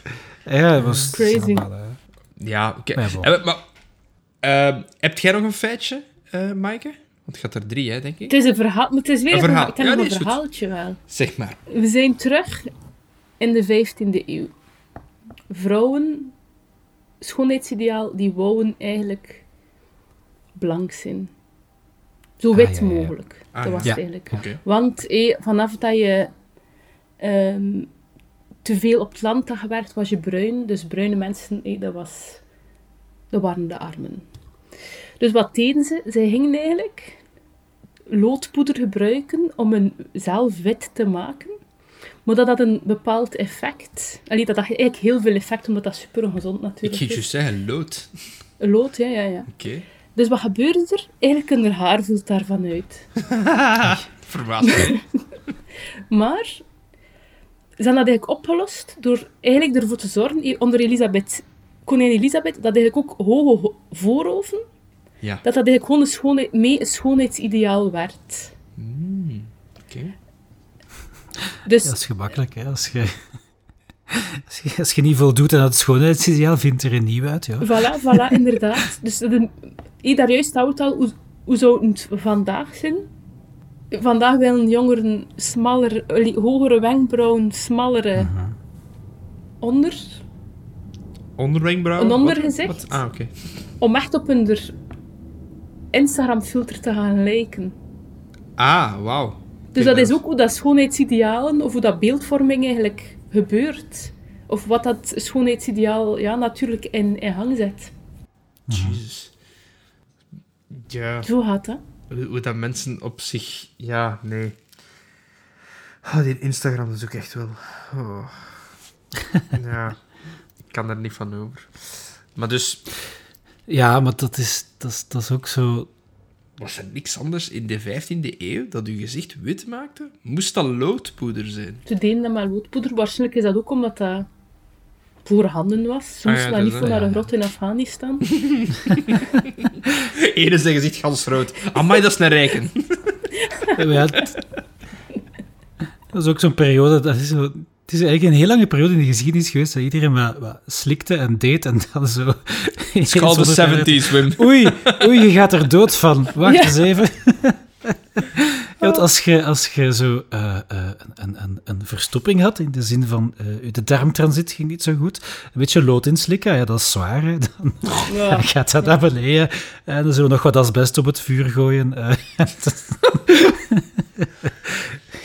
Ja, het was crazy. Ja, oké. Okay. Ja, maar, uh, heb jij nog een feitje, uh, Maaike? Want het gaat er drie, hè, denk ik. Het is een verhaal, maar het is weer een, verhaal. Ik heb een verhaaltje wel. Zeg maar. We zijn terug in de 15e eeuw. Vrouwen, schoonheidsideaal, die wouden eigenlijk blank zijn. Zo ah, wit mogelijk. Ah, dat was het eigenlijk. Want eh, vanaf dat je um, te veel op het land had gewerkt, was je bruin. Dus bruine mensen, eh, dat, was, dat waren de armen. Dus wat deden ze? Zij gingen eigenlijk loodpoeder gebruiken om een zelf wit te maken. Maar dat had een bepaald effect. Allee, dat had eigenlijk heel veel effect, omdat dat super ongezond natuurlijk Ik ging je zeggen, lood. Lood, ja, ja, ja. Oké. Dus wat gebeurde er? Eigenlijk hun haar voelt daarvan uit. Verbaasd. maar hebben dat eigenlijk opgelost door eigenlijk ervoor te zorgen, onder Elisabeth, koningin Elisabeth, dat eigenlijk ook hoge voorhoven, ja. dat dat eigenlijk gewoon een schoonheid, mee een schoonheidsideaal werd. Mm, Oké. Dus, dat is gemakkelijk, hè? Als je, als je, als je niet voldoet aan het schoonheidsideaal, vindt er een nieuw uit, ja. Voilà, voilà, inderdaad. Dus de, daar juist houdt al, hoe, hoe zou het vandaag zijn? Vandaag willen jongeren smaller, hogere wenkbrauwen, smallere uh -huh. onder... Onderwenkbrauw? Een ondergezicht. Ah, oké. Om echt op hun Instagram-filter te gaan lijken. Ah, wauw. Dus dat is ook hoe dat schoonheidsidealen, of hoe dat beeldvorming eigenlijk gebeurt. Of wat dat schoonheidsideaal ja, natuurlijk in, in hang zet. Jezus. Ja. Zo gaat dat. Hoe dat mensen op zich... Ja, nee. Oh, die Instagram is ook echt wel... Oh. ja, ik kan er niet van over. Maar dus... Ja, maar dat is, dat is, dat is ook zo... Was er niks anders in de 15e eeuw dat uw gezicht wit maakte? Moest dat loodpoeder zijn? Ze deden dat maar loodpoeder. Waarschijnlijk is dat ook omdat dat voorhanden was. Soms ah, ja, niet voor naar een grot in Afghanistan. Ene zijn gezicht gans rood. Amai, dat is een rijken. ja, dat is ook zo'n periode... Dat is zo, het is eigenlijk een heel lange periode in de geschiedenis geweest dat iedereen wat, wat slikte en deed en dan zo... Het is de 70s, Wim. Oei, oei, je gaat er dood van. Wacht eens even. Als je, als je zo uh, uh, een, een, een verstopping had, in de zin van uh, de darmtransit ging niet zo goed, een beetje lood inslikken, ja, dat is zwaar, hè. Dan, ja. dan gaat dat naar beneden en dan zullen we nog wat asbest op het vuur gooien.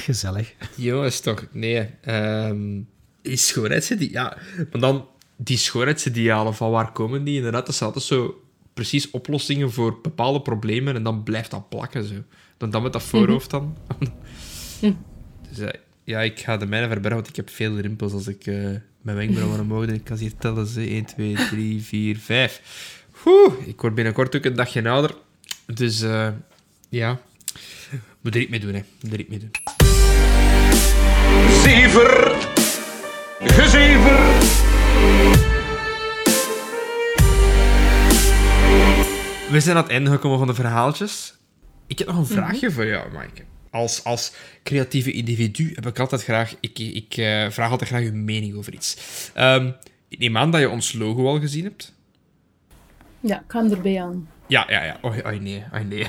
Gezellig. Jongens, toch, nee. Um, die schoonheidsidealen, ja, maar dan die schoonheidsidealen, van waar komen die? Inderdaad, dat zijn altijd zo precies oplossingen voor bepaalde problemen en dan blijft dat plakken, zo. Dan dan met dat voorhoofd dan. dus uh, ja, ik ga de mijne verbergen, want ik heb veel rimpels als ik uh, mijn wenkbrauwen omhoog en ik kan hier tellen. Ze 1, 2, 3, 4, 5. Oeh, ik word binnenkort ook een dagje ouder. Dus uh, ja, moet er iets mee doen, hè. Moet er iets mee doen. Zever, gezever. We zijn aan het einde gekomen van de verhaaltjes. Ik heb nog een mhm. vraagje voor jou, Maaike. Als, als creatieve individu heb ik altijd graag... Ik, ik uh, vraag altijd graag je mening over iets. Um, ik neem aan dat je ons logo al gezien hebt. Ja, ik kan erbij aan. Ja, ja, ja. Oh, oh nee, oh nee.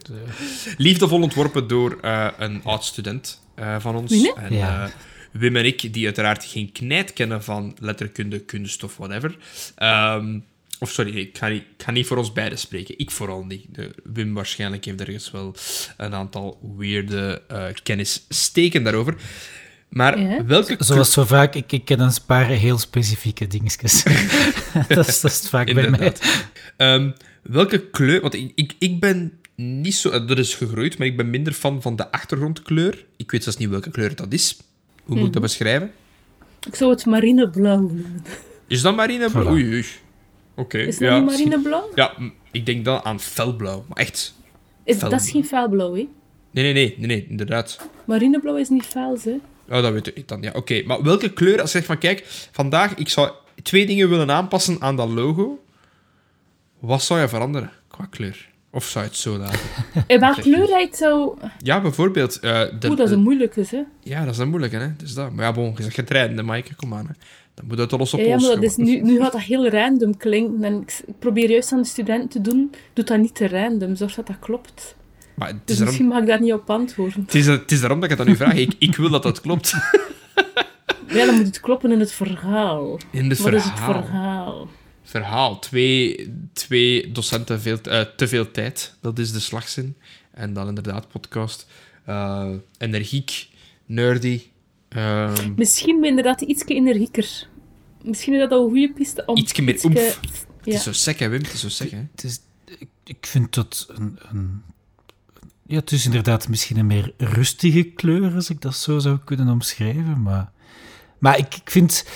Liefdevol ontworpen door uh, een oud-student uh, van ons. Nee? En, ja. Wim en ik, die uiteraard geen knijt kennen van letterkunde, kunst of whatever. Um, of sorry, ik ga, niet, ik ga niet voor ons beiden spreken. Ik vooral niet. De, Wim waarschijnlijk heeft ergens wel een aantal weirde uh, kennis steken daarover. Maar welke... Zoals zo vaak, ik, ik ken een paar heel specifieke dingetjes. dat, is, dat is vaak bij mij. Um, welke kleur... Want ik, ik, ik ben niet zo... Dat is gegroeid, maar ik ben minder fan van de achtergrondkleur. Ik weet zelfs niet welke kleur dat is. Hoe moet ik dat mhm. beschrijven? Ik zou het marineblauw noemen. Is dat marineblauw? Voilà. Oei, Is dat ja, niet marineblauw? Ja, ik denk dan aan felblauw. Maar echt is, Dat is geen felblauw, hè? Nee, nee, nee, nee, nee, inderdaad. Marineblauw is niet fel, hè? Oh, dat weet ik dan. Ja, oké. Maar welke kleur, als je zegt van, kijk, vandaag, ik zou twee dingen willen aanpassen aan dat logo. Wat zou je veranderen qua kleur? Of zou je het zo laten? In welke kleur hij zou... Ja, bijvoorbeeld... Uh, de, Oeh, dat is een moeilijke, hè? Ja, dat is een moeilijke, hè. Dus dat. Maar ja, bon, je zegt getrainde, Maaike, kom aan, hè. Dan moet los op ja, maar dat is nu, nu gaat dat heel random klinken. En ik, probeer juist aan de studenten te doen, doe dat niet te random. Zorg dat dat klopt. Maar het is dus misschien mag ik daar niet op antwoorden. Het is, het is daarom dat ik het aan u vraag. Ik, ik wil dat dat klopt. ja, dan moet het kloppen in het verhaal. In het Wat verhaal. is het verhaal? Verhaal. Twee, twee docenten veel, uh, te veel tijd. Dat is de slagzin. En dan inderdaad podcast. Uh, energiek, nerdy. Uh, Misschien inderdaad iets energieker. Misschien is dat al een goede piste om... Iets meer oemf. Ja. Het is zo sec, hè, Wim? Het is zo sec, hè? Het is, ik, ik vind dat een, een ja, het is inderdaad misschien een meer rustige kleur, als ik dat zo zou kunnen omschrijven. Maar, maar ik, ik, vind,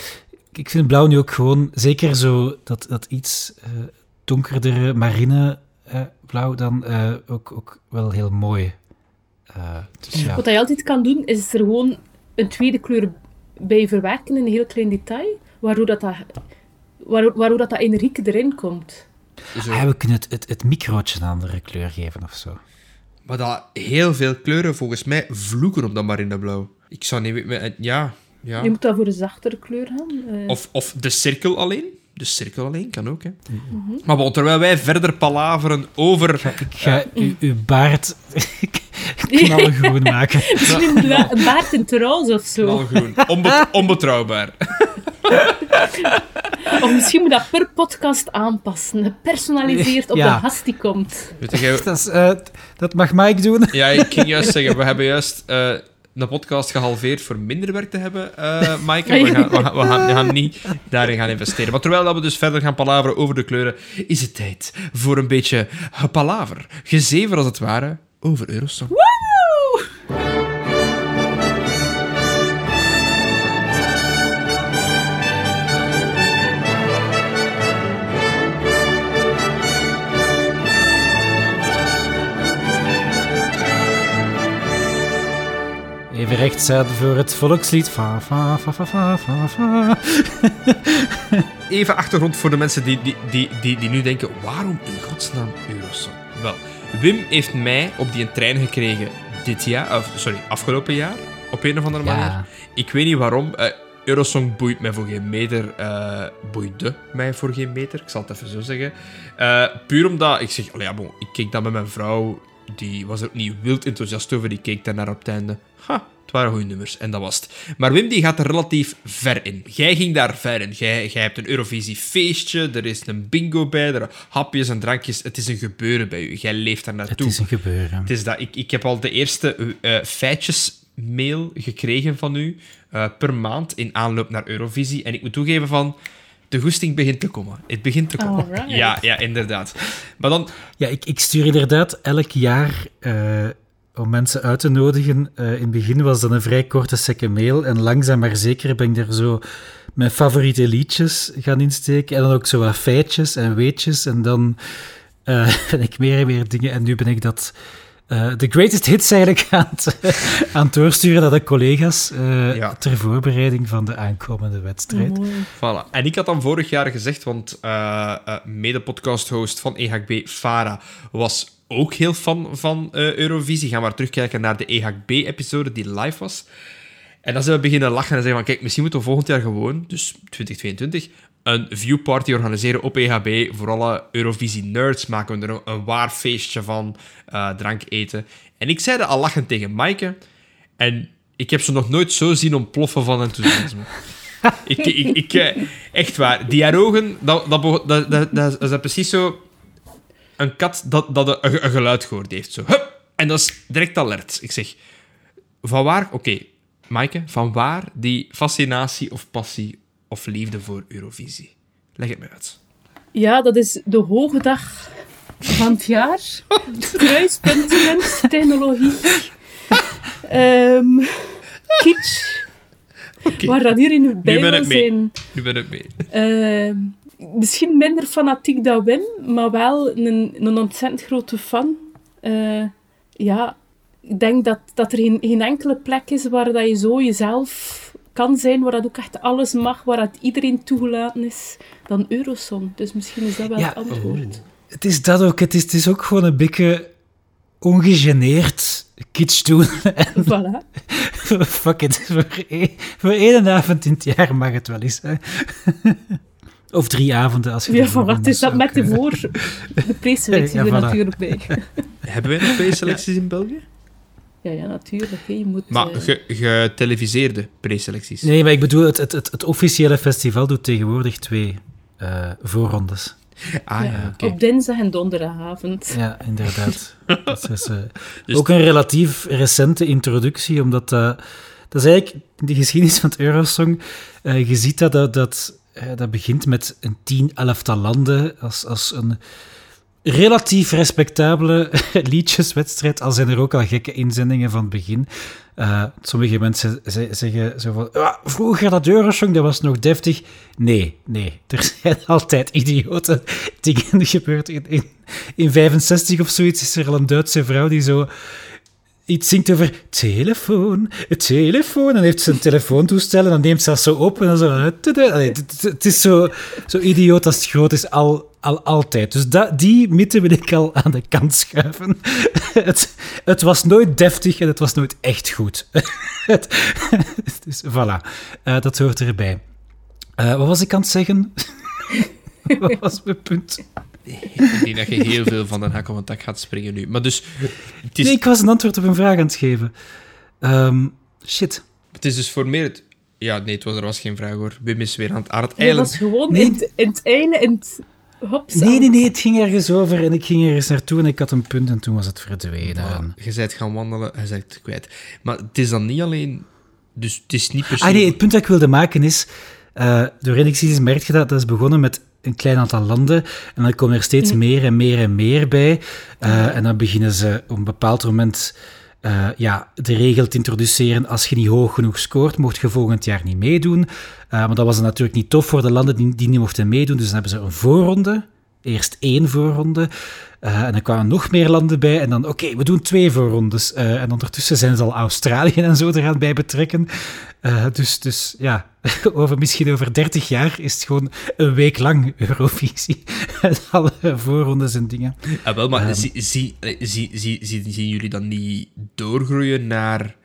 ik vind blauw nu ook gewoon, zeker zo dat, dat iets uh, donkerdere marine uh, blauw dan uh, ook, ook wel heel mooi. Dus, ja. Wat je altijd kan doen, is er gewoon een tweede kleur bij verwerken in een heel klein detail, waardoor dat, dat, waardoor, waardoor dat, dat energiek erin komt. Ah, we kunnen het, het, het microotje een andere kleur geven of zo. Maar dat heel veel kleuren volgens mij vloeken op dat marineblauw. Ik zou niet weten... Ja, ja. Je moet dan voor een zachtere kleur gaan. Uh... Of, of de cirkel alleen. De cirkel alleen kan ook, hè. Mm -hmm. Maar bon, terwijl wij verder palaveren over... Ga, ik ga uh, uw baard knalgroen maken. Misschien een baard in roze of zo. Onbet onbetrouwbaar. Of misschien moet dat per podcast aanpassen. Gepersonaliseerd op ja. de gast die komt. Weet je, dat, is, uh, dat mag Mike doen. Ja, ik ging juist zeggen, we hebben juist uh, een podcast gehalveerd voor minder werk te hebben, uh, Mike. We gaan, we, gaan, we, gaan, we gaan niet daarin gaan investeren. Maar terwijl dat we dus verder gaan palaveren over de kleuren, is het tijd voor een beetje gepalaver. Gezever als het ware, over Eurosong. Even rechtzetten voor het volkslied. Fa, fa, fa, fa, fa, fa, fa. Even achtergrond voor de mensen die, die, die, die, die nu denken: waarom in godsnaam Eurosong? Wel, Wim heeft mij op die trein gekregen dit jaar, of sorry, afgelopen jaar, op een of andere manier. Ja. Ik weet niet waarom. Uh, Eurosong boeit mij voor geen meter. Uh, boeide mij voor geen meter, ik zal het even zo zeggen. Uh, puur omdat ik zeg: ja, bon, ik keek dan met mijn vrouw. Die was er ook niet wild enthousiast over. Die keek daarnaar op het einde. Ha, waren goede nummers. En dat was het. Maar Wim die gaat er relatief ver in. Jij ging daar ver in. Jij, jij hebt een Eurovisie feestje. Er is een bingo bij. Er hapjes en drankjes. Het is een gebeuren bij u. Jij leeft daar naartoe. Het is een gebeuren. Het is dat. Ik, ik heb al de eerste uh, feitjes mail gekregen van u uh, per maand in aanloop naar Eurovisie. En ik moet toegeven van de goesting begint te komen. Het begint te komen. Alright. Ja, ja, inderdaad. Maar dan... Ja, ik, ik stuur inderdaad elk jaar... Uh, om mensen uit te nodigen. Uh, in het begin was dat een vrij korte secke mail. En langzaam maar zeker ben ik er zo mijn favoriete liedjes gaan insteken. En dan ook zo wat feitjes en weetjes. En dan uh, ben ik meer en meer dingen. En nu ben ik dat... Uh, de greatest hits eigenlijk aan het, aan het doorsturen naar de collega's uh, ja. ter voorbereiding van de aankomende wedstrijd. Oh, voilà. En ik had dan vorig jaar gezegd, want uh, mede-podcast-host van EHB, Farah, was ook heel fan van Eurovisie. Gaan maar terugkijken naar de EHB-episode die live was. En dan zijn we beginnen lachen en zeggen van, kijk, misschien moeten we volgend jaar gewoon, dus 2022, een viewparty organiseren op EHB voor alle Eurovisie-nerds. Maken we er een waar feestje van, uh, drank eten. En ik zei dat al lachend tegen Maaike. En ik heb ze nog nooit zo zien ontploffen van enthousiasme. ik, ik, ik, echt waar. Die haar ogen, dat, dat, dat, dat, dat, is precies zo... Een kat dat, dat een, een geluid gehoord heeft. Zo. Hup! En dat is direct alert. Ik zeg, van waar... Oké, okay, Maaike, van waar die fascinatie of passie of liefde voor Eurovisie? Leg het me uit. Ja, dat is de hoge dag van het jaar. Kruispunt, technologie, um, kitsch. Okay. Waar dat hier in uw bij ben ik mee. zijn. Nu ben ik mee. Uh, misschien minder fanatiek dan Wim, maar wel een, een ontzettend grote fan. Uh, ja, ik denk dat, dat er geen, geen enkele plek is waar dat je zo jezelf kan zijn, waar dat ook echt alles mag, waar dat iedereen toegelaten is, dan Eurosong. Dus misschien is dat wel het antwoord. Het is dat ook. Het is, het is ook gewoon een beetje ongegeneerd kitsch doen. En voilà. Fuck it. Voor, één, voor één avond in het jaar mag het wel eens. Hè. Of drie avonden als je Ja, van wat is dat met de voor de preselectie ja, er natuurlijk bij. Hebben wij nog preselecties in België? Ja, ja, natuurlijk. Je moet, maar uh... geteleviseerde preselecties? Nee, maar ik bedoel, het, het, het, het officiële festival doet tegenwoordig twee uh, voorrondes. Ah, ja, ja okay. Op dinsdag en donderdagavond. Ja, inderdaad. dat is uh, dus ook een relatief recente introductie, omdat uh, dat is eigenlijk de geschiedenis van het Eurosong. Uh, je ziet dat dat, dat, dat begint met een tien, elftal landen als, als een relatief respectabele liedjeswedstrijd, al zijn er ook al gekke inzendingen van het begin. Uh, sommige mensen zeggen zo van, ah, vroeger dat Eurosong, dat was nog deftig. Nee, nee, er zijn altijd idiote dingen gebeurd. In, in, in 65 of zoiets is er al een Duitse vrouw die zo iets zingt over telefoon, telefoon. En heeft ze een telefoontoestel en dan neemt ze dat zo op en dan zo... Het is zo, zo idioot als het groot is, al, al altijd. Dus dat, die mythe wil ik al aan de kant schuiven. het, het was nooit deftig en het was nooit echt goed. dus voilà, uh, dat hoort erbij. Uh, wat was ik aan het zeggen? wat was mijn punt? Ik denk dat je heel veel van de hak op het dak gaat springen nu. Maar dus, het is... Nee, ik was een antwoord op een vraag aan het geven. Um, shit. Het is dus voor meer het... Ja, nee, het was, er was geen vraag hoor. Wim is weer aan het aard. Het was gewoon nee. in, in, het einde, in het... Nee, nee, nee, het ging ergens over en ik ging ergens naartoe en ik had een punt en toen was het verdwenen. Ja, je bent gaan wandelen, je bent het kwijt. Maar het is dan niet alleen... Dus het is niet precies... Ah nee, het punt dat ik wilde maken is... Uh, door Redixis merk je dat, dat is begonnen met een klein aantal landen. En dan komen er steeds meer en meer en meer bij. Uh, en dan beginnen ze op een bepaald moment uh, ja, de regel te introduceren. Als je niet hoog genoeg scoort, mocht je volgend jaar niet meedoen. Uh, maar dat was natuurlijk niet tof voor de landen die, die niet mochten meedoen. Dus dan hebben ze een voorronde. Eerst één voorronde. Uh, en dan kwamen nog meer landen bij. En dan, oké, we doen twee voorrondes. Uh, en ondertussen zijn ze al Australië en zo eraan bij betrekken. Uh, dus, dus ja, over, misschien over 30 jaar is het gewoon een week lang Eurovisie. alle voorrondes en dingen. Ah, wel, maar um, zie, zie, zie, zie, zien jullie dan niet doorgroeien naar...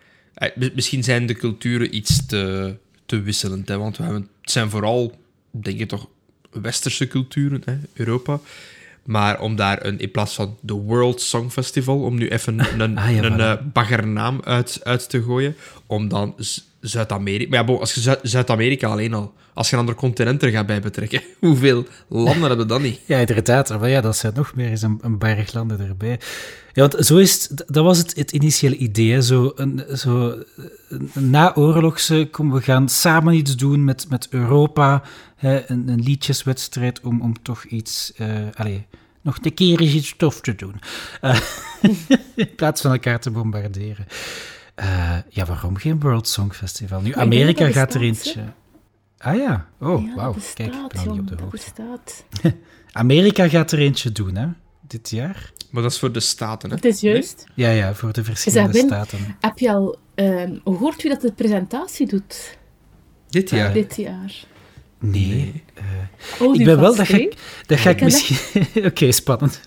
Misschien zijn de culturen iets te, te wisselend, hè? want we hebben, het zijn vooral, denk ik toch, westerse culturen, hè? Europa. Maar om daar een, in plaats van de World Song Festival, om nu even een, ah, ja, een, een baggernaam uit, uit te gooien, om dan Zuid-Amerika. Maar ja, als je Zuid-Amerika alleen al, als je een ander continent er gaat bij betrekken, hoeveel landen hebben dan niet? Ja, inderdaad. Maar ja, dat zijn nog meer eens een, een berg landen erbij. Ja, want zo is dat was het, het initiële idee. Zo een, zo naoorlogse, kom, we gaan samen iets doen met, met Europa. Hè, een, een liedjeswedstrijd om, om toch iets. Uh, allez, nog een keer iets tof te doen. Uh, in plaats van elkaar te bombarderen. Uh, ja, waarom geen World Song Festival? Nu, Amerika gaat er eentje. Ah ja, oh, ja, wauw. Kijk, ik ben niet op de hoogte. Amerika gaat er eentje doen, hè, dit jaar. Maar dat is voor de staten, hè? Het is juist. Nee? Ja, ja, voor de verschillende staten. Heb je al uh, hoort u dat de presentatie doet? Dit jaar? Uh, dit jaar. Nee. nee. Uh, oh, ik ben wel, dat ga ik, dat ga ik misschien... Oké, okay, spannend.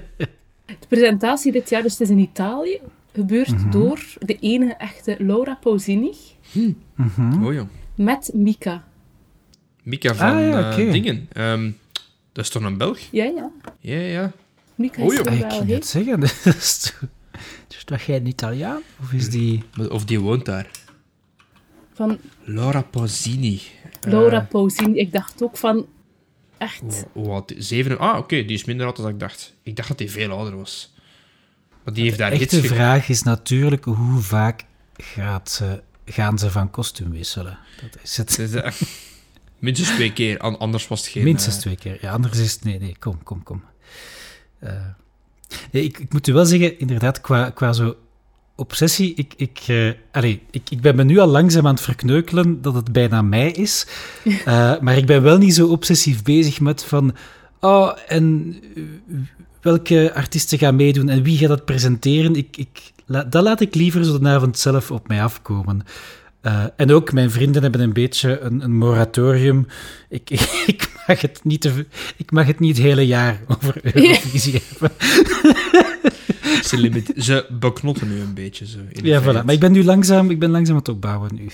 de presentatie dit jaar, dus het is in Italië, gebeurt mm -hmm. door de enige echte Laura Pausini. Hm. Mm -hmm. Oh, ja. Met Mika. Mika van ah, ja, okay. uh, dingen. Um, dat is toch een Belg? Ja, ja. Ja, ja. Mika is oh, ja. Ik kan het zeggen. Dus dat jij een Italiaan? Of is die... Of die woont daar. Van... Laura Pausini. Laura uh, Pausini. Ik dacht ook van... Echt. Oud? Zeven... Ah, oké. Okay, die is minder oud dan ik dacht. Ik dacht dat hij veel ouder was. Maar die heeft daar De echte vraag is natuurlijk hoe vaak gaat ze, gaan ze van kostuum wisselen. Dat is het. minstens twee keer, anders was het geen... Minstens twee keer. Ja, anders is het... Nee, nee, kom, kom, kom. Uh, nee, ik, ik, moet u wel zeggen, inderdaad, qua, qua zo obsessie, ik, ik, uh, allez, ik, ik ben me nu al langzaam aan het verkneukelen dat het bijna mij is. Uh, maar ik ben wel niet zo obsessief bezig met van... Oh, en welke artiesten gaan meedoen en wie gaat dat presenteren? Ik, ik dat laat ik liever zo'n avond zelf op mij afkomen. Uh, en ook mijn vrienden hebben een beetje een, een moratorium. Ik, ik, mag het niet te, ik mag het niet het hele jaar over Eurovisie hebben. Ze, limit, ze beknotten nu een beetje zo. ja, voilà. Maar ik ben nu langzaam, ik ben langzaam aan het opbouwen nu.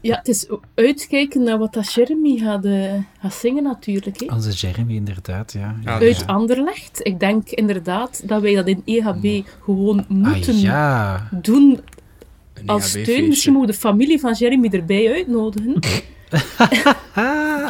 Ja, het is uitkijken naar wat dat Jeremy gaat, uh, gaat zingen natuurlijk. Hè. Onze Jeremy, inderdaad, ja. ja Uit ja. Anderlecht. Ik denk inderdaad dat wij dat in EHB gewoon moeten ah, ja. doen als e steun. Misschien moet de familie van Jeremy erbij uitnodigen.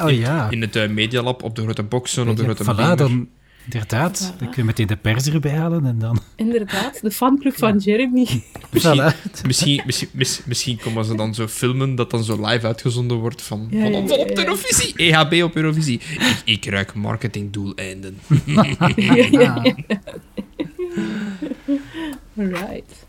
oh ja. In het uh, Medialab op de grote boxen, op de grote voilà, dan Inderdaad, voilà. dan kun je meteen de pers erbij halen en dan... Inderdaad, de fanclub van Jeremy. Misschien, misschien, misschien, misschien, komen ze dan zo filmen dat dan zo live uitgezonden wordt van, ja, van, van op Eurovisie, EHB op Eurovisie. Ik, ik ruik marketingdoeleinden. right.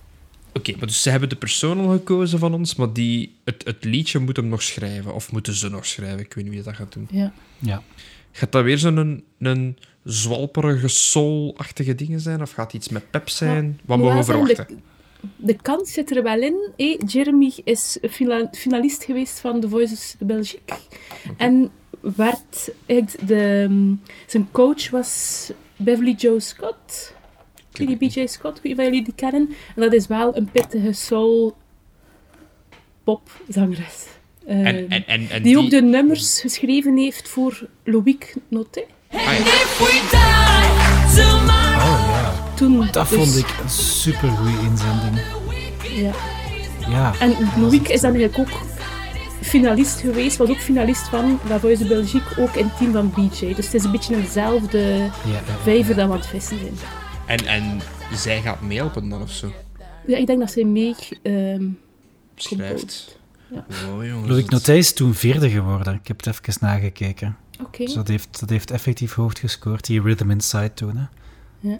Oké, maar dus ze hebben de persoon al gekozen van ons, maar die, het, het liedje moet hem nog schrijven. Of moeten ze nog schrijven? Ik weet niet wie dat gaat doen. Ja. ja. Gaat dat weer zo'n een, een zwalperige soul-achtige dingen zijn? Of gaat het iets met pep zijn? Wat mogen we verwachten? De, de, kans zit er wel in. Hey, Jeremy is finalist geweest van The Voices Belgique. En werd, de, zijn coach was Beverly Joe Scott. Die BJ Scott, wie van jullie die kennen. En dat is wel een pittige soul popzangeres. Uh, en, en, en, die, die, ook de nummers geschreven heeft voor Loïc Noté. Oh ja. Toen, dat dus... vond ik een super goede inzending. Ja. ja. En Loïc is dan eigenlijk ook finalist geweest, was ook finalist van La Voice de Belgique, ook in het team van BJ. Dus het is een beetje eenzelfde ja, vijver aan het vissen zijn. En, en zij gaat meehelpen dan of zo? Ja, ik denk dat zij mee um, schrijft. Ja. Wow, jongens. Loïc Notij is toen vierde geworden. Ik heb het even nagekeken. Oké. Okay. Dus dat heeft, dat heeft effectief hoog gescoord, die Rhythm Inside toen. Hè. Ja.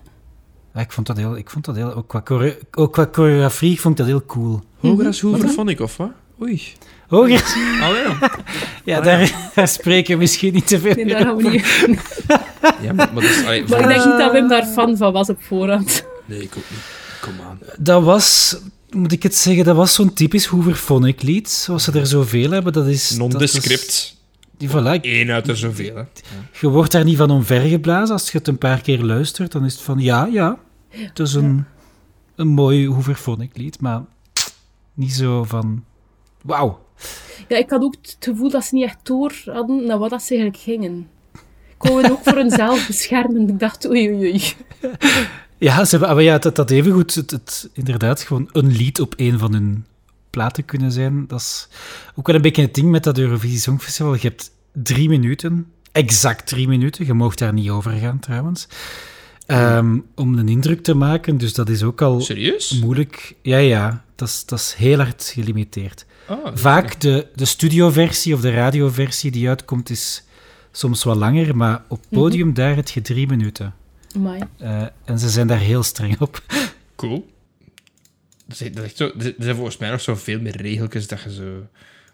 ja. ik vond dat heel, ik vond dat heel ook, qua chore, ook qua choreografie ik vond dat heel cool. Hoger als Hoover vond ik, of wat? Oei. Hoger? Oh ja. ja, daar, daar spreken we misschien niet te veel nee, daar gaan we niet. ja, maar, maar, dus, allee, maar ik denk niet dat Wim daar fan van was op voorhand. Nee, ik ook niet. Kom aan. Dat was moet ik het zeggen, dat was zo'n typisch Hooverphonic lied, zoals ze er zoveel hebben. Dat is... Nondescript. Die, voilà, Eén uit er zoveel, hè. Je wordt daar niet van omvergeblazen. Als je het een paar keer luistert, dan is het van, ja, ja, het is een, een mooi Hooverphonic lied, maar niet zo van, wauw. Ja, ik had ook het gevoel dat ze niet echt door hadden naar wat dat ze eigenlijk gingen. Komen ook voor hunzelf beschermen. Ik dacht, oei, oei, oei. Ja, ze, maar ja, dat, dat even goed, het, het, inderdaad, gewoon een lied op een van hun platen kunnen zijn. Dat is ook wel een beetje het ding met dat Eurovisie Songfestival. Je hebt drie minuten, exact drie minuten, je mag daar niet over gaan trouwens, um, om een indruk te maken. Dus dat is ook al Serieus? moeilijk. Ja, ja, dat is, dat is heel hard gelimiteerd. Oh, Vaak de, de studioversie of de radioversie die uitkomt is soms wat langer, maar op podium mm daar heb je drie minuten. Uh, en ze zijn daar heel streng op. Cool. Dat is, echt zo, er zijn volgens mij nog zoveel meer regeltjes dat je zo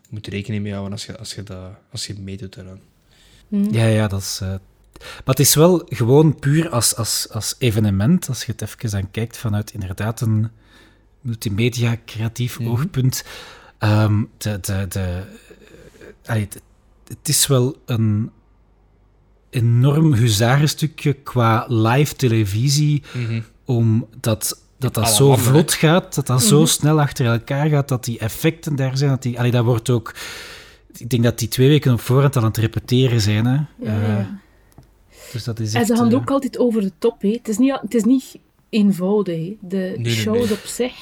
moet rekening mee houden als je, als je, dat, als je meedoet eraan. Mm. Ja, ja, dat is... Uh, maar het is wel gewoon puur als, als, als evenement, als je het even aan kijkt vanuit inderdaad een multimedia creatief mm -hmm. oogpunt. Um, de, de, de, uh, het, het is wel een enorm huzarenstukje qua live televisie, mm -hmm. omdat dat dat zo vlot gaat, dat dat zo mhm. snel achter elkaar gaat, dat die effecten daar zijn. Dat, die, allee, dat wordt ook... Ik denk dat die twee weken op voorhand aan het repeteren zijn. Hè. Ja, uh, dus dat is echt, en ze gaan uh, ook altijd over de top. Hè. Het, is niet, het is niet eenvoudig. Hè. De nee, shows nee, nee. op zich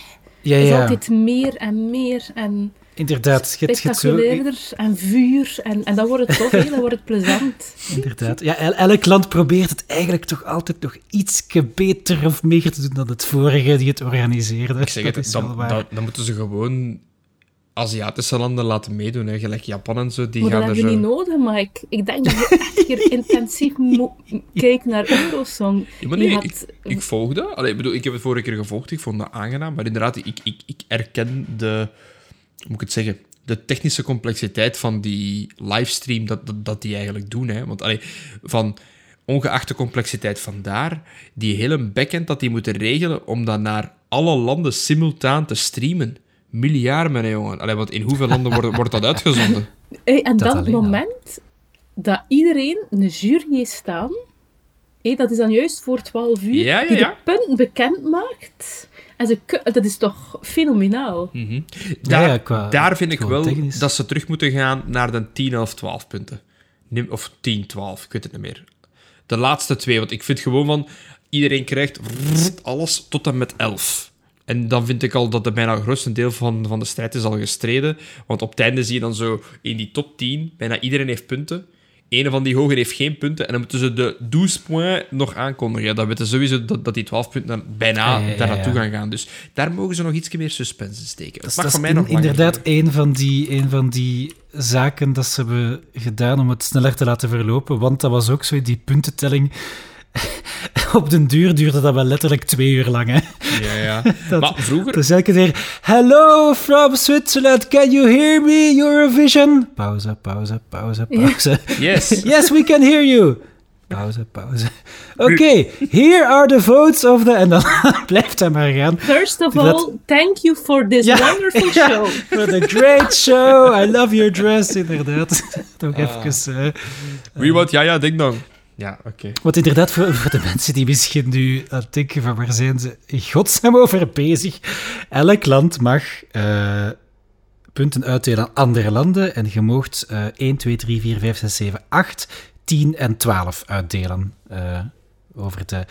ja, is ja. altijd meer en meer en Inderdaad. Spectaculairder zo... en vuur. En, en dan wordt het tof, dan wordt het plezant. Inderdaad. Ja, elk land probeert het eigenlijk toch altijd nog iets beter of meer te doen dan het vorige die het organiseerde. Ik zeg het, is dan, dan, dan moeten ze gewoon Aziatische landen laten meedoen, hè. gelijk Japan en zo. Die Maar gaan dat er hebben we zo... niet nodig, maar ik, ik denk dat je echt keer intensief moet kijken naar Eurosong. Ja, maar nee, had- ik, ik volg dat. Allee, ik, bedoel, ik heb het vorige keer gevolgd, ik vond dat aangenaam. Maar inderdaad, ik, ik, ik erken de... Hoe moet ik het zeggen? De technische complexiteit van die livestream, dat, dat, dat die eigenlijk doen. Hè. Want allee, van, ongeacht de complexiteit van daar, die hele backend dat die moeten regelen om dat naar alle landen simultaan te streamen. Miljarden, hè, jongen. Allee, want in hoeveel landen wordt, wordt dat uitgezonden? Hey, en dan het moment dat iedereen een jury heeft staan, hey, dat is dan juist voor 12 uur, ja, ja, die de punten bekend maakt. En ze, dat is toch fenomenaal. Mm daar, qua, daar, vind ik wel dat ze terug moeten gaan naar de 10 of 12 punten. Of 10, 12, ik weet het niet meer. De laatste twee, want ik vind gewoon van... Iedereen krijgt alles tot en met 11. En dan vind ik al dat de bijna grootste deel van, van de strijd is al gestreden. Want op het einde zie je dan zo in die top 10, bijna iedereen heeft punten. Een van die hoger heeft geen punten. En dan moeten ze de 12 points nog aankondigen. Ja, dan weten ze sowieso dat, dat die 12 punten bijna ja, daar naartoe gaan gaan. Dus daar mogen ze nog iets meer suspense steken. Dat, mag mij nog inderdaad een van, die, een van die zaken dat ze hebben gedaan om het sneller te laten verlopen. Want dat was ook zo, die puntentelling op den duur duurde dat wel letterlijk twee uur lang. Hè? Ja, ja. Dat, maar vroeger... Dus elke keer... Hello from Switzerland, can you hear me? Eurovision? Pauze, pauze, pauze, pauze. Yes. yes, we can hear you. Pauze, pauze. Oké, okay, here are the votes of the... En dan blijft hij maar gaan. First of all, thank you for this wonderful show. For the great show. I love your dress, inderdaad. Nog ah. even... Uh, Wie wat? Ja, ja, ding dong. Ja, oké. Want inderdaad, voor, voor, de mensen die misschien nu aan het denken van waar zijn ze in godsnaam over bezig. Elk land mag uh, punten uitdelen aan andere landen en je moogt uh, 1, 2, 3, 4, 5, 6, 7, 8, 10 en 12 uitdelen. Uh, over de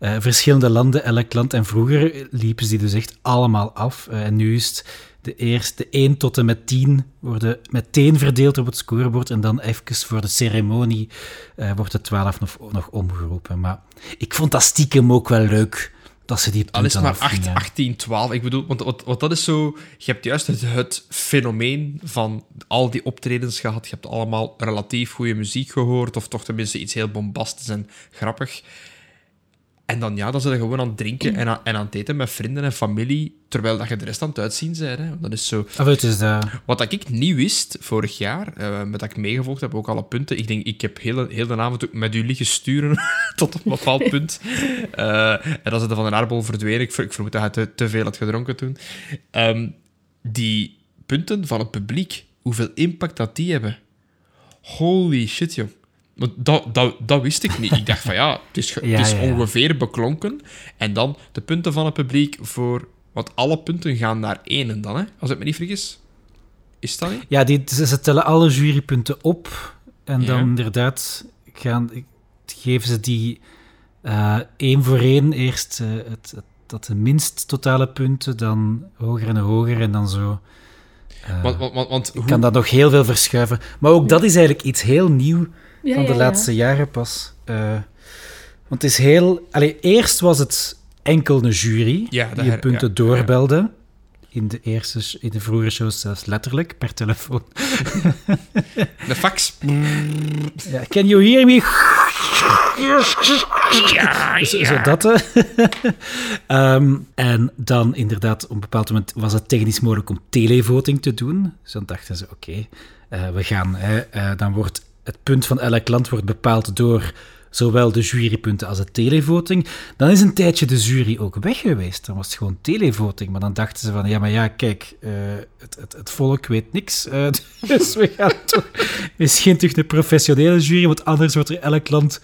uh, verschillende landen, elk land. En vroeger liepen ze die dus echt allemaal af. Uh, en nu is het de eerste 1 tot en met 10 worden meteen verdeeld op het scorebord. En dan even voor de ceremonie uh, wordt de 12 nog, nog omgeroepen. Maar ik vond dat stiekem ook wel leuk. Dat ze die Al is maar 8, 18, 12. Ik bedoel, want, want, want, dat is zo... Je hebt juist het, het fenomeen van al die optredens gehad. Je hebt allemaal relatief goede muziek gehoord. Of toch tenminste iets heel bombastisch en grappig. En dan, ja, dan zijn ze gewoon aan het drinken en aan, en aan het eten met vrienden en familie, terwijl dat je de rest aan het uitzien bent. Hè. Dat is zo... Is dat... Wat ik niet wist vorig jaar, uh, met dat ik meegevolgd heb, ook alle punten. Ik denk, ik heb heel, heel de avond ook met u liggen sturen tot een bepaald punt. Uh, en dan ze van een aardbol verdwenen. Ik, ik vermoed dat hij te, te, veel had gedronken toen. Um, die punten van het publiek, hoeveel impact dat die hebben. Holy shit, joh. Dat, dat, dat wist ik niet. Ik dacht van ja, het is, het is ongeveer beklonken. En dan de punten van het publiek voor... Want alle punten gaan naar één dan, hè? als ik me niet vergis. Is dat niet? Ja, die, ze, tellen alle jurypunten op. En dan inderdaad gaan, geven ze die uh, één voor één. Eerst uh, het, het, dat de minst totale punten, dan hoger en hoger en dan zo... Uh, want, want, want, hoe... kan dat nog heel veel verschuiven. Maar ook dat is eigenlijk iets heel nieuw van de laatste jaren pas. Uh, want het is heel... Allee, eerst was het enkel een jury die je punten doorbelde. In de eerste, in de vroege shows zelfs letterlijk, per telefoon. De fax. Ja, can you hear me? Ja, zo, zo dat. um, en dan inderdaad, op een bepaald moment was het technisch mogelijk om televoting te doen. Dus dan dachten ze, oké, okay, uh, we gaan... Uh, dan wordt het punt van elk land wordt bepaald door zowel de jurypunten als de televoting. Dan is een tijdje de jury ook weg geweest. Dan was het gewoon televoting. Maar dan dachten ze van, ja, maar ja, kijk, uh, het, het, het, volk weet niks. Uh, dus we gaan toch misschien toch de professionele jury, want anders wordt er elk land...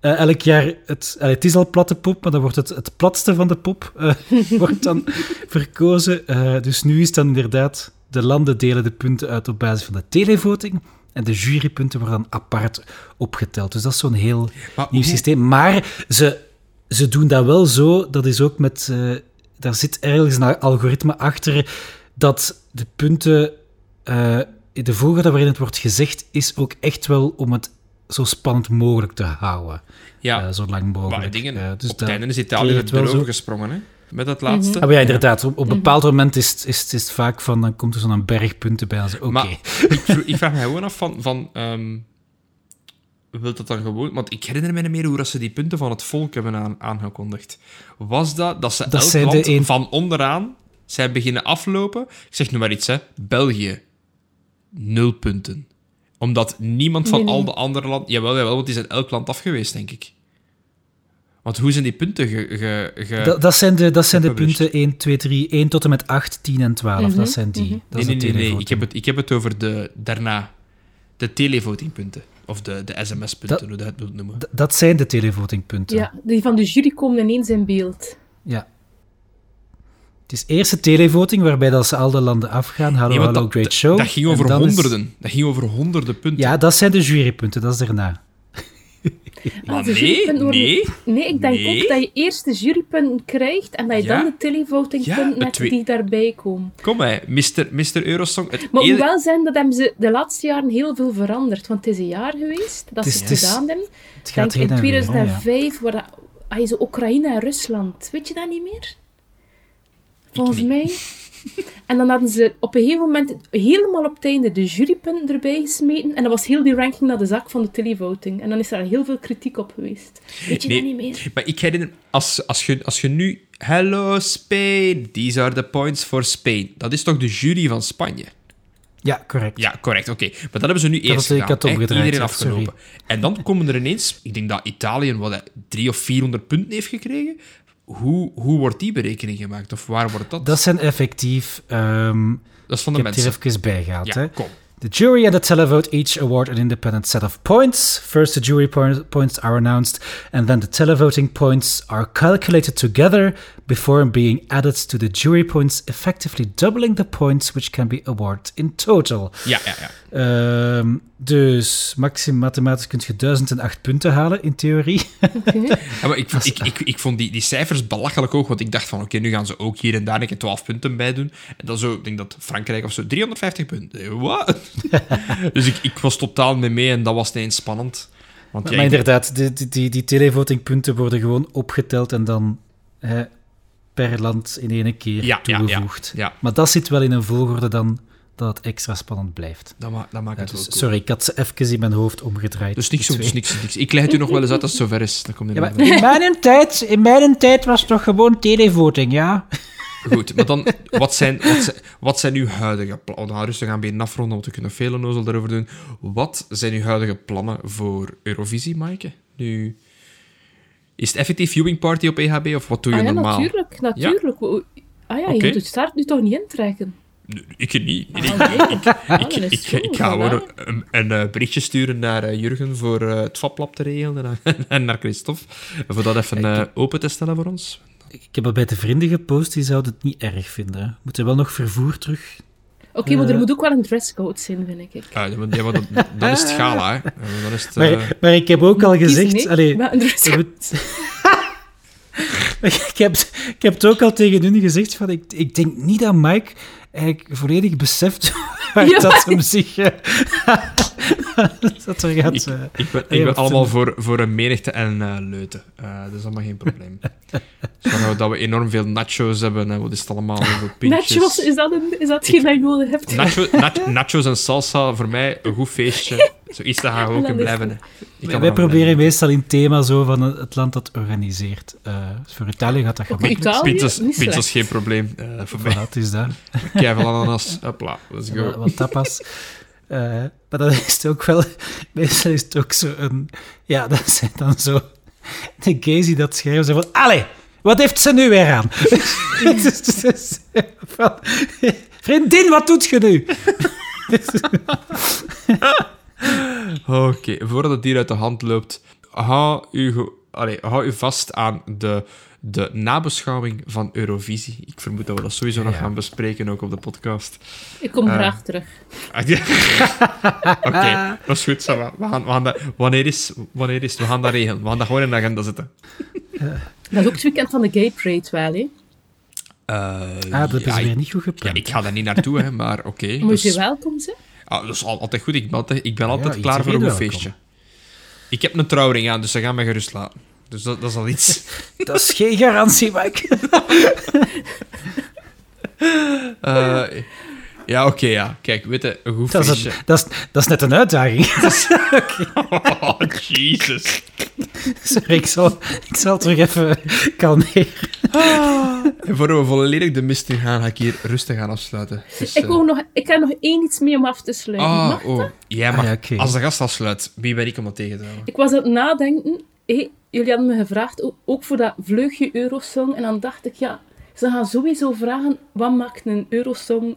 Uh, elk jaar, het, het is al platte pop, maar dan wordt het, het platste van de pop wordt dan verkozen. dus nu is dan inderdaad, de landen delen de punten uit op basis van de televoting. En de jurypunten worden dan apart opgeteld. Dus dat is zo'n heel nieuw systeem. Maar ze, ze doen dat wel zo, dat is ook met... Uh, daar zit ergens een algoritme achter dat de punten... Uh, de volgorde waarin het wordt gezegd, is ook echt wel om het zo spannend mogelijk te houden. Ja. Uh, zo lang mogelijk. Maar dingen, dus op het einde is Italië het erover gesprongen, hè? Met dat laatste. Mm ja, inderdaad. Op, op een bepaald moment is, is, is het vaak van, dan komt er zo'n berg punten bij. Oké. Okay. ik, ik, vraag me gewoon af van... van um, wilt dat dan gewoon... Want ik herinner me niet meer hoe dat ze die punten van het volk hebben aan, aangekondigd. Was dat dat ze dat elk land een... van onderaan zijn beginnen aflopen? Ik zeg nu maar iets, hè. België. Nul punten. Omdat niemand van al de andere landen... Jawel, jawel, want die zijn elk land af geweest, denk ik. Want hoe zijn die punten ge... ge, ge... Dat, dat zijn de, dat zijn de punten 1, 2, 3, 1 tot en met 8, 10 en 12. Mm -hmm. Dat zijn die. Mm -hmm. dat nee, nee, nee, nee. Ik heb, het, ik heb het over de daarna. De televotingpunten. Of de, de sms-punten, hoe dat het wilt noemen. Dat zijn de televotingpunten. Ja, die van de jury komen ineens in beeld. Ja. Het is eerst de televoting, waarbij dat ze al de landen afgaan. Hallo, nee, hallo, dat, great show. Dat ging over honderden. Is... Dat ging over honderden punten. Ja, dat zijn de jurypunten, dat is daarna. Maar nee, nee. Nee, ik denk nee. ook dat je eerst de jurypunten krijgt en dat je Ja. dan de televotingpunten Ja, twee- die daarbij komen. Kom hè, Mr. Mr. Eurosong. Het Maar wel zijn dat hebben ze de laatste jaren heel veel veranderd. Want het is een jaar geweest dat is- ze het is- gedaan hebben. Het Ik gaat denk in en weer, hè, ja. 2005, waar dat, ah, Oekraïne en Rusland. Weet je dat niet meer? Volgens mij. En dan hadden ze op een gegeven moment helemaal op het einde de jurypunten erbij gesmeten. En dan was heel die ranking naar de zak van de televoting. En dan is daar heel veel kritiek op geweest. Weet je Nee. dat niet meer? Maar ik herinner, als, als, je, als je nu... Hello Spain, these are the points for Spain. Dat is toch de jury van Spanje? Ja, correct. Ja, correct, oké. Maar dat hebben ze nu eerst ik gedaan. had het hè. omgedraaid, Iedereen afgelopen. En dan komen er ineens... Ik denk dat Italië wat, hè, drie of 400 punten heeft gekregen. Hoe, hoe wordt die berekening gemaakt? Of waar wordt dat? Dat zijn effectief... ehm, Dat is van ik de heb het mensen. hier even bijgehaald. Ja, hè. kom. The jury and the televote each award an independent set of points. First, the jury po- points are announced, and then the televoting points are calculated together before being added to the jury points, effectively doubling the points which can be awarded in total. Ja, ja, ja. Ehm, dus maximum mathematisch kun je 1008 punten halen, in theorie. Ja, maar ik, ik, ik, ik vond die, die cijfers belachelijk hoog, want ik dacht van, oké, nu gaan ze ook hier en daar een keer 12 punten bij doen. En dan zo, ik denk dat Frankrijk of zo, 350 punten. Eh, Wat? dus ik, ik was totaal mee mee en dat was ineens spannend. Want Maar, ja, ik- inderdaad, die, die, die, die televotingpunten worden gewoon opgeteld en dan hè, per land in één keer Ja, ja, ja. toegevoegd. ja, Maar dat zit wel in een volgorde dan dat het extra spannend blijft. dat, ma dat maakt het dus, cool. sorry, ik had ze even in mijn hoofd omgedraaid. Dus niks, dus niks, niks. Ik leg het u nog wel eens uit als het zover is. Komt maar in, mijn tijd, in mijn tijd was het toch gewoon televoting, ja? Goed, maar dan, wat zijn, wat zijn, wat zijn uw huidige plannen? We gaan rustig aan bij afronden, want we kunnen veel onnozel daarover doen. Wat zijn uw huidige plannen voor Eurovisie, Maaike? Nu, is het effectief viewing party op EHB, of wat doe je Ah ja, normaal? natuurlijk. natuurlijk. Ah ja, je moet het start nu toch niet intrekken? Ik niet. Nee, Ah, nee. ik, Ah, ga gewoon een, een, eh, berichtje sturen naar eh, Jurgen voor eh, het vaplab te regelen en, en naar Christophe. Voor dat even open te stellen voor ons. Ik heb al bij de vrienden gepost, die zouden het niet erg vinden. Moeten wel nog vervoer terug. Oké, maar er Eh. moet ook wel een dresscode zijn, vind ik. Ah, ja, maar- ja, maar dat, dat is het gala, hè. Dat is het, Maar, eh, maar ik heb ook al gezegd... allee, Maar een dresscode. ik, heb, ik heb het ook al tegen hun gezegd, van, ik, ik denk niet dat Mike eigenlijk volledig beseft waar Ja. dat hem zich... eh, dat er gaat... Ik, eh, ik ben, ik ben allemaal een- voor, voor een menigte en eh, leuten. Eh, dat is allemaal geen probleem. We dat we enorm veel nachos hebben en wat is het allemaal. Nachos, is dat, een, is dat hetgeen dat je nodig hebt? Nacho, nach- nachos en salsa, voor mij een goed feestje. Zoiets dat gaan we ook Dat in is blijven. hè. Ik kan wij ervan proberen blijven. meestal in thema zo van het land dat organiseert. Eh, dus voor Italië gaat dat gemakkelijk. Italië, Pizza's, niet pizza's slecht. geen probleem. eh, voor mij. Voilà, is dat. Keivel ananas. Hopla, let's Wat, go. wat tapas. Eh, maar dan is het ook wel... Meestal is het ook zo een... Ja, dat zijn dan zo... De gays die dat schrijven, zo van... Allee, wat heeft ze nu weer aan? Dus- dus- dus- van, Vriendin, wat doet je nu? Oké, voordat het hier uit de hand loopt, hou u, allee, hou u vast aan de, de nabeschouwing van Eurovisie. Ik vermoed dat we dat sowieso nog Ja. gaan bespreken, ook op de podcast. Ik kom Eh. graag terug. Ah. Oké, dat is goed. We gaan, we gaan dat, wanneer, is, wanneer is het? We gaan dat regelen. We gaan dat gewoon in de agenda zetten. Dat is ook het weekend van de Gay Parade wel, hè? Ah, dat is weer niet goed ja, gepland. ik ga daar niet naartoe, hè, maar oké. Moet je dus- welkom zijn? Ah, dat is al- altijd goed. Ik ben altijd, ik ben Ja, altijd ja, klaar voor een goed feestje. Ik heb een trouwring aan, dus ze gaan mij gerust laten. Dus dat, dat is al iets. Dat is geen garantie, Mike. Eh, ja, oké, ja. Kijk, weet je, een goed Dat is, een- dat, is, dat is net een uitdaging. Oh, Jesus. Sorry, ik zal, ik zal terug even kalmeren. En voor we volledig de mist in gaan, ga ik hier rustig aan afsluiten. Dus, Ik, wou nog, ik heb nog één iets mee om af te sluiten. Ah, Mag oh. dat? Jij Ah, mag, ja, oké. als de gast afsluit, wie ben ik om dat tegen te houden? Ik was aan het nadenken. hé, jullie hadden me gevraagd, ook voor dat vleugje Eurosong. En dan dacht ik, ja, ze gaan sowieso vragen, wat maakt een Eurosong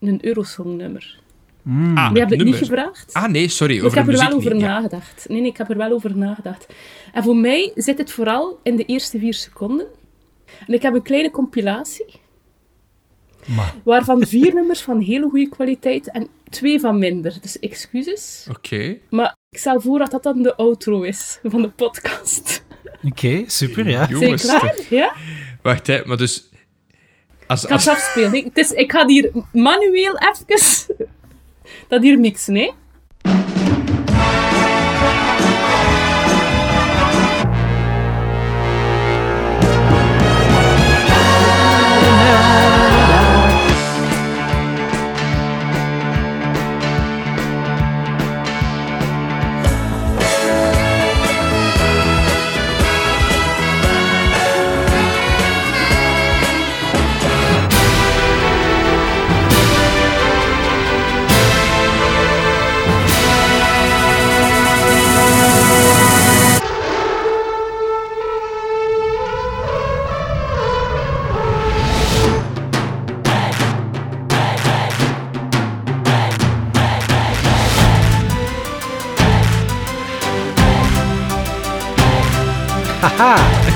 een Eurosong-nummer? Mm. Ah, je hebt het niet gevraagd. Ah, nee, sorry. Dus ik heb er wel over nagedacht. Nee, nee, ik heb er wel over nagedacht. En voor mij zit het vooral in de eerste vier seconden. En ik heb een kleine compilatie. Maar. Waarvan vier nummers van hele goede kwaliteit en twee van minder. Dus excuses. Oké. Maar ik stel voor dat dat dan de outro is van de podcast. Oké, super, ja. Jongens, klaar? Ja? Wacht, hè, maar dus... Als, ik ga het afspelen. Ik, is, ik ga hier manueel even dat hier mixen, hè.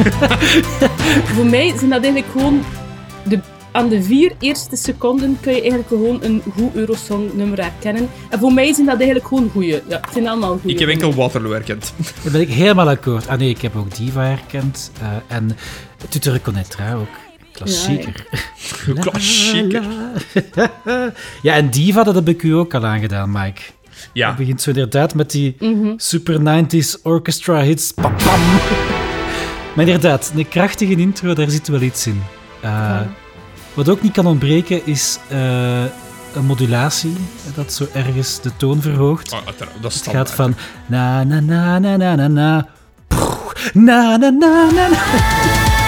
Voor mij zijn dat eigenlijk gewoon... De, aan de vier eerste seconden kun je eigenlijk gewoon een goed Eurosong-nummer herkennen. En voor mij zijn dat eigenlijk gewoon goeie. Ja, het zijn allemaal goeie. Ik heb enkel Waterloo herkend. Daar ben ik helemaal akkoord. Ah nee, ik heb ook Diva herkend. Uh, en Tutte Reconnaîtra ook. Klassieker. Ja, Klassieker. ja, en Diva, dat heb ik u ook al aangedaan, Mike. Ja. Het begint zo inderdaad met die mhm. super 90s orchestra hits. Pam, pam. Maar inderdaad, een krachtige intro, daar zit wel iets in. Uh, wat ook niet kan ontbreken is uh, een modulatie, dat zo ergens de toon verhoogt. Oh, dat het gaat van na na na na na na na na na na na na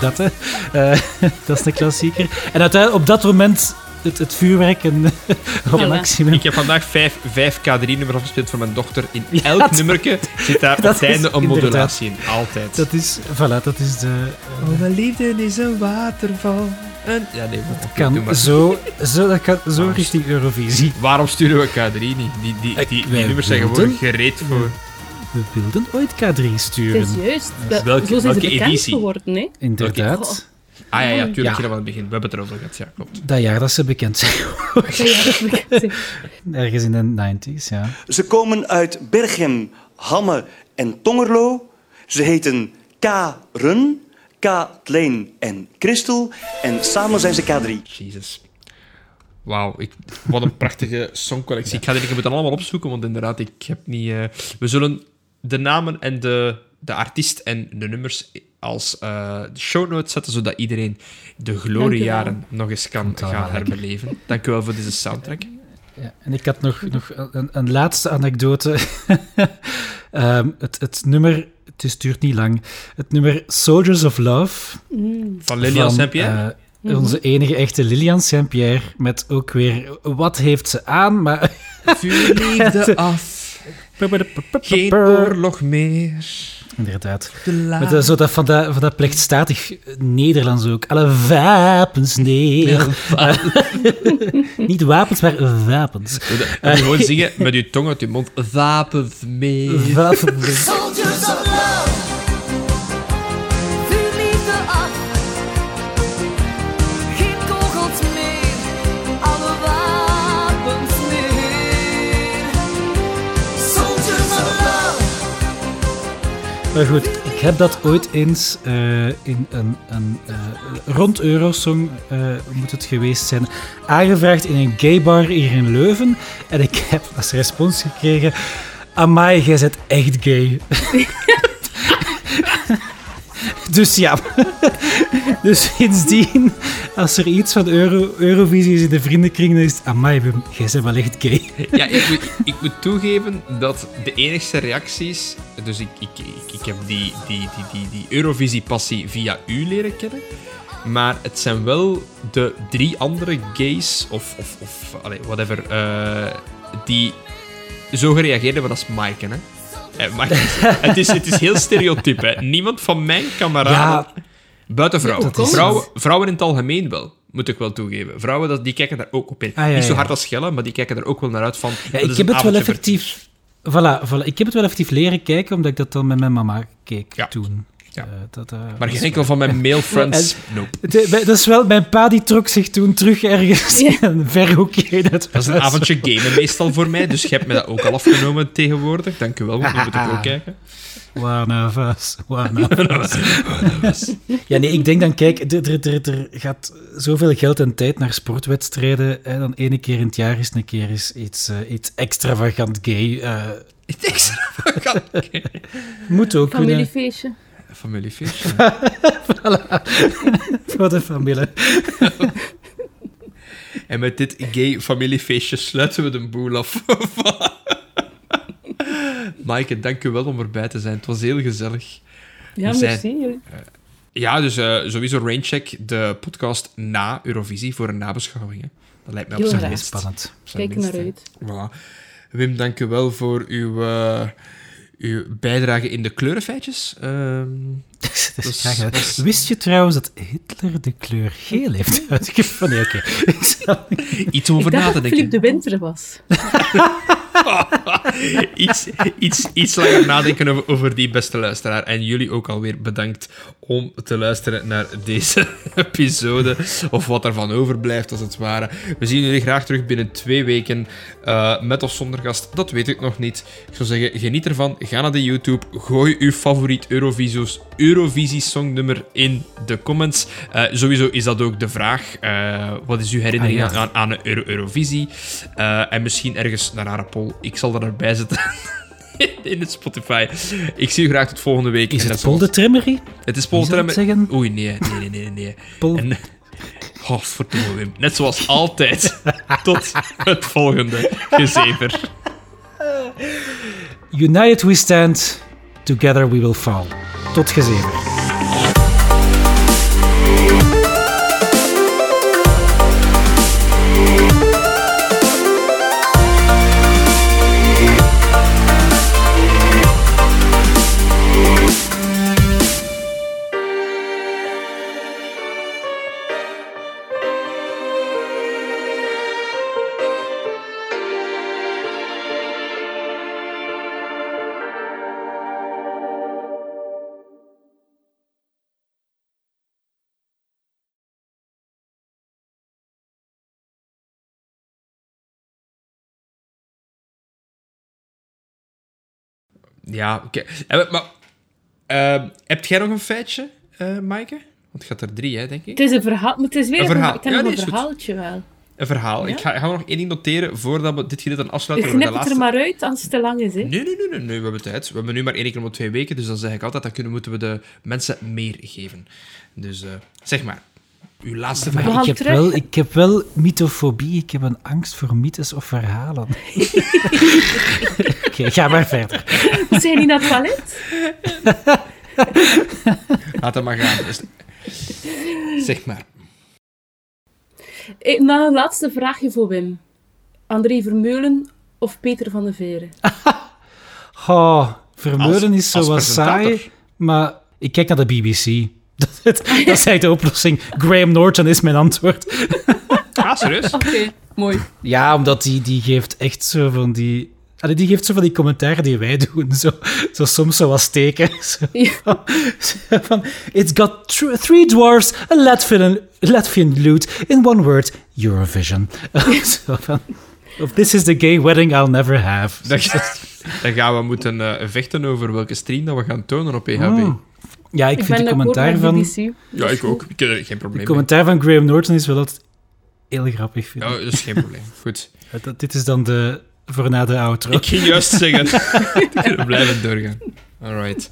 dat, hè. Uh, dat is een klassieker. En uiteindelijk, op dat moment, het, het vuurwerk en op maximum. Ik heb vandaag vijf, vijf K3-nummers afgespeeld voor mijn dochter. In elk ja, nummerke zit daar op einde een modulatie in. Altijd. Dat is, voilà, dat is de... Uh, oh, mijn liefde is een waterval. En, ja, nee, dat kan zo, zo, dat kan zo richting Eurovisie. Waarom sturen we K3 niet? Die, die, die, die, nummers zijn gewoon gereed voor we wilden ooit K3 sturen. Dat is juist. Dat, welke, zo zijn welke editie? geworden, hè? Inderdaad. Ah ja, ja tuurlijk. Ja. van het begin. We hebben het erover gehad. Ja, klopt. Dat jaar dat ze bekend zijn Dat jaar dat ze bekend zijn. Ergens in de 90s, ja. Ze komen uit Berchem, Hamme en Tongerlo. Ze heten K-Run, K-Tleen en Christel. En samen zijn ze K3. Jezus. Wauw, wat een prachtige songcollectie. Ik ga dit moeten allemaal opzoeken, want inderdaad, ik heb niet... Uh, we zullen de namen en de, de artiest en de nummers als uh, show notes zetten, zodat iedereen de gloriejaren nog eens kan gaan herbeleven. Dank u wel voor deze soundtrack. Ja, en ik had nog, nog een, een laatste anekdote. um, het, het nummer, het duurt niet lang, het nummer Soldiers of Love. Mm. Van Lilian Saint-Pierre? Uh, onze enige echte Lilian Saint-Pierre, met ook weer wat heeft ze aan, maar... Vuurliefde af. Geen oorlog meer. Inderdaad. Met uh, zo dat, van, dat, van dat plechtstatig Nederlands ook. Alle wapens neer. Niet wapens, maar wapens. Uh, gewoon zingen met je tong uit je mond. Wapens meer. Wapens meer. Maar goed, ik heb dat ooit eens uh, in een, een uh, rond Eurosong, uh, moet het geweest zijn, aangevraagd in een gaybar hier in Leuven. En ik heb als respons gekregen, amai, jij bent echt gay. dus ja, dus sindsdien als er iets van Euro, Eurovisie is in de vriendenkring, dan is het... Amai, jij bent wel echt gay. Ja, ik moet, ik moet toegeven dat de enigste reacties... Dus ik, ik, ik, ik heb die, die, die, die, die Eurovisie-passie via u leren kennen. Maar het zijn wel de drie andere gays, of, of, of whatever, uh, die zo gereageerd hebben als Mike, hè. Eh, maar het, is, het is heel stereotyp, hè. Niemand van mijn kameraden... Ja. Buiten vrouwen. vrouwen. Vrouwen in het algemeen wel, moet ik wel toegeven. Vrouwen dat, die kijken daar ook op in. Ah, Niet zo hard als Schellen, maar die kijken er ook wel naar uit van... Ja, ik heb het wel effectief... Voilà, voilà, Ik heb het wel effectief leren kijken, omdat ik dat dan met mijn mama keek toen. Ja. Uh, dat, uh, maar geen enkel van mijn male friends. nope. dat is wel, mijn pa die trok zich toen terug ergens in een verhoekje. Dat, dat is een avondje gamen meestal voor mij, dus je hebt me dat ook al afgenomen tegenwoordig. Dank u wel, want nu moet ik ook kijken. One of us, one of us. ja, nee, ik denk dan, kijk, er, er, er gaat zoveel geld en tijd naar sportwedstrijden. Hè, dan ene keer in het jaar is een keer is iets, uh, iets extravagant gay. Uh, iets extravagant gay. Moet ook Familiefeestje. Familiefeestje. voilà. Voor de familie. en met dit gay familiefeestje sluiten we de boel af. Maaike, dank u wel om erbij te zijn. Het was heel gezellig. Ja, merci. Uh, ja, dus uh, sowieso Raincheck, de podcast na Eurovisie voor een nabeschouwing. Hè. Dat lijkt mij op zijn minst. spannend. Kijk naar uit. Voilà. Wim, dank u wel voor uw, uh, uw bijdrage in de kleurenfeitjes. Uh, dus, dus, Wist je trouwens dat Hitler de kleur geel heeft uitgevonden? Nee, okay. Iets over na te denken. dat Philip de Winter was. iets, iets, iets langer nadenken over, over, die beste luisteraar. En jullie ook alweer bedankt om te luisteren naar deze episode. Of wat ervan overblijft, als het ware. We zien jullie graag terug binnen twee weken. Uh, met of zonder gast, dat weet ik nog niet. Ik zou zeggen, geniet ervan. Ga naar de YouTube. Gooi uw favoriet Eurovisio's, Eurovisie-songnummer in de comments. Uh, sowieso is dat ook de vraag. Uh, wat is uw herinnering ah, ja. aan, aan Euro Eurovisie? en misschien ergens naar poll ik zal er erbij zetten. in het Spotify. Ik zie u graag tot volgende week. Is het Paul de Trimmerie? Het is Paul de Trimmerie. Oei, nee, nee, nee, nee. Paul... En, oh, verdomme Wim. Net zoals altijd. tot het volgende gezever. United we stand, together we will fall. Tot gezever. Ja, oké. Okay. Maar uh, heb jij nog een feitje, uh, Maaike? Want het gaat er drie, hè, denk ik. Het is een verhaal, maar het is weer een verhaal. Ik heb ja, nog een verhaaltje wel. Een verhaal. Ik, ga, ik ga nog één ding noteren voordat we dit gedeelte afsluiten. Ik knip het er maar uit als het te lang is. Hè? Nee, nee, nee, nee, nee, we hebben tijd. We hebben nu maar één keer om twee weken, dus dan zeg ik altijd, dan kunnen, moeten we de mensen meer geven. Dus uh, zeg maar, uw laatste vraag. Ik heb, wel, ik heb wel mythofobie. Ik heb een angst voor mythes of verhalen. Oké, okay, ga maar verder. Zijn jullie naar het toilet? Laat het maar gaan. Dus- zeg maar. Ik, nou, een laatste vraagje voor Wim. André Vermeulen of Peter van de Veren? oh, Vermeulen is zo wat saai, maar ik kijk naar de BBC. Dat, dat is de oplossing. Graham Norton is mijn antwoord. Ah, serieus? Oké, mooi. Ja, omdat die, die geeft echt zo van die... Allee, die geeft zo van die commentaren die wij doen. Zo, zo soms zo wat steken. Zo, ja. van, It's got three dwarfs, a Latvian, Latvian lute, in one word, Eurovision. zo van, This is the gay wedding I'll never have. Dan, dan gaan we moeten uh, vechten over welke stream dat we gaan tonen op EHB. Ja, ik, vind de commentaar van... Ja, ik ook. Ik heb geen probleem De commentaar van Graham Norton is wel altijd heel grappig, vind ik. Ja, dat is geen probleem. Goed. dit is dan de... Voor na de outro. Ik ging juist zeggen. we blijven doorgaan. Alright.